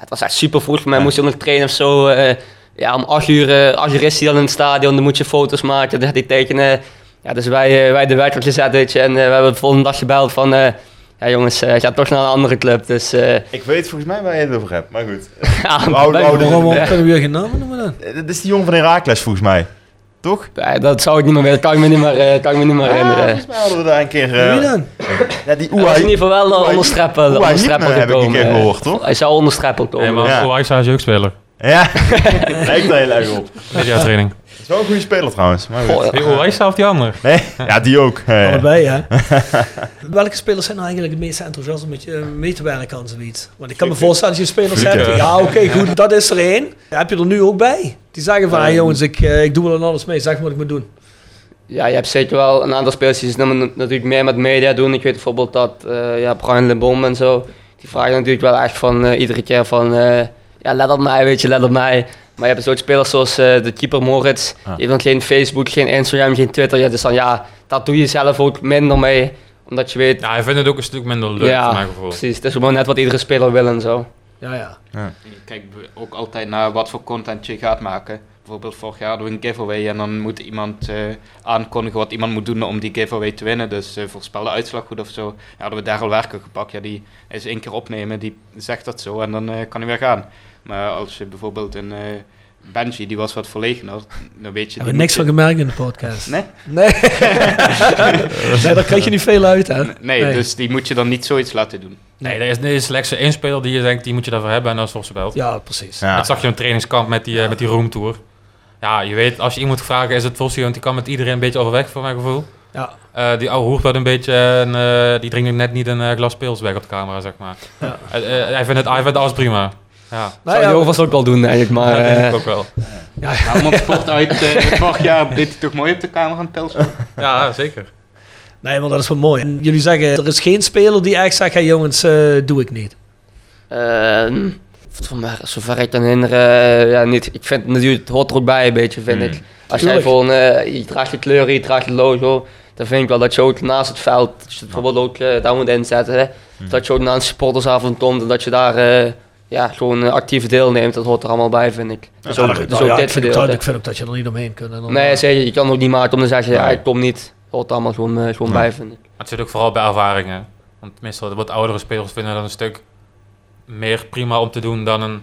Ja, het was echt super vroeg, voor mij moest je nog trainen of zo. eh, ja, om 8 uur, eh, 8 uur is hij dan in het stadion, dan moet je foto's maken, dan gaat hij tekenen. Ja, dus wij, eh, wij de wekker gezet, weet je, en eh, we hebben de volgende dag gebeld van, eh, ja jongens, eh ga toch naar een andere club. Dus eh, Ik weet volgens mij waar je het over hebt, maar goed. ja, Hoe oud- bij- hoe oud is het? Waarom Ja. kunnen we weer geen namen noemen dan? Eh, Dit is die jongen van Herakles volgens mij. Toch? Ja, dat zou ik niet meer weten, kan ik me niet meer, eh, kan ik me niet meer Ja, herinneren. volgens mij hadden we daar een keer... eh, Wie dan? ja, die Hij was in ieder geval wel uh, onder streppel heb ik een keer eh. gehoord, toch? Hij zou onder streppel komen. Nee, maar Ajax is jeugdspeler. Ja, lijkt er heel erg op. Mediatraining. Is wel een goede speler trouwens. Maar. Goh. Die Oaisa of die andere? Nee, ja, die ook. Allebei, hè? Welke spelers zijn nou eigenlijk het meest enthousiast om met je mee te werken aan zoiets? Want ik kan me voorstellen dat je spelers hebt. Ja, oké, goed, dat is er één. Heb je er nu ook bij? Die zeggen van, hey, jongens, ik, eh, ik doe wel alles mee. Zeg wat ik moet doen. Ja, je hebt zeker wel een aantal spelers die natuurlijk meer met media doen. Ik weet bijvoorbeeld dat eh ja, Brian Lebom en zo, die vragen natuurlijk wel echt van eh, iedere keer van, eh, ja, let op mij, weet je, let op mij. Maar je hebt dus ook spelers zoals eh, de keeper Moritz, Ah. die heeft dan geen Facebook, geen Instagram, geen Twitter. Ja, dus dan ja, dat doe je zelf ook minder mee, omdat je weet, Ja, hij vindt het ook een stuk minder leuk, Ja, voor mijn gevoel. precies, het is gewoon net wat iedere speler wil en zo. Ja, ja. Je kijkt ook altijd naar wat voor content je gaat maken. Bijvoorbeeld vorig jaar hadden we een giveaway en dan moet iemand eh, aankondigen wat iemand moet doen om die giveaway te winnen. Dus eh voorspel de uitslag goed of zo. Ja, hadden we Daryl Werker gepakt. Ja, die is één keer opnemen, die zegt dat zo en dan kan hij weer gaan. Maar als je bijvoorbeeld een eh Benji, die was wat verlegener, dan weet je... Hebben we niks van gemerkt in de podcast. Nee? Nee. nee, daar krijg je niet veel uit, hè? nee, dus die moet je dan niet zoiets laten doen. Nee, er is, er is slechts één speler die je denkt, die moet je daarvoor hebben en dat is Vossenbelt. Ja, precies. Ja. Dat zag je in een trainingskamp met die, eh, met die roomtour. Ja, je weet, als je iemand vraagt, is het Vossie, want die kan met iedereen een beetje overweg, voor mijn gevoel. Ja. Eh, die oude hoert dat een beetje en eh, die drinkt net niet een glas pils weg op de camera, zeg maar. Ja. Hij, vindt het, hij vindt alles prima. Ja, Nou Zou ja, je overigens ook wel doen eigenlijk, maar... dat denk eh, ik ook wel. ja, Ja, om op sport uit, eh, vorig jaar deed hij toch mooi op de kamer aan het pilsen. Ja, zeker. Nee, maar dat is wel mooi. En jullie zeggen, er is geen speler die echt zegt, hey, jongens, eh, doe ik niet. Ehm, voor mij, zover ik kan herinneren, eh, ja, niet. Ik vind het natuurlijk, het hoort er ook bij een beetje, vind Mm. ik. Als jij gewoon, eh, je draagt je kleuren, je draagt je logo, dan vind ik wel dat je ook naast het veld, dat je het bijvoorbeeld ook eh, daar moet inzetten, hè. Mm. dat je ook naar een supportersavond komt en dat je daar eh, ja, gewoon eh, actief deelneemt, dat hoort er allemaal bij, vind ik. Dus Ja, ook, dat- dus Nou ook ja, dit ik, vind ook gedeelte. dat, ik vind ook dat je er niet omheen kunt. En dan- Nee, zeg je, je kan ook niet maken om te zeggen, ja, ik kom niet. Hoort er allemaal gewoon, eh, gewoon bij, vind ik. Maar het zit ook vooral bij ervaringen. Want meestal wat oudere spelers vinden dat een stuk meer prima om te doen dan een,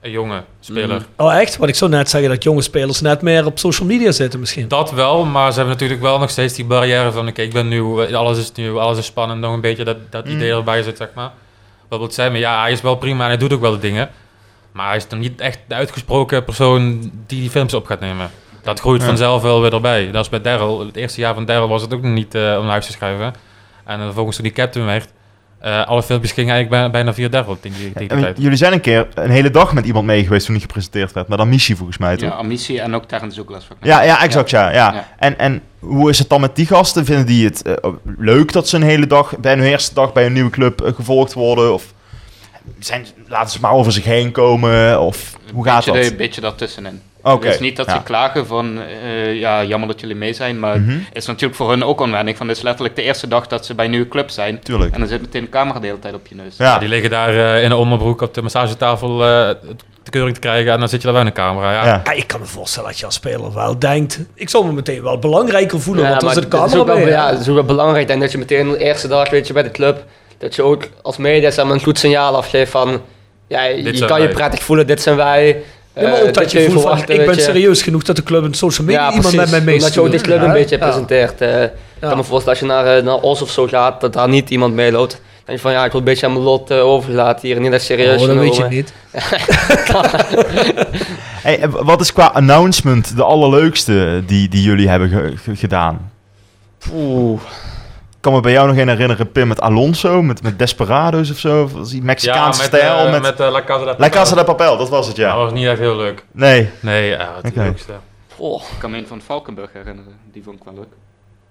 een jonge speler. Mm. Oh, echt? Wat ik zou net zeggen, dat jonge spelers net meer op social media zitten misschien. Dat wel, maar ze hebben natuurlijk wel nog steeds die barrière van... oké, ik ben nieuw, eh, alles is nieuw, alles is spannend. Nog een beetje dat, dat Mm. idee erbij zit, zeg maar. Wat wil zijn? Maar ja, hij is wel prima en hij doet ook wel de dingen. Maar hij is dan niet echt de uitgesproken persoon die die films op gaat nemen. Dat groeit Ja. vanzelf wel weer erbij. Dat is bij Daryl. Het eerste jaar van Daryl was het ook nog niet eh, om huis te schrijven. En uh, volgens toen die captain werd... eh, alle filmpjes gingen eigenlijk bijna, bijna via tegen tegen En tijd. jullie zijn een keer een hele dag met iemand mee geweest toen hij gepresenteerd werd. Maar dan missie volgens mij, toch? Ja, Amici en ook Terrence Douglas. Ja, ja, exact, ja. ja. Ja. En, en hoe is het dan met die gasten? Vinden die het eh, leuk dat ze een hele dag bij hun eerste dag bij een nieuwe club eh, gevolgd worden? Of zijn, laten ze maar over zich heen komen? Of hoe gaat beetje, dat? Een beetje daartussenin. Oké, Het is niet dat ja. ze klagen van, eh, ja, jammer dat jullie mee zijn, maar het is natuurlijk voor hun ook onwennig. Van, het is letterlijk de eerste dag dat ze bij een nieuwe club zijn. Tuurlijk. En dan zit meteen de camera de hele tijd op je neus. Ja. Die liggen daar eh, in een onderbroek op de massagetafel eh, de keuring te krijgen en dan zit je daar wel in de camera. Ja. Ja. Ja, ik kan me voorstellen dat je als speler wel denkt... Ik zou me meteen wel belangrijker voelen, Ja, want de het camera ook wel, ja, het is ook wel belangrijk denk, dat je meteen de eerste dag weet je, bij de club, dat je ook als media een goed signaal afgeeft van, ja, je Dit kan je prettig voelen, dit zijn wij. Ja, maar ook dit dat kun je voelt van, verwachten, ik ben je. serieus genoeg dat de club in social media Ja, iemand precies. met mij Dat je ook meestuurt. club een Ja, beetje ja. presenteert. eh. Ik kan me voorstellen als je naar, eh, naar Os of zo gaat, dat daar niet iemand meeloopt. Dan denk je van, ja, ik word een beetje aan mijn lot eh, overgelaten hier, niet echt serieus Oh, dat weet je genomen. niet. Hey, wat is qua announcement de allerleukste die, die jullie hebben ge- ge- gedaan? Oeh. Ik kan me bij jou nog een herinneren, Pim, met Alonso, met, met Desperados of zo. Of was die Mexicaanse met, stijl. eh, met met eh, La Casa de La Casa de Papel, dat was het, ja. Dat was niet echt heel leuk. Nee. Nee, ja, het Oké. leukste. Oh. Ik kan me een van Valkenburg herinneren, die vond ik wel leuk.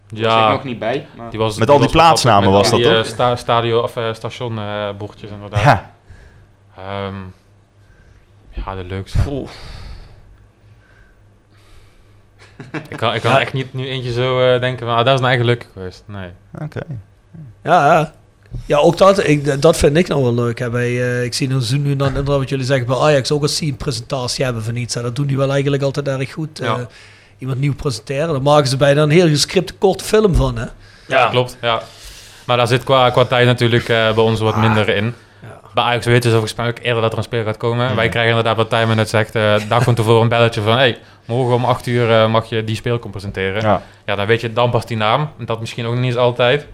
Was Ja, ik nog niet bij, maar... die was, Met al die was plaatsnamen was dat, die, eh, toch? sta, stadio of eh, station eh, bordjes inderdaad. Ja. Ehm, ja, de leukste. Oeh. Ik kan, ik kan Ja. echt niet nu eentje zo eh, denken van, ah, dat is nou eigen leuk geweest. Nee. Oké. Ja, ja. Ja, ook dat, ik, dat vind ik nou wel leuk. Hè. Bij, eh, ik zie nu, zie nu dan inderdaad wat jullie zeggen bij Ajax ook een scene-presentatie hebben van iets. Hè. Dat doen die wel eigenlijk altijd erg goed. Ja. Eh, iemand nieuw presenteren. Dan maken ze bijna een heel gescripte korte film van. Hè. Ja, klopt. Ja. Maar daar zit qua, qua tijd natuurlijk eh, bij ons wat minder in. Bij Ajax weten ze ook eerder dat er een speler gaat komen. Ja. Wij krijgen inderdaad wat Tijmen net zegt, eh dag van tevoren een belletje van... Hey, morgen om 8 uur eh, mag je die speel komen presenteren. Ja. Ja. dan weet je dan pas die naam. En dat misschien ook niet eens altijd.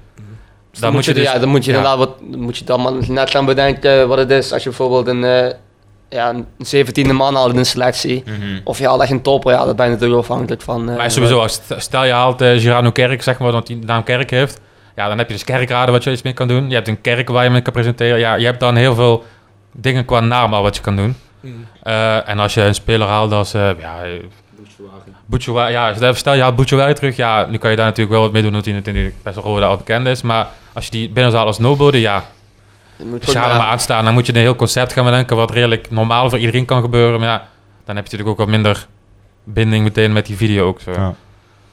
Dan, moet je, dus- ja, dan moet je ja. inderdaad wat, moet je dan net gaan bedenken wat het is. Als je bijvoorbeeld een, eh, ja, een 17e man haalt in een selectie. Mhm. Of je haalt echt een topper, ja, dat ben je natuurlijk afhankelijk van. eh, Maar sowieso, als, stel je haalt eh Girano Kerk, zeg maar, want die naam Kerk heeft. Ja, dan heb je dus kerkraden wat je iets mee kan doen. Je hebt een kerk waar je mee kan presenteren. Ja, je hebt dan heel veel dingen qua naam al wat je kan doen. Eh, en als je een speler haalt als... eh ja, eh, ja, stel- je haalt Bouchouari terug. Ja, nu kan je daar natuurlijk wel wat mee doen, omdat hij natuurlijk best wel rode al bekend is. Maar als je die binnenzaal als nobody, ja, je moet als je haar maar aanstaan, dan moet je een heel concept gaan bedenken wat redelijk normaal voor iedereen kan gebeuren. Maar ja, dan heb je natuurlijk ook wat minder binding meteen met die video ook. Zo. Ja.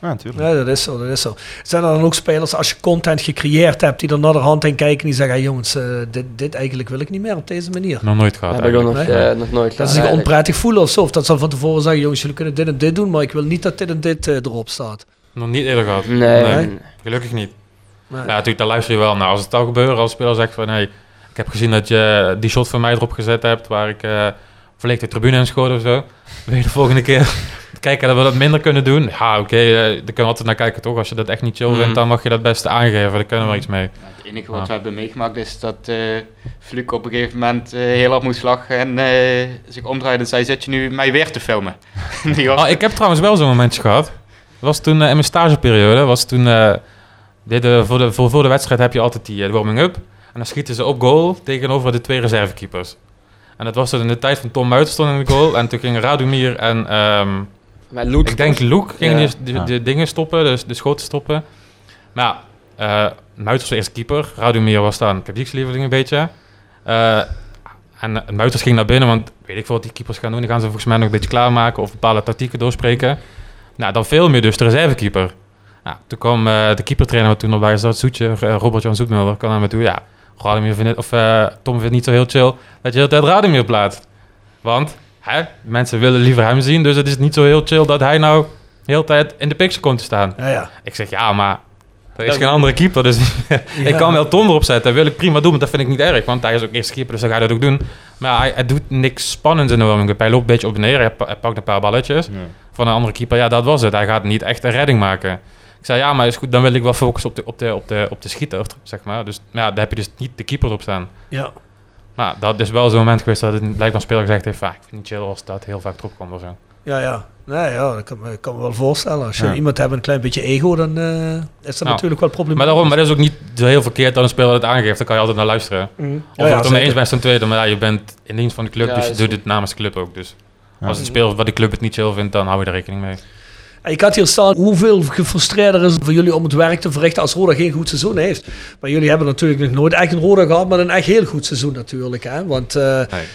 Ja, natuurlijk. Ja, dat is zo, dat is zo. Zijn er dan ook spelers, als je content gecreëerd hebt, die er naar de hand in kijken en die zeggen, hey, jongens, eh, dit, dit eigenlijk wil ik niet meer op deze manier. Nog nooit gehad heb ik ook nog, eigenlijk. Nee. eh, nog nooit Dat ze zich onprettig voelen of zo. Of dat ze van tevoren zeggen, jongens, jullie kunnen dit en dit doen, maar ik wil niet dat dit en dit eh, erop staat. Nog niet eerder gehad. Nee, Nee. nee. Gelukkig niet. Nee. Ja, natuurlijk, daar luister je wel naar. Als het al gebeurt, als speler zegt van... Hey, ik heb gezien dat je die shot van mij erop gezet hebt... waar ik volledig de tribune in schoot of zo. Je de volgende keer kijken dat we dat minder kunnen doen? Ja, oké, eh, daar kunnen we altijd naar kijken, toch? Als je dat echt niet chill Mhm. vindt, dan mag je dat beste aangeven. Daar kunnen we iets mee. Ja, het enige wat Ja. we hebben meegemaakt is dat eh Fluke op een gegeven moment eh, heel hard moest lachen en eh, zich omdraaide en zei, zit je nu mij weer te filmen? Die was- Oh, ik heb trouwens wel zo'n momentje gehad. Dat was toen in mijn stageperiode. Was toen, eh, deden, voor, de, voor, voor de wedstrijd heb je altijd die warming-up. En dan schieten ze op goal tegenover de twee reservekeepers. En dat was toen in de tijd van Tom Muiter stond in de goal. En toen gingen Radumir en ehm, Maar Loek, ik denk Luke gingen Ja. die, die, Ja. de dingen stoppen, dus de schoten stoppen. Maar ja, eh Muiters was de eerste keeper. Radumir was dan publiekslieveling een beetje. Eh, en uh, Muiters ging naar binnen, want weet ik veel wat die keepers gaan doen. Die gaan ze volgens mij nog een beetje klaarmaken of bepaalde tactieken doorspreken. Nou, dan veel meer dus de reservekeeper. Nou, toen kwam eh, de keepertrainer wat toen erbij zat, Zoetje, eh, Robert-Jan Zoetmulder, kwam naar me toe. Ja, Vindt het, of eh, Tom vindt het niet zo heel chill dat je de hele tijd Radumir plaatst. Want hè, mensen willen liever hem zien, dus het is niet zo heel chill dat hij nou de hele tijd in de picture komt te staan. Ja, ja. Ik zeg, ja, maar er is geen andere keeper, dus ik kan wel Tom erop zetten. Dat wil ik prima doen, maar dat vind ik niet erg, want hij is ook eerste keeper, dus dan ga je dat ook doen. Maar hij, hij doet niks spannends in de warming-up. Hij loopt een beetje op en neer, hij, pa- hij pakt een paar balletjes Ja. van een andere keeper. Ja, dat was het. Hij gaat niet echt een redding maken. Ik zei, ja, maar is goed, dan wil ik wel focussen op de, op de, op de, op de schieter, zeg maar. Dus ja, daar heb je dus niet de keeper op staan. ja. Maar dat is wel zo'n moment geweest dat het blijkbaar een speler gezegd heeft, "Ah, ik vind het niet chill als dat heel vaak erop komt of zo. Ja, ja. Nee, ja, dat kan, me- kan me wel voorstellen. Als je Ja. iemand hebt met een klein beetje ego, dan eh, is dat Ja. natuurlijk wel problematisch. Maar daarom, maar dat is ook niet zo heel verkeerd dat een speler het aangeeft. Dan kan je altijd naar luisteren. Mhm. Of Ja, je ja, het oneens zeker. bent ten tweede, maar ja, je bent in dienst van de club, Ja, dus je doet goed. het namens de club ook. Dus Ja. als het speelt wat de club het niet chill vindt, dan hou je er rekening mee. Ik had hier staan hoeveel gefrustreerder is het voor jullie om het werk te verrichten als Roda geen goed seizoen heeft. Maar jullie hebben natuurlijk nog nooit echt een Roda gehad, maar een echt heel goed seizoen natuurlijk. Hè? Want eh,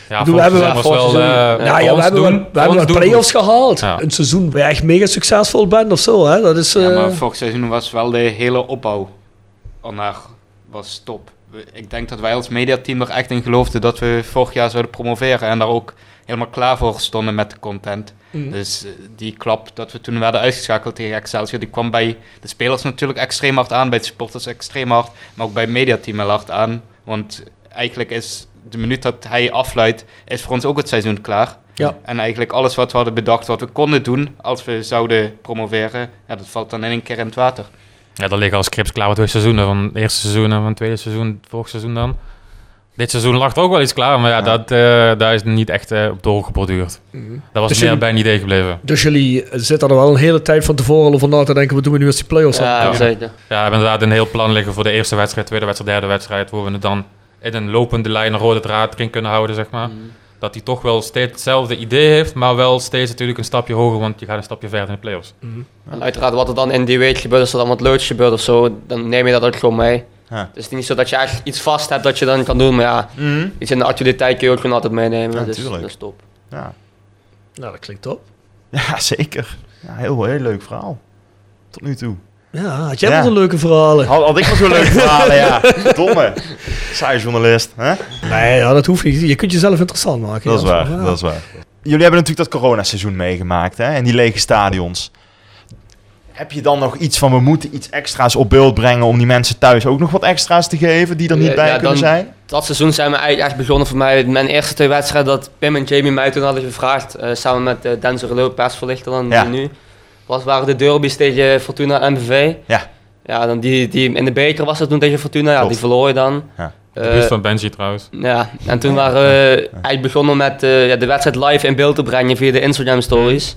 Ja, bedoel, we hebben wel... nou ja, we hebben doen- wel- we hebben play-offs gehaald. Ja. Een seizoen waar je echt mega succesvol bent of zo. Hè? Dat is, Ja, eh, maar vorig seizoen was wel de hele opbouw ernaar was top. Ik denk dat wij als mediateam er echt in geloofden dat we vorig jaar zouden promoveren en daar ook helemaal klaar voor stonden met de content. Mhm. Dus eh, die klap dat we toen werden uitgeschakeld tegen Excelsior, die kwam bij de spelers natuurlijk extreem hard aan, bij de supporters extreem hard, maar ook bij het mediateam heel hard aan. Want eigenlijk is de minuut dat hij afluit, is voor ons ook het seizoen klaar. Ja. En eigenlijk alles wat we hadden bedacht, wat we konden doen als we zouden promoveren, ja, dat valt dan in één keer in het water. Ja, er liggen al scripts klaar voor twee seizoenen. Van het eerste seizoen en van het tweede seizoen, vorig seizoen dan. Dit seizoen lag er ook wel iets klaar, maar ja, Dat, eh, daar is niet echt eh, op doorgeborduurd. Dat was Dus meer bij een idee gebleven. Dus jullie zitten er wel een hele tijd van tevoren al over na te denken, wat doen we nu als die play-offs Ja, aan? zeker. Ja, we hebben inderdaad een heel plan liggen voor de eerste wedstrijd, tweede wedstrijd, derde wedstrijd. Hoe we het dan in een lopende lijn een rode draad erin kunnen houden, zeg maar. Dat hij toch wel steeds hetzelfde idee heeft, maar wel steeds natuurlijk een stapje hoger, want je gaat een stapje verder in de play-offs. En uiteraard wat er dan in die week gebeurt, als er dan wat leuks gebeurt of zo, dan neem je dat ook gewoon mee. Ja. Het is niet zo dat je echt iets vast hebt dat je dan kan doen, maar ja, Mhm. iets in de actualiteit kun je ook gewoon altijd meenemen. Ja, dus tuurlijk. dat is top. Ja. Nou, dat klinkt top. ja, zeker. Ja, heel, heel leuk verhaal. Tot nu toe. Ja, had jij Ja. wel een leuke verhalen? Had, had ik wel zo'n leuk verhalen, ja. Domme. Saai journalist, hè? Nee, ja, dat hoeft niet. Je kunt jezelf interessant maken. Dat is waar, Ja. dat is waar. Jullie hebben natuurlijk dat coronaseizoen meegemaakt, hè? En die lege stadions. Heb je dan nog iets van, we moeten iets extra's op beeld brengen om die mensen thuis ook nog wat extra's te geven die er niet Ja, bij ja, kunnen dan- zijn? Dat seizoen zijn we eigenlijk echt begonnen voor mij. Mijn eerste twee wedstrijden dat Pim en Jamie mij toen hadden gevraagd. eh, samen met uh, Denzel Lopez verlichter dan Ja. nu. Was, waren de derbies tegen Fortuna en MVV. Ja. Ja, dan die, die in de beker was dat toen tegen Fortuna. Ja, die verloor je dan. Ja. Eh, van Benji trouwens. ja, en toen waren we eigenlijk begonnen met eh, ja, de wedstrijd live in beeld te brengen via de Instagram stories.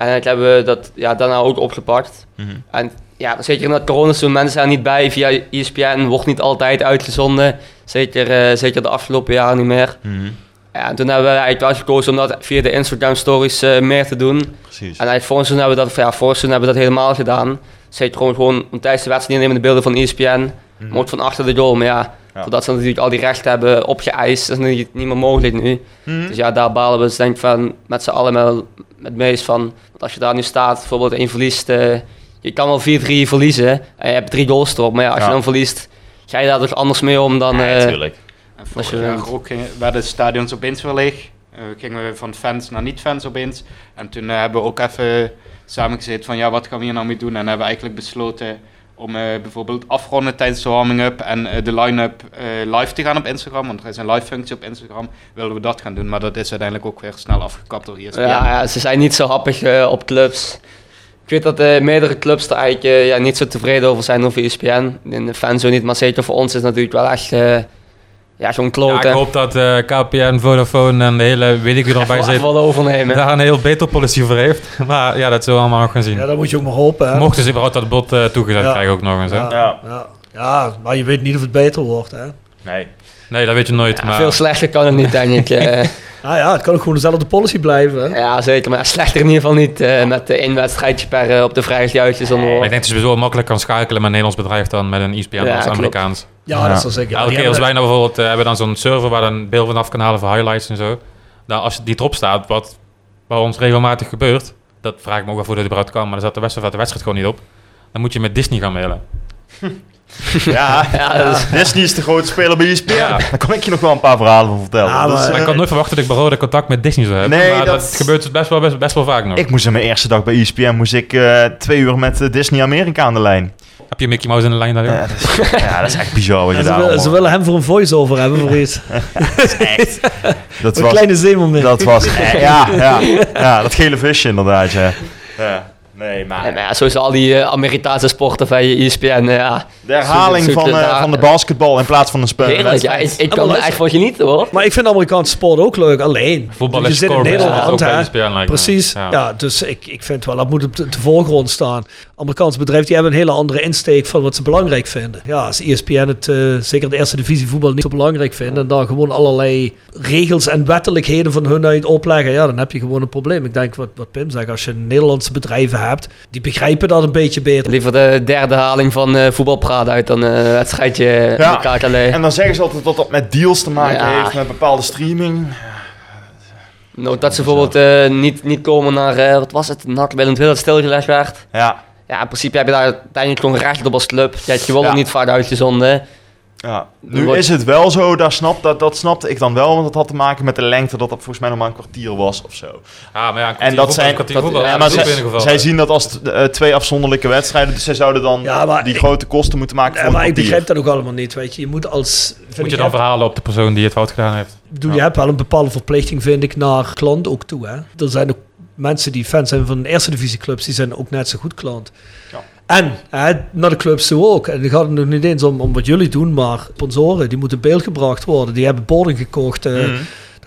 En eigenlijk hebben we dat ja, daarna ook opgepakt. Mhm. En ja, zeker in dat coronaseizoen, mensen zijn er niet bij via ESPN, wordt niet altijd uitgezonden. Zeker, eh, zeker de afgelopen jaren niet meer. Mhm. Ja, en toen hebben we eigenlijk wel gekozen om dat via de Instagram stories eh, meer te doen. Precies. En eigenlijk vorig seizoen hebben we dat, ja, vorig hebben we dat helemaal gedaan. Zeker gewoon, gewoon om tijdens de wedstrijd nemen de beelden van ESPN. Maar ook van achter de goal. Maar ja, Ja. voordat ze natuurlijk al die rechten hebben opgeëist, dat is natuurlijk niet meer mogelijk nu. Mhm. Dus ja, daar balen we dus denk ik van met z'n allen wel het meest van. Want als je daar nu staat, bijvoorbeeld één verliest, eh, je kan wel 4-3 verliezen en je hebt drie goals erop. Maar ja, als Ja. je dan verliest, ga je daar dus anders mee om dan... Ja, eh, natuurlijk. En Als vorig je jaar ook werden stadions opeens weer leeg. Eh, gingen we van fans naar niet-fans opeens. En toen hebben we ook even samengezeten van ja, wat gaan we hier nou mee doen? En hebben we eigenlijk besloten om eh, bijvoorbeeld afronden tijdens de warming-up en eh, de line-up eh, live te gaan op Instagram. Want er is een live functie op Instagram. Wilden we dat gaan doen, maar dat is uiteindelijk ook weer snel afgekapt door ESPN. Ja, ja, ze zijn niet zo happig op clubs. Ik weet dat meerdere clubs er eigenlijk ja, niet zo tevreden over zijn over ESPN. De fans zo niet, maar zeker voor ons is het natuurlijk wel echt ja, zo'n Ja, klote. ik hoop dat eh, KPN, Vodafone en de hele, weet ik wie er nog bij zit, wel overnemen. daar een heel beter policy voor heeft. Maar ja, dat zullen we allemaal nog gaan zien. Ja, dat moet je ook maar hopen. Hè? Mochten ze überhaupt dat bod eh, toegezet Ja. krijgen ook nog eens. Hè? Ja, Ja. ja. ja, maar je weet niet of het beter wordt. Hè? Nee. Nee, dat weet je nooit. Ja, maar Veel slechter kan het niet, denk ik. eh. Nou ja, het kan ook gewoon dezelfde policy blijven. Hè? ja, zeker. Maar slechter in ieder geval niet eh, met de één wedstrijdje per op de vrijdagsjuitjes om Maar ik denk dat je sowieso makkelijk kan schakelen met een Nederlands bedrijf dan met een E ESPN Ja, als klopt. Ja, dat is wel zeker. Elke keer als wij hebben- nou bijvoorbeeld eh, hebben dan zo'n server waar dan beelden af kan halen voor highlights en zo. Dan als die erop staat, wat bij ons regelmatig gebeurt, dat vraag ik me ook af hoe dat überhaupt kan, maar dan zat de wedstrijd, de wedstrijd gewoon niet op. Dan moet je met Disney gaan mailen. Ja, Ja, is- Disney is de grootste speler bij ESPN. Ja. Daar kan ik je nog wel een paar verhalen van vertellen. Ja, Maar ik eh, had nooit verwacht dat ik bij contact met Disney zou hebben. Nee, maar dat, dat- gebeurt dus best wel, best, best wel vaak nog. ik moest in mijn eerste dag bij ESPN moest ik eh, twee uur met eh, Disney Amerika aan de lijn. Heb je Mickey Mouse in de lijn daar? Ja, dat is, ja, dat is echt bizar wat je ze, daar willen, allemaal- ze willen hem voor een voice-over hebben voor iets. echt. Dat Een was, kleine zeemermin. dat was eh, ja, ja, ja, dat gele visje inderdaad, ja. ja. Nee, maar Nee, maar ja, sowieso al die eh, Amerikaanse sporten van je ESPN, eh, ja. de herhaling van, eh, daar- van de basketbal in plaats van de spel. Heerlijk, ja, ik, ik maar kan er echt van genieten hoor. Maar ik vind Amerikaanse sport ook leuk, alleen. Voetbal is in Nederland, bij hè. ESPN lijkt me. Precies, Ja. ja. dus ik, ik vind wel, dat moet op de, de voorgrond staan. Amerikaanse bedrijven die hebben een hele andere insteek van wat ze belangrijk vinden. Ja, als E ESPN het, eh, zeker de eerste divisie voetbal, niet zo belangrijk vindt en daar gewoon allerlei regels en wettelijkheden van hun uit opleggen, ja, dan heb je gewoon een probleem. Ik denk wat, wat Pim zegt, als je Nederlandse bedrijven hebt hebt, die begrijpen dat een beetje beter. Liever de derde haling van eh voetbalpraat uit dan eh, een wedstrijdje Ja. En dan zeggen ze altijd dat dat met deals te maken Ja. heeft, met bepaalde streaming. Nou, dat ze bijvoorbeeld eh, niet, niet komen naar, wat was het, NAC Willem II dat stilgelegd werd. Ja, Ja, in principe heb je daar uiteindelijk gewoon recht op als club. Je hebt je wel Ja. niet vaak uitgezonden. Ja. Nu wordt- is het wel zo, daar snap, dat, dat snapte ik dan wel, want dat had te maken met de lengte, dat dat volgens mij nog maar een kwartier was of zo. Ja, maar ja, een En dat zijn, een kwartier dat- ja, Ja, Ja, maar is zij, in ieder geval. zij zien dat als t- eh, twee afzonderlijke wedstrijden, dus zij zouden dan Ja, maar die ik- grote kosten moeten maken Ja, voor maar een ik begrijp dat ook allemaal niet, weet je. Je moet als... Moet je dan heb- verhalen op de persoon die het fout gedaan heeft. Je hebt wel een bepaalde verplichting, vind ik, naar klant ook toe. Hè? Er zijn ook mensen die fans zijn van een eerste divisie clubs, die zijn ook net zo goed klant. Ja. En naar de clubs toe ook. En dan gaat het nog niet eens om, om wat jullie doen, maar sponsoren, die moeten beeld gebracht worden. Die hebben borden gekocht. eh, Mhm.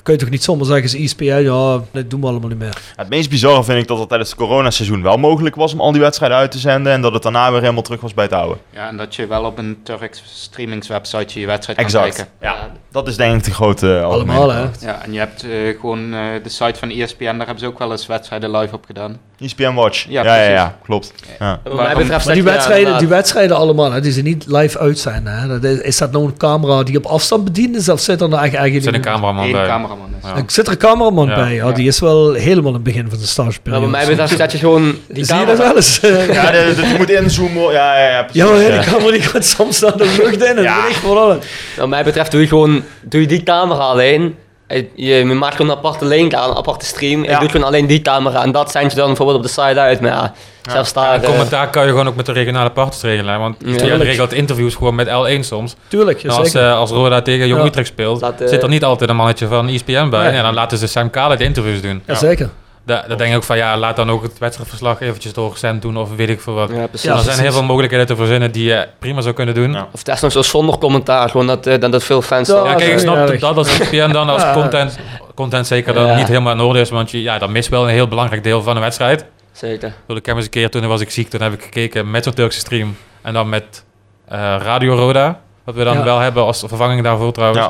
Kun je toch niet zomaar zeggen, ze ESPN, ja, dat doen we allemaal niet meer. Het meest bizarre vind ik dat het tijdens het coronaseizoen wel mogelijk was om al die wedstrijden uit te zenden en dat het daarna weer helemaal terug was bij het oude. Ja, en dat je wel op een Turks streamingswebsite je wedstrijd kan Exact. kijken. Ja, dat is denk ik de grote eh, Allemaal, hè. Ja, en je hebt eh, gewoon eh, de site van ESPN, daar hebben ze ook wel eens wedstrijden live op gedaan. ESPN Watch. Ja, Ja, ja, klopt. Ja. Wat mij betreft Maar zeg die wedstrijden, die wedstrijden allemaal, hè, die ze niet live uitzenden. Hè? Dat is, dat nou een camera die op afstand bediend is? Of zit er nou echt Er eigenlijk zit een cameraman bij. Cameraman is. Ja. Er zit er een cameraman Ja. bij, ja, Ja. die is wel helemaal in het begin van de Maar stageperiode. wat mij betreft zet je gewoon die Zie je dat wel eens? Ja, de, de- je moet inzoomen. Ja, ja, ja, precies. Ja, maar Ja. die camera die gaat soms naar de lucht in en Ja. voor alles. Wat mij betreft doe je gewoon doe je die camera alleen. Eh, Je, je maakt gewoon een aparte link aan, een aparte stream. Ja. Je doet gewoon alleen die camera. En dat zend je dan bijvoorbeeld op de site uit. Maar ja, zelfs daar... En eh, commentaar kan je gewoon ook met de regionale partners regelen. Want Ja. je regelt interviews gewoon met L1 soms. Tuurlijk, ja, Nou, als, zeker. eh, als Roda tegen Jong Ja. Utrecht speelt, Laat, eh, zit er niet altijd een mannetje van ESPN bij. En dan laten ze Sam Kale de interviews doen. ja, zeker. Da daar denk ik ook van, ja, laat dan ook het wedstrijdverslag eventjes door Sam doen of weet ik veel wat. ja, precies. Ja, er zijn heel veel mogelijkheden te verzinnen die je prima zou kunnen doen. Ja. Ja, Of desnoods zo zonder commentaar. Gewoon dat, eh, dat, dat veel fans... Ja, dan- kijk, ik snap ja, dat dat als ESPN dan als Ja. content, content zeker dan Ja. niet helemaal in orde is. Want je, ja, dat mist wel een heel belangrijk deel van een wedstrijd. Zeker. Ik heb eens een keer, toen was ik ziek, toen heb ik gekeken met zo'n Turkse stream. En dan met eh, Radio Roda, wat we dan Ja. wel hebben als vervanging daarvoor trouwens.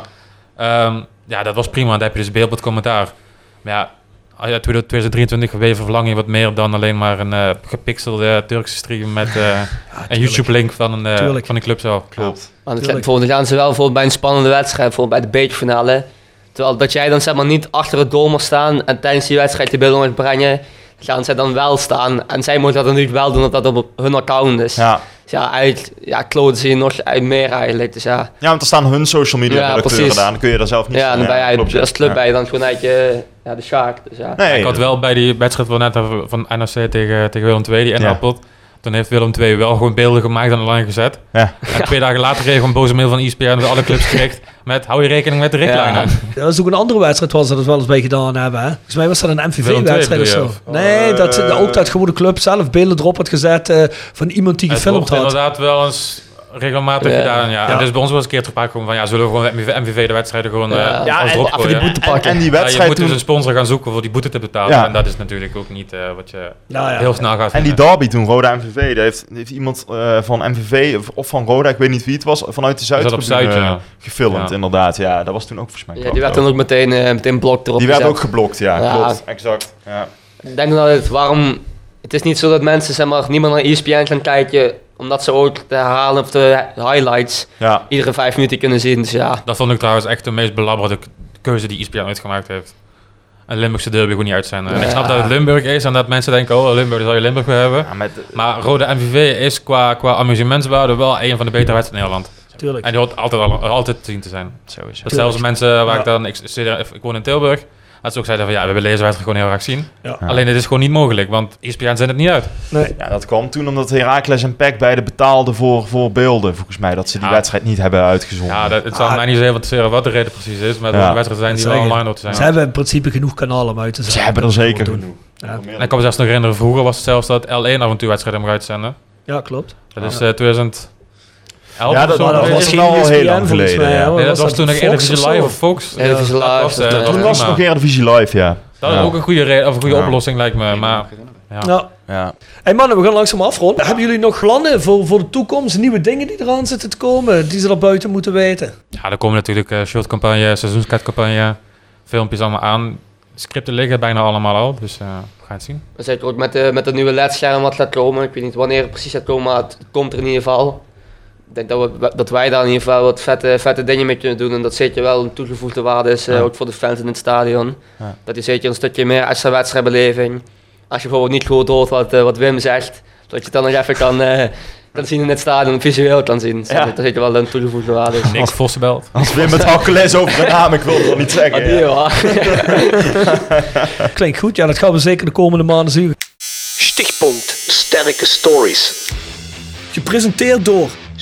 Ja. Ehm, ja, dat was prima. Dan heb je dus beeld met commentaar. Maar ja, als je 2023 weer verlang je wat meer dan alleen maar een eh, gepixelde Turkse stream met eh, een YouTube-link van, een, eh, Tuurlijk. van een club zelf. Klopt. Want Tuurlijk. bijvoorbeeld gaan ze wel bijvoorbeeld bij een spannende wedstrijd, bijvoorbeeld bij de bekerfinale. Terwijl dat jij dan zeg maar niet achter het doel mag staan en tijdens die wedstrijd je beelden mag brengen, gaan zij dan wel staan. En zij moeten dat natuurlijk wel doen, omdat dat op hun account is. Ja. Dus ja, eigenlijk ja, kloten ze je nog uit meer eigenlijk. Dus ja, ja, want er staan hun social media Ja, redacteuren daar. Dan kun je daar zelf niet ja dan ben je klopt, als club je dan gewoon uit je, ja, de schaak. Dus ja. Nee, ik had wel bij die wedstrijd van net van tegen, tegen Willem II, die Ja. Toen heeft Willem II wel gewoon beelden gemaakt en online gezet. Ja. En twee dagen later kreeg ik een boze mail van ESPN voor alle clubs gericht met hou je rekening met de richtlijnen. Ja, dat is ook een andere wedstrijd waar ze dat wel eens bij gedaan hebben. Hè? Volgens mij was dat een MVV-wedstrijd of zo. Nee, Oh, dat, ook dat gewoon de club zelf beelden erop had gezet eh, van iemand die Het gefilmd wordt had. inderdaad wel eens regelmatig Ja. gedaan, ja. Ja. En dus bij ons was een keer te gekomen van, ja, zullen we gewoon MVV, MVV de wedstrijden gewoon Ja. eh, Ja, als en die boete En, pakken. en die Ja, je wedstrijd moet dus een sponsor gaan zoeken voor die boete te betalen. Ja. En dat is natuurlijk ook niet eh, wat je Nou ja. heel snel gaat En die derby toen, Roda MVV, daar heeft, heeft iemand eh, van MVV of, of van Roda, ik weet niet wie het was, vanuit de zat op Zuid, ja. gefilmd Ja. inderdaad. Ja, dat was toen ook volgens mij. Ja, die werd dan ook meteen, eh meteen blok erop Die werd ook geblokt, ja, Ja. klopt, exact. Ja. Ik denk dat het, waarom... Het is niet zo dat mensen zeg maar, niet meer naar ESPN gaan kijken, omdat ze ook de herhalen of de highlights ja. iedere vijf minuten kunnen zien. Dus ja, Dat vond ik trouwens echt de meest belabberde keuze die ESPN uitgemaakt heeft. Een Limburgse derby gewoon niet uitzenden. En ik snap dat het Limburg is en dat mensen denken, oh Limburg, zou je Limburg willen hebben. Ja, met, Maar Rode MVV is qua, qua amusementswaarde wel een van de betere wedstrijden in Nederland. Tuurlijk. En die hoort altijd, al, altijd te zien te zijn. sowieso. Dat zelfs mensen waar ik dan, ik, ik woon in Tilburg, dat ze ook zeiden van ja, we willen deze wedstrijd gewoon heel graag zien. Ja. Alleen het is gewoon niet mogelijk, want ESPN zendt het niet uit. Nee. Ja, dat kwam toen omdat Heracles en PEC beide betaalden voor, voor beelden, volgens mij, dat ze die Ja. wedstrijd niet hebben uitgezonden. Ja, dat, het zal Ah. mij niet zo heel interesseren wat de reden precies is, maar Ja. de wedstrijden zijn die wel online te zijn. Ze hebben in principe genoeg kanalen om uit te Ze zetten. hebben er zeker genoeg. Ja. En ik kan me zelfs nog herinneren, vroeger was het zelfs dat L1 af en toe wedstrijden uitzenden. Ja, klopt. Dat is eh 2011 Ja, dat- was geen wel heel ESPN lang geleden, ja. Nee, dat was toen nog Eredivisie? Live of Fox. Eredivisie Dat Live, eh, Toen was het nog Eredivisie Live, ja. Dat is ook een goede, reden, of een goede Ja. oplossing lijkt me, maar ja. Ja. Ja. Hey mannen, we gaan langzaam afronden. Hebben jullie nog plannen voor, voor de toekomst? Nieuwe dingen die eraan zitten te komen, die ze er buiten moeten weten? Ja, er komen natuurlijk uh, shortcampagne, seizoenskaartcampagne, filmpjes allemaal aan. Scripten liggen bijna allemaal al, dus eh, we gaan ga het zien. We zeker ook met de, met de nieuwe ledscherm wat gaat komen. Ik weet niet wanneer het precies gaat komen, maar het komt er in ieder geval. Ik denk dat, we, dat wij daar in ieder geval wat vette, vette dingen mee kunnen doen. En dat zeker wel een toegevoegde waarde is, eh, Ja. ook voor de fans in het stadion. Ja. Dat je zeker een stukje meer extra wedstrijdbeleving. Als je bijvoorbeeld niet goed hoort wat, eh, wat Wim zegt, dat je het dan nog even kan, eh, kan zien in het stadion, visueel kan zien. Ja. Dat zeker wel een toegevoegde waarde is. Niks Vossenbelt. Als Wim met hakkelen is over een naam, ik wil het wel niet zeggen. Wel. Klinkt goed, ja, dat gaan we zeker de komende maanden zien. Stichtpunt Sterke Stories. Gepresenteerd door,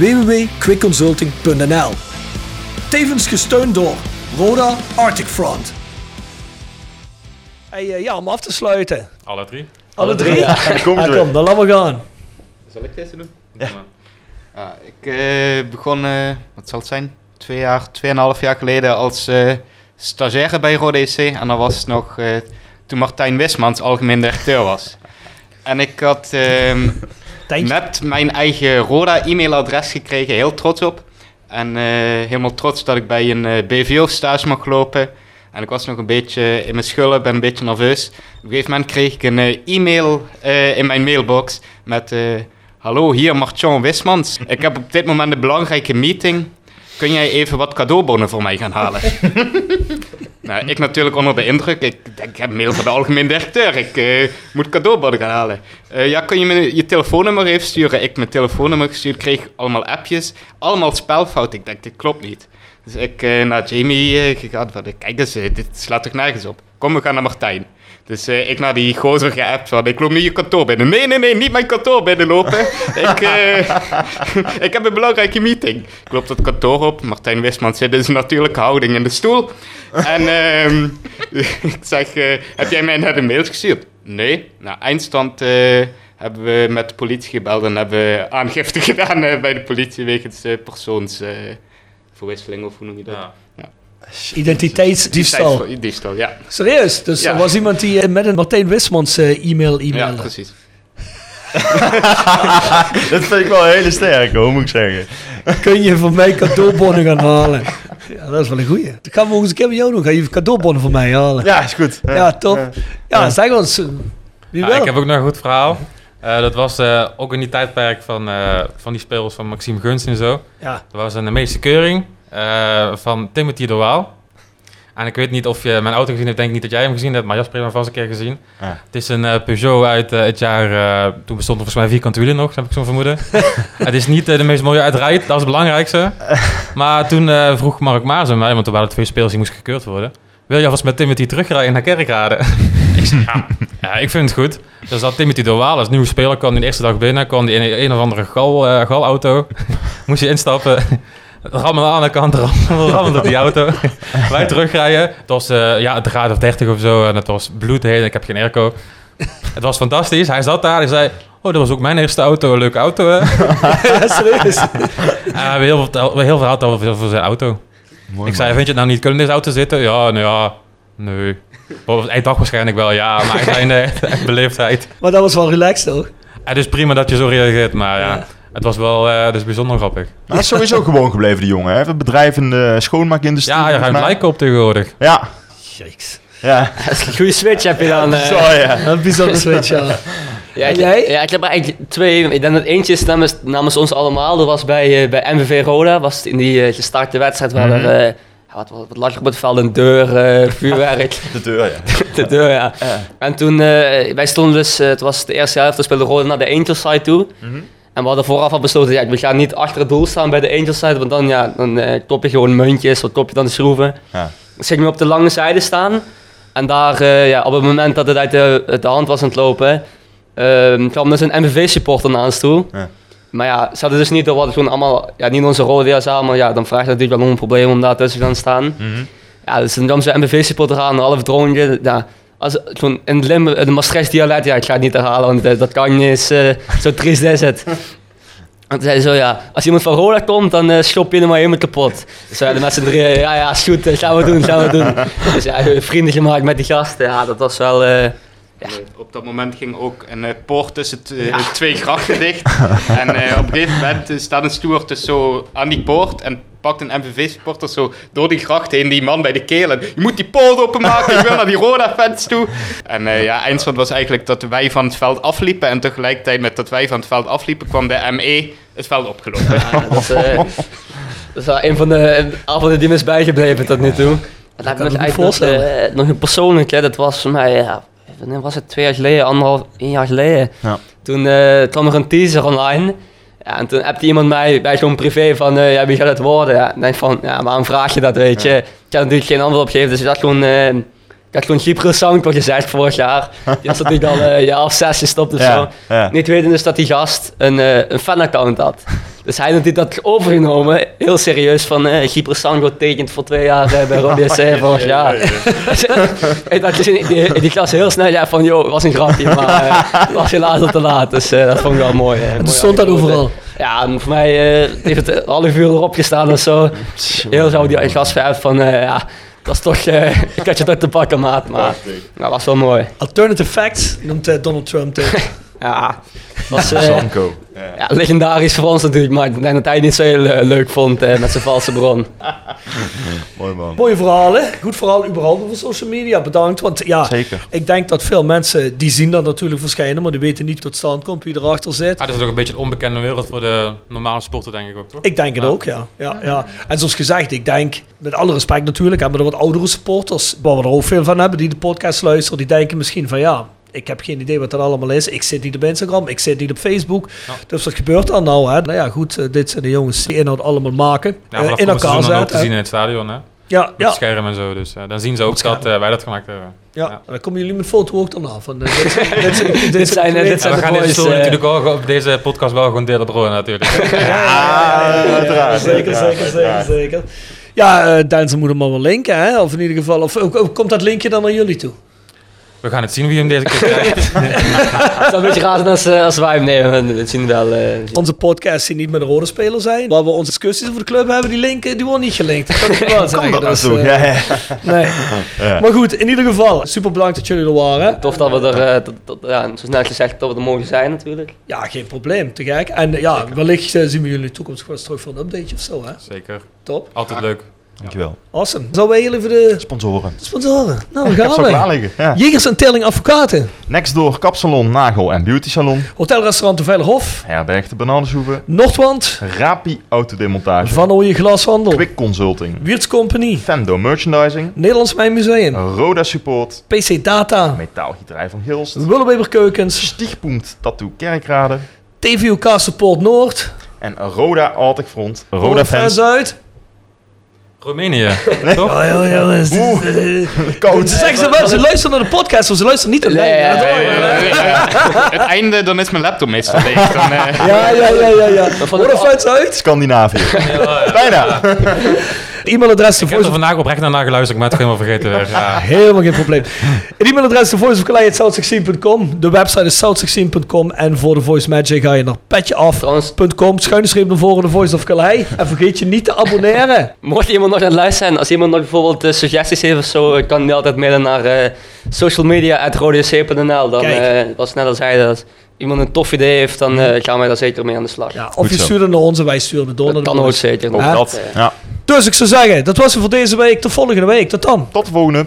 www.quickconsulting.nl Tevens gesteund door Roda Arctic Front. Hey, eh, ja, om af te sluiten. Alle drie. Alle drie? Ja. Kom Ah, eens kom, dan laten we gaan. Zal ik deze doen? Ja. Ja, ik eh, begon, eh, wat zal het zijn, twee jaar, tweeënhalf jaar geleden als eh, stagiaire bij Rode EC. En dat was nog eh, toen Martijn Wismans algemeen directeur was. En ik had net mijn eigen Roda-e-mailadres gekregen, heel trots op. En eh, helemaal trots dat ik bij een eh, BVO-stage mag lopen. En ik was nog een beetje in mijn schullen, ben een beetje nerveus. Op een gegeven moment kreeg ik een eh, e-mail eh, in mijn mailbox met... eh, Hallo, hier Martjan Wismans. Ik heb op dit moment een belangrijke meeting. Kun jij even wat cadeaubonnen voor mij gaan halen? nou, ik natuurlijk onder de indruk. Ik ik heb mail van de algemeen directeur. Ik eh, moet cadeaubonnen gaan halen. Eh, ja, kun je me je telefoonnummer even sturen? Ik mijn telefoonnummer gestuurd, kreeg allemaal appjes. Allemaal spelfout. Ik denk, dit klopt niet. Dus ik eh, naar Jamie gegaan kijk eens, dit slaat toch nergens op. Kom, we gaan naar Martijn. Dus eh, ik naar die gozer geappt van, ik loop nu je kantoor binnen. Nee, nee, nee, niet mijn kantoor binnenlopen. ik, eh, ik heb een belangrijke meeting. Ik loop dat kantoor op. Martijn Wisman zit in zijn natuurlijke houding in de stoel. En ehm, ik zeg, eh, heb jij mij net een mail gestuurd? Nee. Nou, eindstand eh, hebben we met de politie gebeld en hebben we aangifte gedaan bij de politie wegens eh, persoonsverwisseling, of hoe noem je dat? Ja. Identiteitsdiefstal. Diefstal, ja. Serieus? Dus Ja. er was iemand die eh, met een Martijn Wismans eh, e-mail Ja, e-mailde. precies. Dat vind ik wel een hele sterke, hoor, moet ik zeggen. Kun je voor mij cadeaubonnen gaan halen? Ja, dat is wel een goeie. Dan gaan we nog eens een keer met jou doen. Ga je cadeaubonnen voor mij halen? Ja, is goed. Ja, top. Ja, zeg ons. eh, Wie Ja, wil? ik heb ook nog een goed verhaal. Eh, dat was eh, ook in die tijdperk van, eh, van die spelers van Maxime Gunst en zo. Ja. Er was een medische keuring eh, van Timothy de Waal. En ik weet niet of je mijn auto gezien hebt, denk ik niet dat jij hem gezien hebt, maar Jasper heeft hem vast een keer gezien. Ja. Het is een eh, Peugeot uit eh, het jaar, toen bestond er volgens mij vierkante wielen nog, heb ik zo'n vermoeden. het is niet de meest mooie uitrijd, dat is het belangrijkste. Maar toen vroeg Mark Maas aan mij, want er waren twee spelers die moesten gekeurd worden. Wil je alvast met Timothy terugrijden naar Kerkrade? ik zei, ja, ja, ik vind het goed. Dus dat Timothy de Waal als nieuwe speler kwam die de eerste dag binnen, kwam die in een, een of andere gal, galauto. Moest je instappen. Rammelde aan de kant, rammelde rammelde op die auto. Wij terugrijden. Het was eh, ja, een graad of 30 of zo en het was bloedheet. Ik heb geen airco. Het was fantastisch. Hij zat daar en zei... Oh, dat was ook mijn eerste auto. Een leuke auto, hè? Ja, serieus. En we hebben heel veel, heel veel verhaal over voor zijn auto. ik zei, vind je het nou niet kunnen in deze auto zitten? Ja, nou ja, nee. Hij dacht waarschijnlijk wel ja, maar hij zei nee, echt beleefdheid. Maar dat was wel relaxed, toch? Het is prima dat je zo reageert, maar ja, Ja. Het was wel eh dus bijzonder grappig. Maar hij is sowieso gewoon gebleven, die jongen. Heeft een bedrijf in de schoonmaakindustrie. Ja, je ruimt mij. lijken op tegenwoordig. Ja, Jeeks. ja. Een goede switch heb je dan. eh. Zo, ja. Een bijzonder switch, ja. Ja, ik, jij? ja, ik heb er eigenlijk twee. Ik denk dat eentje is namens, namens ons allemaal. Dat was bij, eh, bij MVV Roda. Was het in die eh, gestarte wedstrijd waar er... eh, ja, wat, wat, wat lag er op het veld? Een deur, vuurwerk. De deur, ja. de deur, ja. En toen, eh, wij stonden dus... het was de eerste helft, we speelden Roda naar de Angels side toe. En we hadden vooraf al besloten, ja, we gaan niet achter het doel staan bij de Angels side. Want dan, ja, dan eh, kop je gewoon muntjes, wat kop je dan de schroeven. Ja. Dus op de lange zijde staan. En daar, eh, ja, op het moment dat het uit de, uit de hand was aan het lopen, ehm, kwam dus een MVV-supporter naar ons toe. Ja. Maar ja, ze hadden dus niet door wat gewoon allemaal, ja, niet onze rode weer maar ja, dan vraagt het natuurlijk wel om een probleem om daar tussen te gaan staan. Mhm. Ja, dus dan kwam zo'n MVV-supporter aan, een half dronken. Ja, als, zo'n in Limburg, de Maastricht dialect, ja, ik ga het niet herhalen, want eh, dat kan niet eens, eh, zo triest is het. En toen zei zo, ja, als iemand van Roda komt, dan uh, schop je hem maar helemaal kapot. Dus wij de met z'n drieën, ja, ja, is goed, eh, gaan we doen, gaan we doen. Dus ja, vrienden gemaakt met die gasten, ja, dat was wel... eh, Ja. Op dat moment ging ook een eh, poort tussen eh, twee grachten dicht. en eh, op een gegeven moment eh, staat een steward dus zo aan die poort en pakt een MVV-supporter zo door die gracht heen, die man bij de kelen. Je moet die poort openmaken, ik wil naar die Roda-fans toe. En eh, ja, eindstand was eigenlijk dat wij van het veld afliepen en tegelijkertijd met dat wij van het veld afliepen kwam de ME het veld opgelopen. Ja, dat, is, eh, dat is wel een van de avonden die me is bijgebleven tot nu toe. Dat lijkt me eigenlijk nog, voorstellen. eh, nog een persoonlijke. Dat was voor mij, ja, was het twee jaar geleden, anderhalf, één jaar geleden. Ja. Toen eh, kwam er een teaser online. Ja, en toen appte iemand mij bij zo'n privé van, eh, ja, wie gaat het worden? Ja, ik denk van, ja, waarom vraag je dat, weet je? Ik kan natuurlijk geen antwoord op geven, dus had gewoon... eh, ik had gewoon Cyprus Sanctor gezegd vorig jaar. Die was natuurlijk al eh, een jaar of zes gestopt of Ja, zo. ja. Niet weten dus dat die gast een, eh, een fanaccount had. Dus hij had dat overgenomen, heel serieus, van eh Cyprus Sango tekent voor twee jaar eh, bij Rode SC vorig jaar. ik dacht die, die klas heel snel, ja, van joh, het was een grapje, maar eh, het was helaas al te laat. Dus eh, dat vond ik wel mooi. mooi stond dat overal. Ja, en voor mij eh, heeft het een half uur erop gestaan of zo. Heel zo die gast van, eh, ja, dat is toch, eh, ik had je toch te pakken, maat. Maar dat was wel mooi. Alternative facts noemt eh, Donald Trump. Ja, was eh, Sanko. ja, legendarisch voor ons natuurlijk, maar ik denk dat hij het niet zo heel eh, leuk vond eh, met zijn valse bron. Mooi man. Mooie verhalen. Goed verhaal überhaupt over social media. Bedankt. Want ja, Zeker. ik denk dat veel mensen die zien dat natuurlijk verschijnen, maar die weten niet tot stand komt wie erachter zit. Ah, dat is ook een beetje een onbekende wereld voor de normale sporten, denk ik ook, toch? Ik denk het Ja. ook, ja. ja, ja. En zoals gezegd, ik denk, met alle respect natuurlijk, hebben er wat oudere supporters, waar we er ook veel van hebben, die de podcast luisteren, die denken misschien van ja, ik heb geen idee wat dat allemaal is. Ik zit niet op Instagram, ik zit niet op Facebook. Dus wat gebeurt dan nou? Hè? Nou ja, goed, eh, dit zijn de jongens die inhoud allemaal maken, Ja, vanaf in elkaar dan zetten. te zien in het stadion, hè? Ja, Met ja. scherm en zo, dus eh, dan zien ze ook dat wij dat gemaakt hebben. Ja, dan komen jullie met foto ook daarna. Van, eh, dit, zijn- dit, zijn- dit, Dit zijn, dit zijn we gaan boys. story natuurlijk ook op deze podcast wel gewoon delen bro natuurlijk. Ja, uiteraard. Zeker, zeker, zeker, zeker. Ja, eh Denzel moet hem maar wel linken, hè? Of in ieder geval, of, of- of komt dat linkje dan naar jullie toe? We gaan het zien wie hem deze keer krijgt. Het zou een beetje raar zijn als, eh, als wij hem nemen. Dat zien we wel. eh, Onze podcasts die niet met een rode speler zijn, waar we onze discussies over de club hebben, die linken, die worden niet gelinkt. Dat kan ik wel zeggen. Dat Dus, eh, ja, ja. nee. Ja. Maar goed, in ieder geval, super bedankt dat jullie er waren. Tof dat we er, eh, tot- tot- ja, zo snel gezegd, dat we er mogen zijn natuurlijk. Ja, geen probleem, te gek. En ja, wellicht zien we jullie in de toekomst gewoon terug voor een update of zo, hè? Zeker. Top. Altijd leuk. Dankjewel. Awesome. Zouden wij heel even de Sponsoren. sponsoren? Nou, we gaan we. liggen. Ja. Jegers en Telling Advocaten. Nextdoor Kapsalon, Nagel en Beauty Salon. Hotelrestaurant De Veilerhof. Herberg de Bananenshoeven. Noordwand. Rapi Autodemontage. Van Ooyen Glashandel. Quick Consulting. Wiertz Company. Fendo Merchandising. Nederlands Mijnmuseum. Roda Support. PC Data. Metaalgieterij van Gilst. Willeweber Keukens. Stichtpunt Tattoo Kerkrade. TVUK Support Noord. En Roda Altic Front. Roda Roda fans. Zuid. Roemenië, toch? Oh, ja, jongens. Oeh, Ze koud. zeggen ze wel, ze luisteren naar de podcast, maar ze luisteren niet alleen. Nee, Dat ja? Het einde, dan is mijn laptop meestal leeg. Dan, eh, Ja, ja, ja, ja. ja. Fans uit. Scandinavië. Bijna. E-mailadres de Ik heb er vandaag oprecht naar geluisterd, maar het helemaal vergeten weer. Ja. Helemaal geen probleem. Het e-mailadres is voiceofkalei.south16.com. De website is south16.com. En voor de Voice Magic ga je naar petjeaf.com. Schuine streep naar voren de Voice of Calais. En vergeet je niet te abonneren. Mocht iemand nog aan het luisteren zijn, als iemand nog bijvoorbeeld eh, suggesties heeft of zo, eh, kan die altijd mailen naar eh socialmedia.rodec.nl. Dan, Kijk. eh wat sneller zei als iemand een tof idee heeft, dan eh, gaan wij daar zeker mee aan de slag. Ja, of Goed je stuurt het naar ons en wij sturen het door naar dat de kan ook zeker. Ook dat. Ja. Dus ik zou zeggen, dat was het voor deze week. Tot volgende week. Tot dan. Tot de volgende.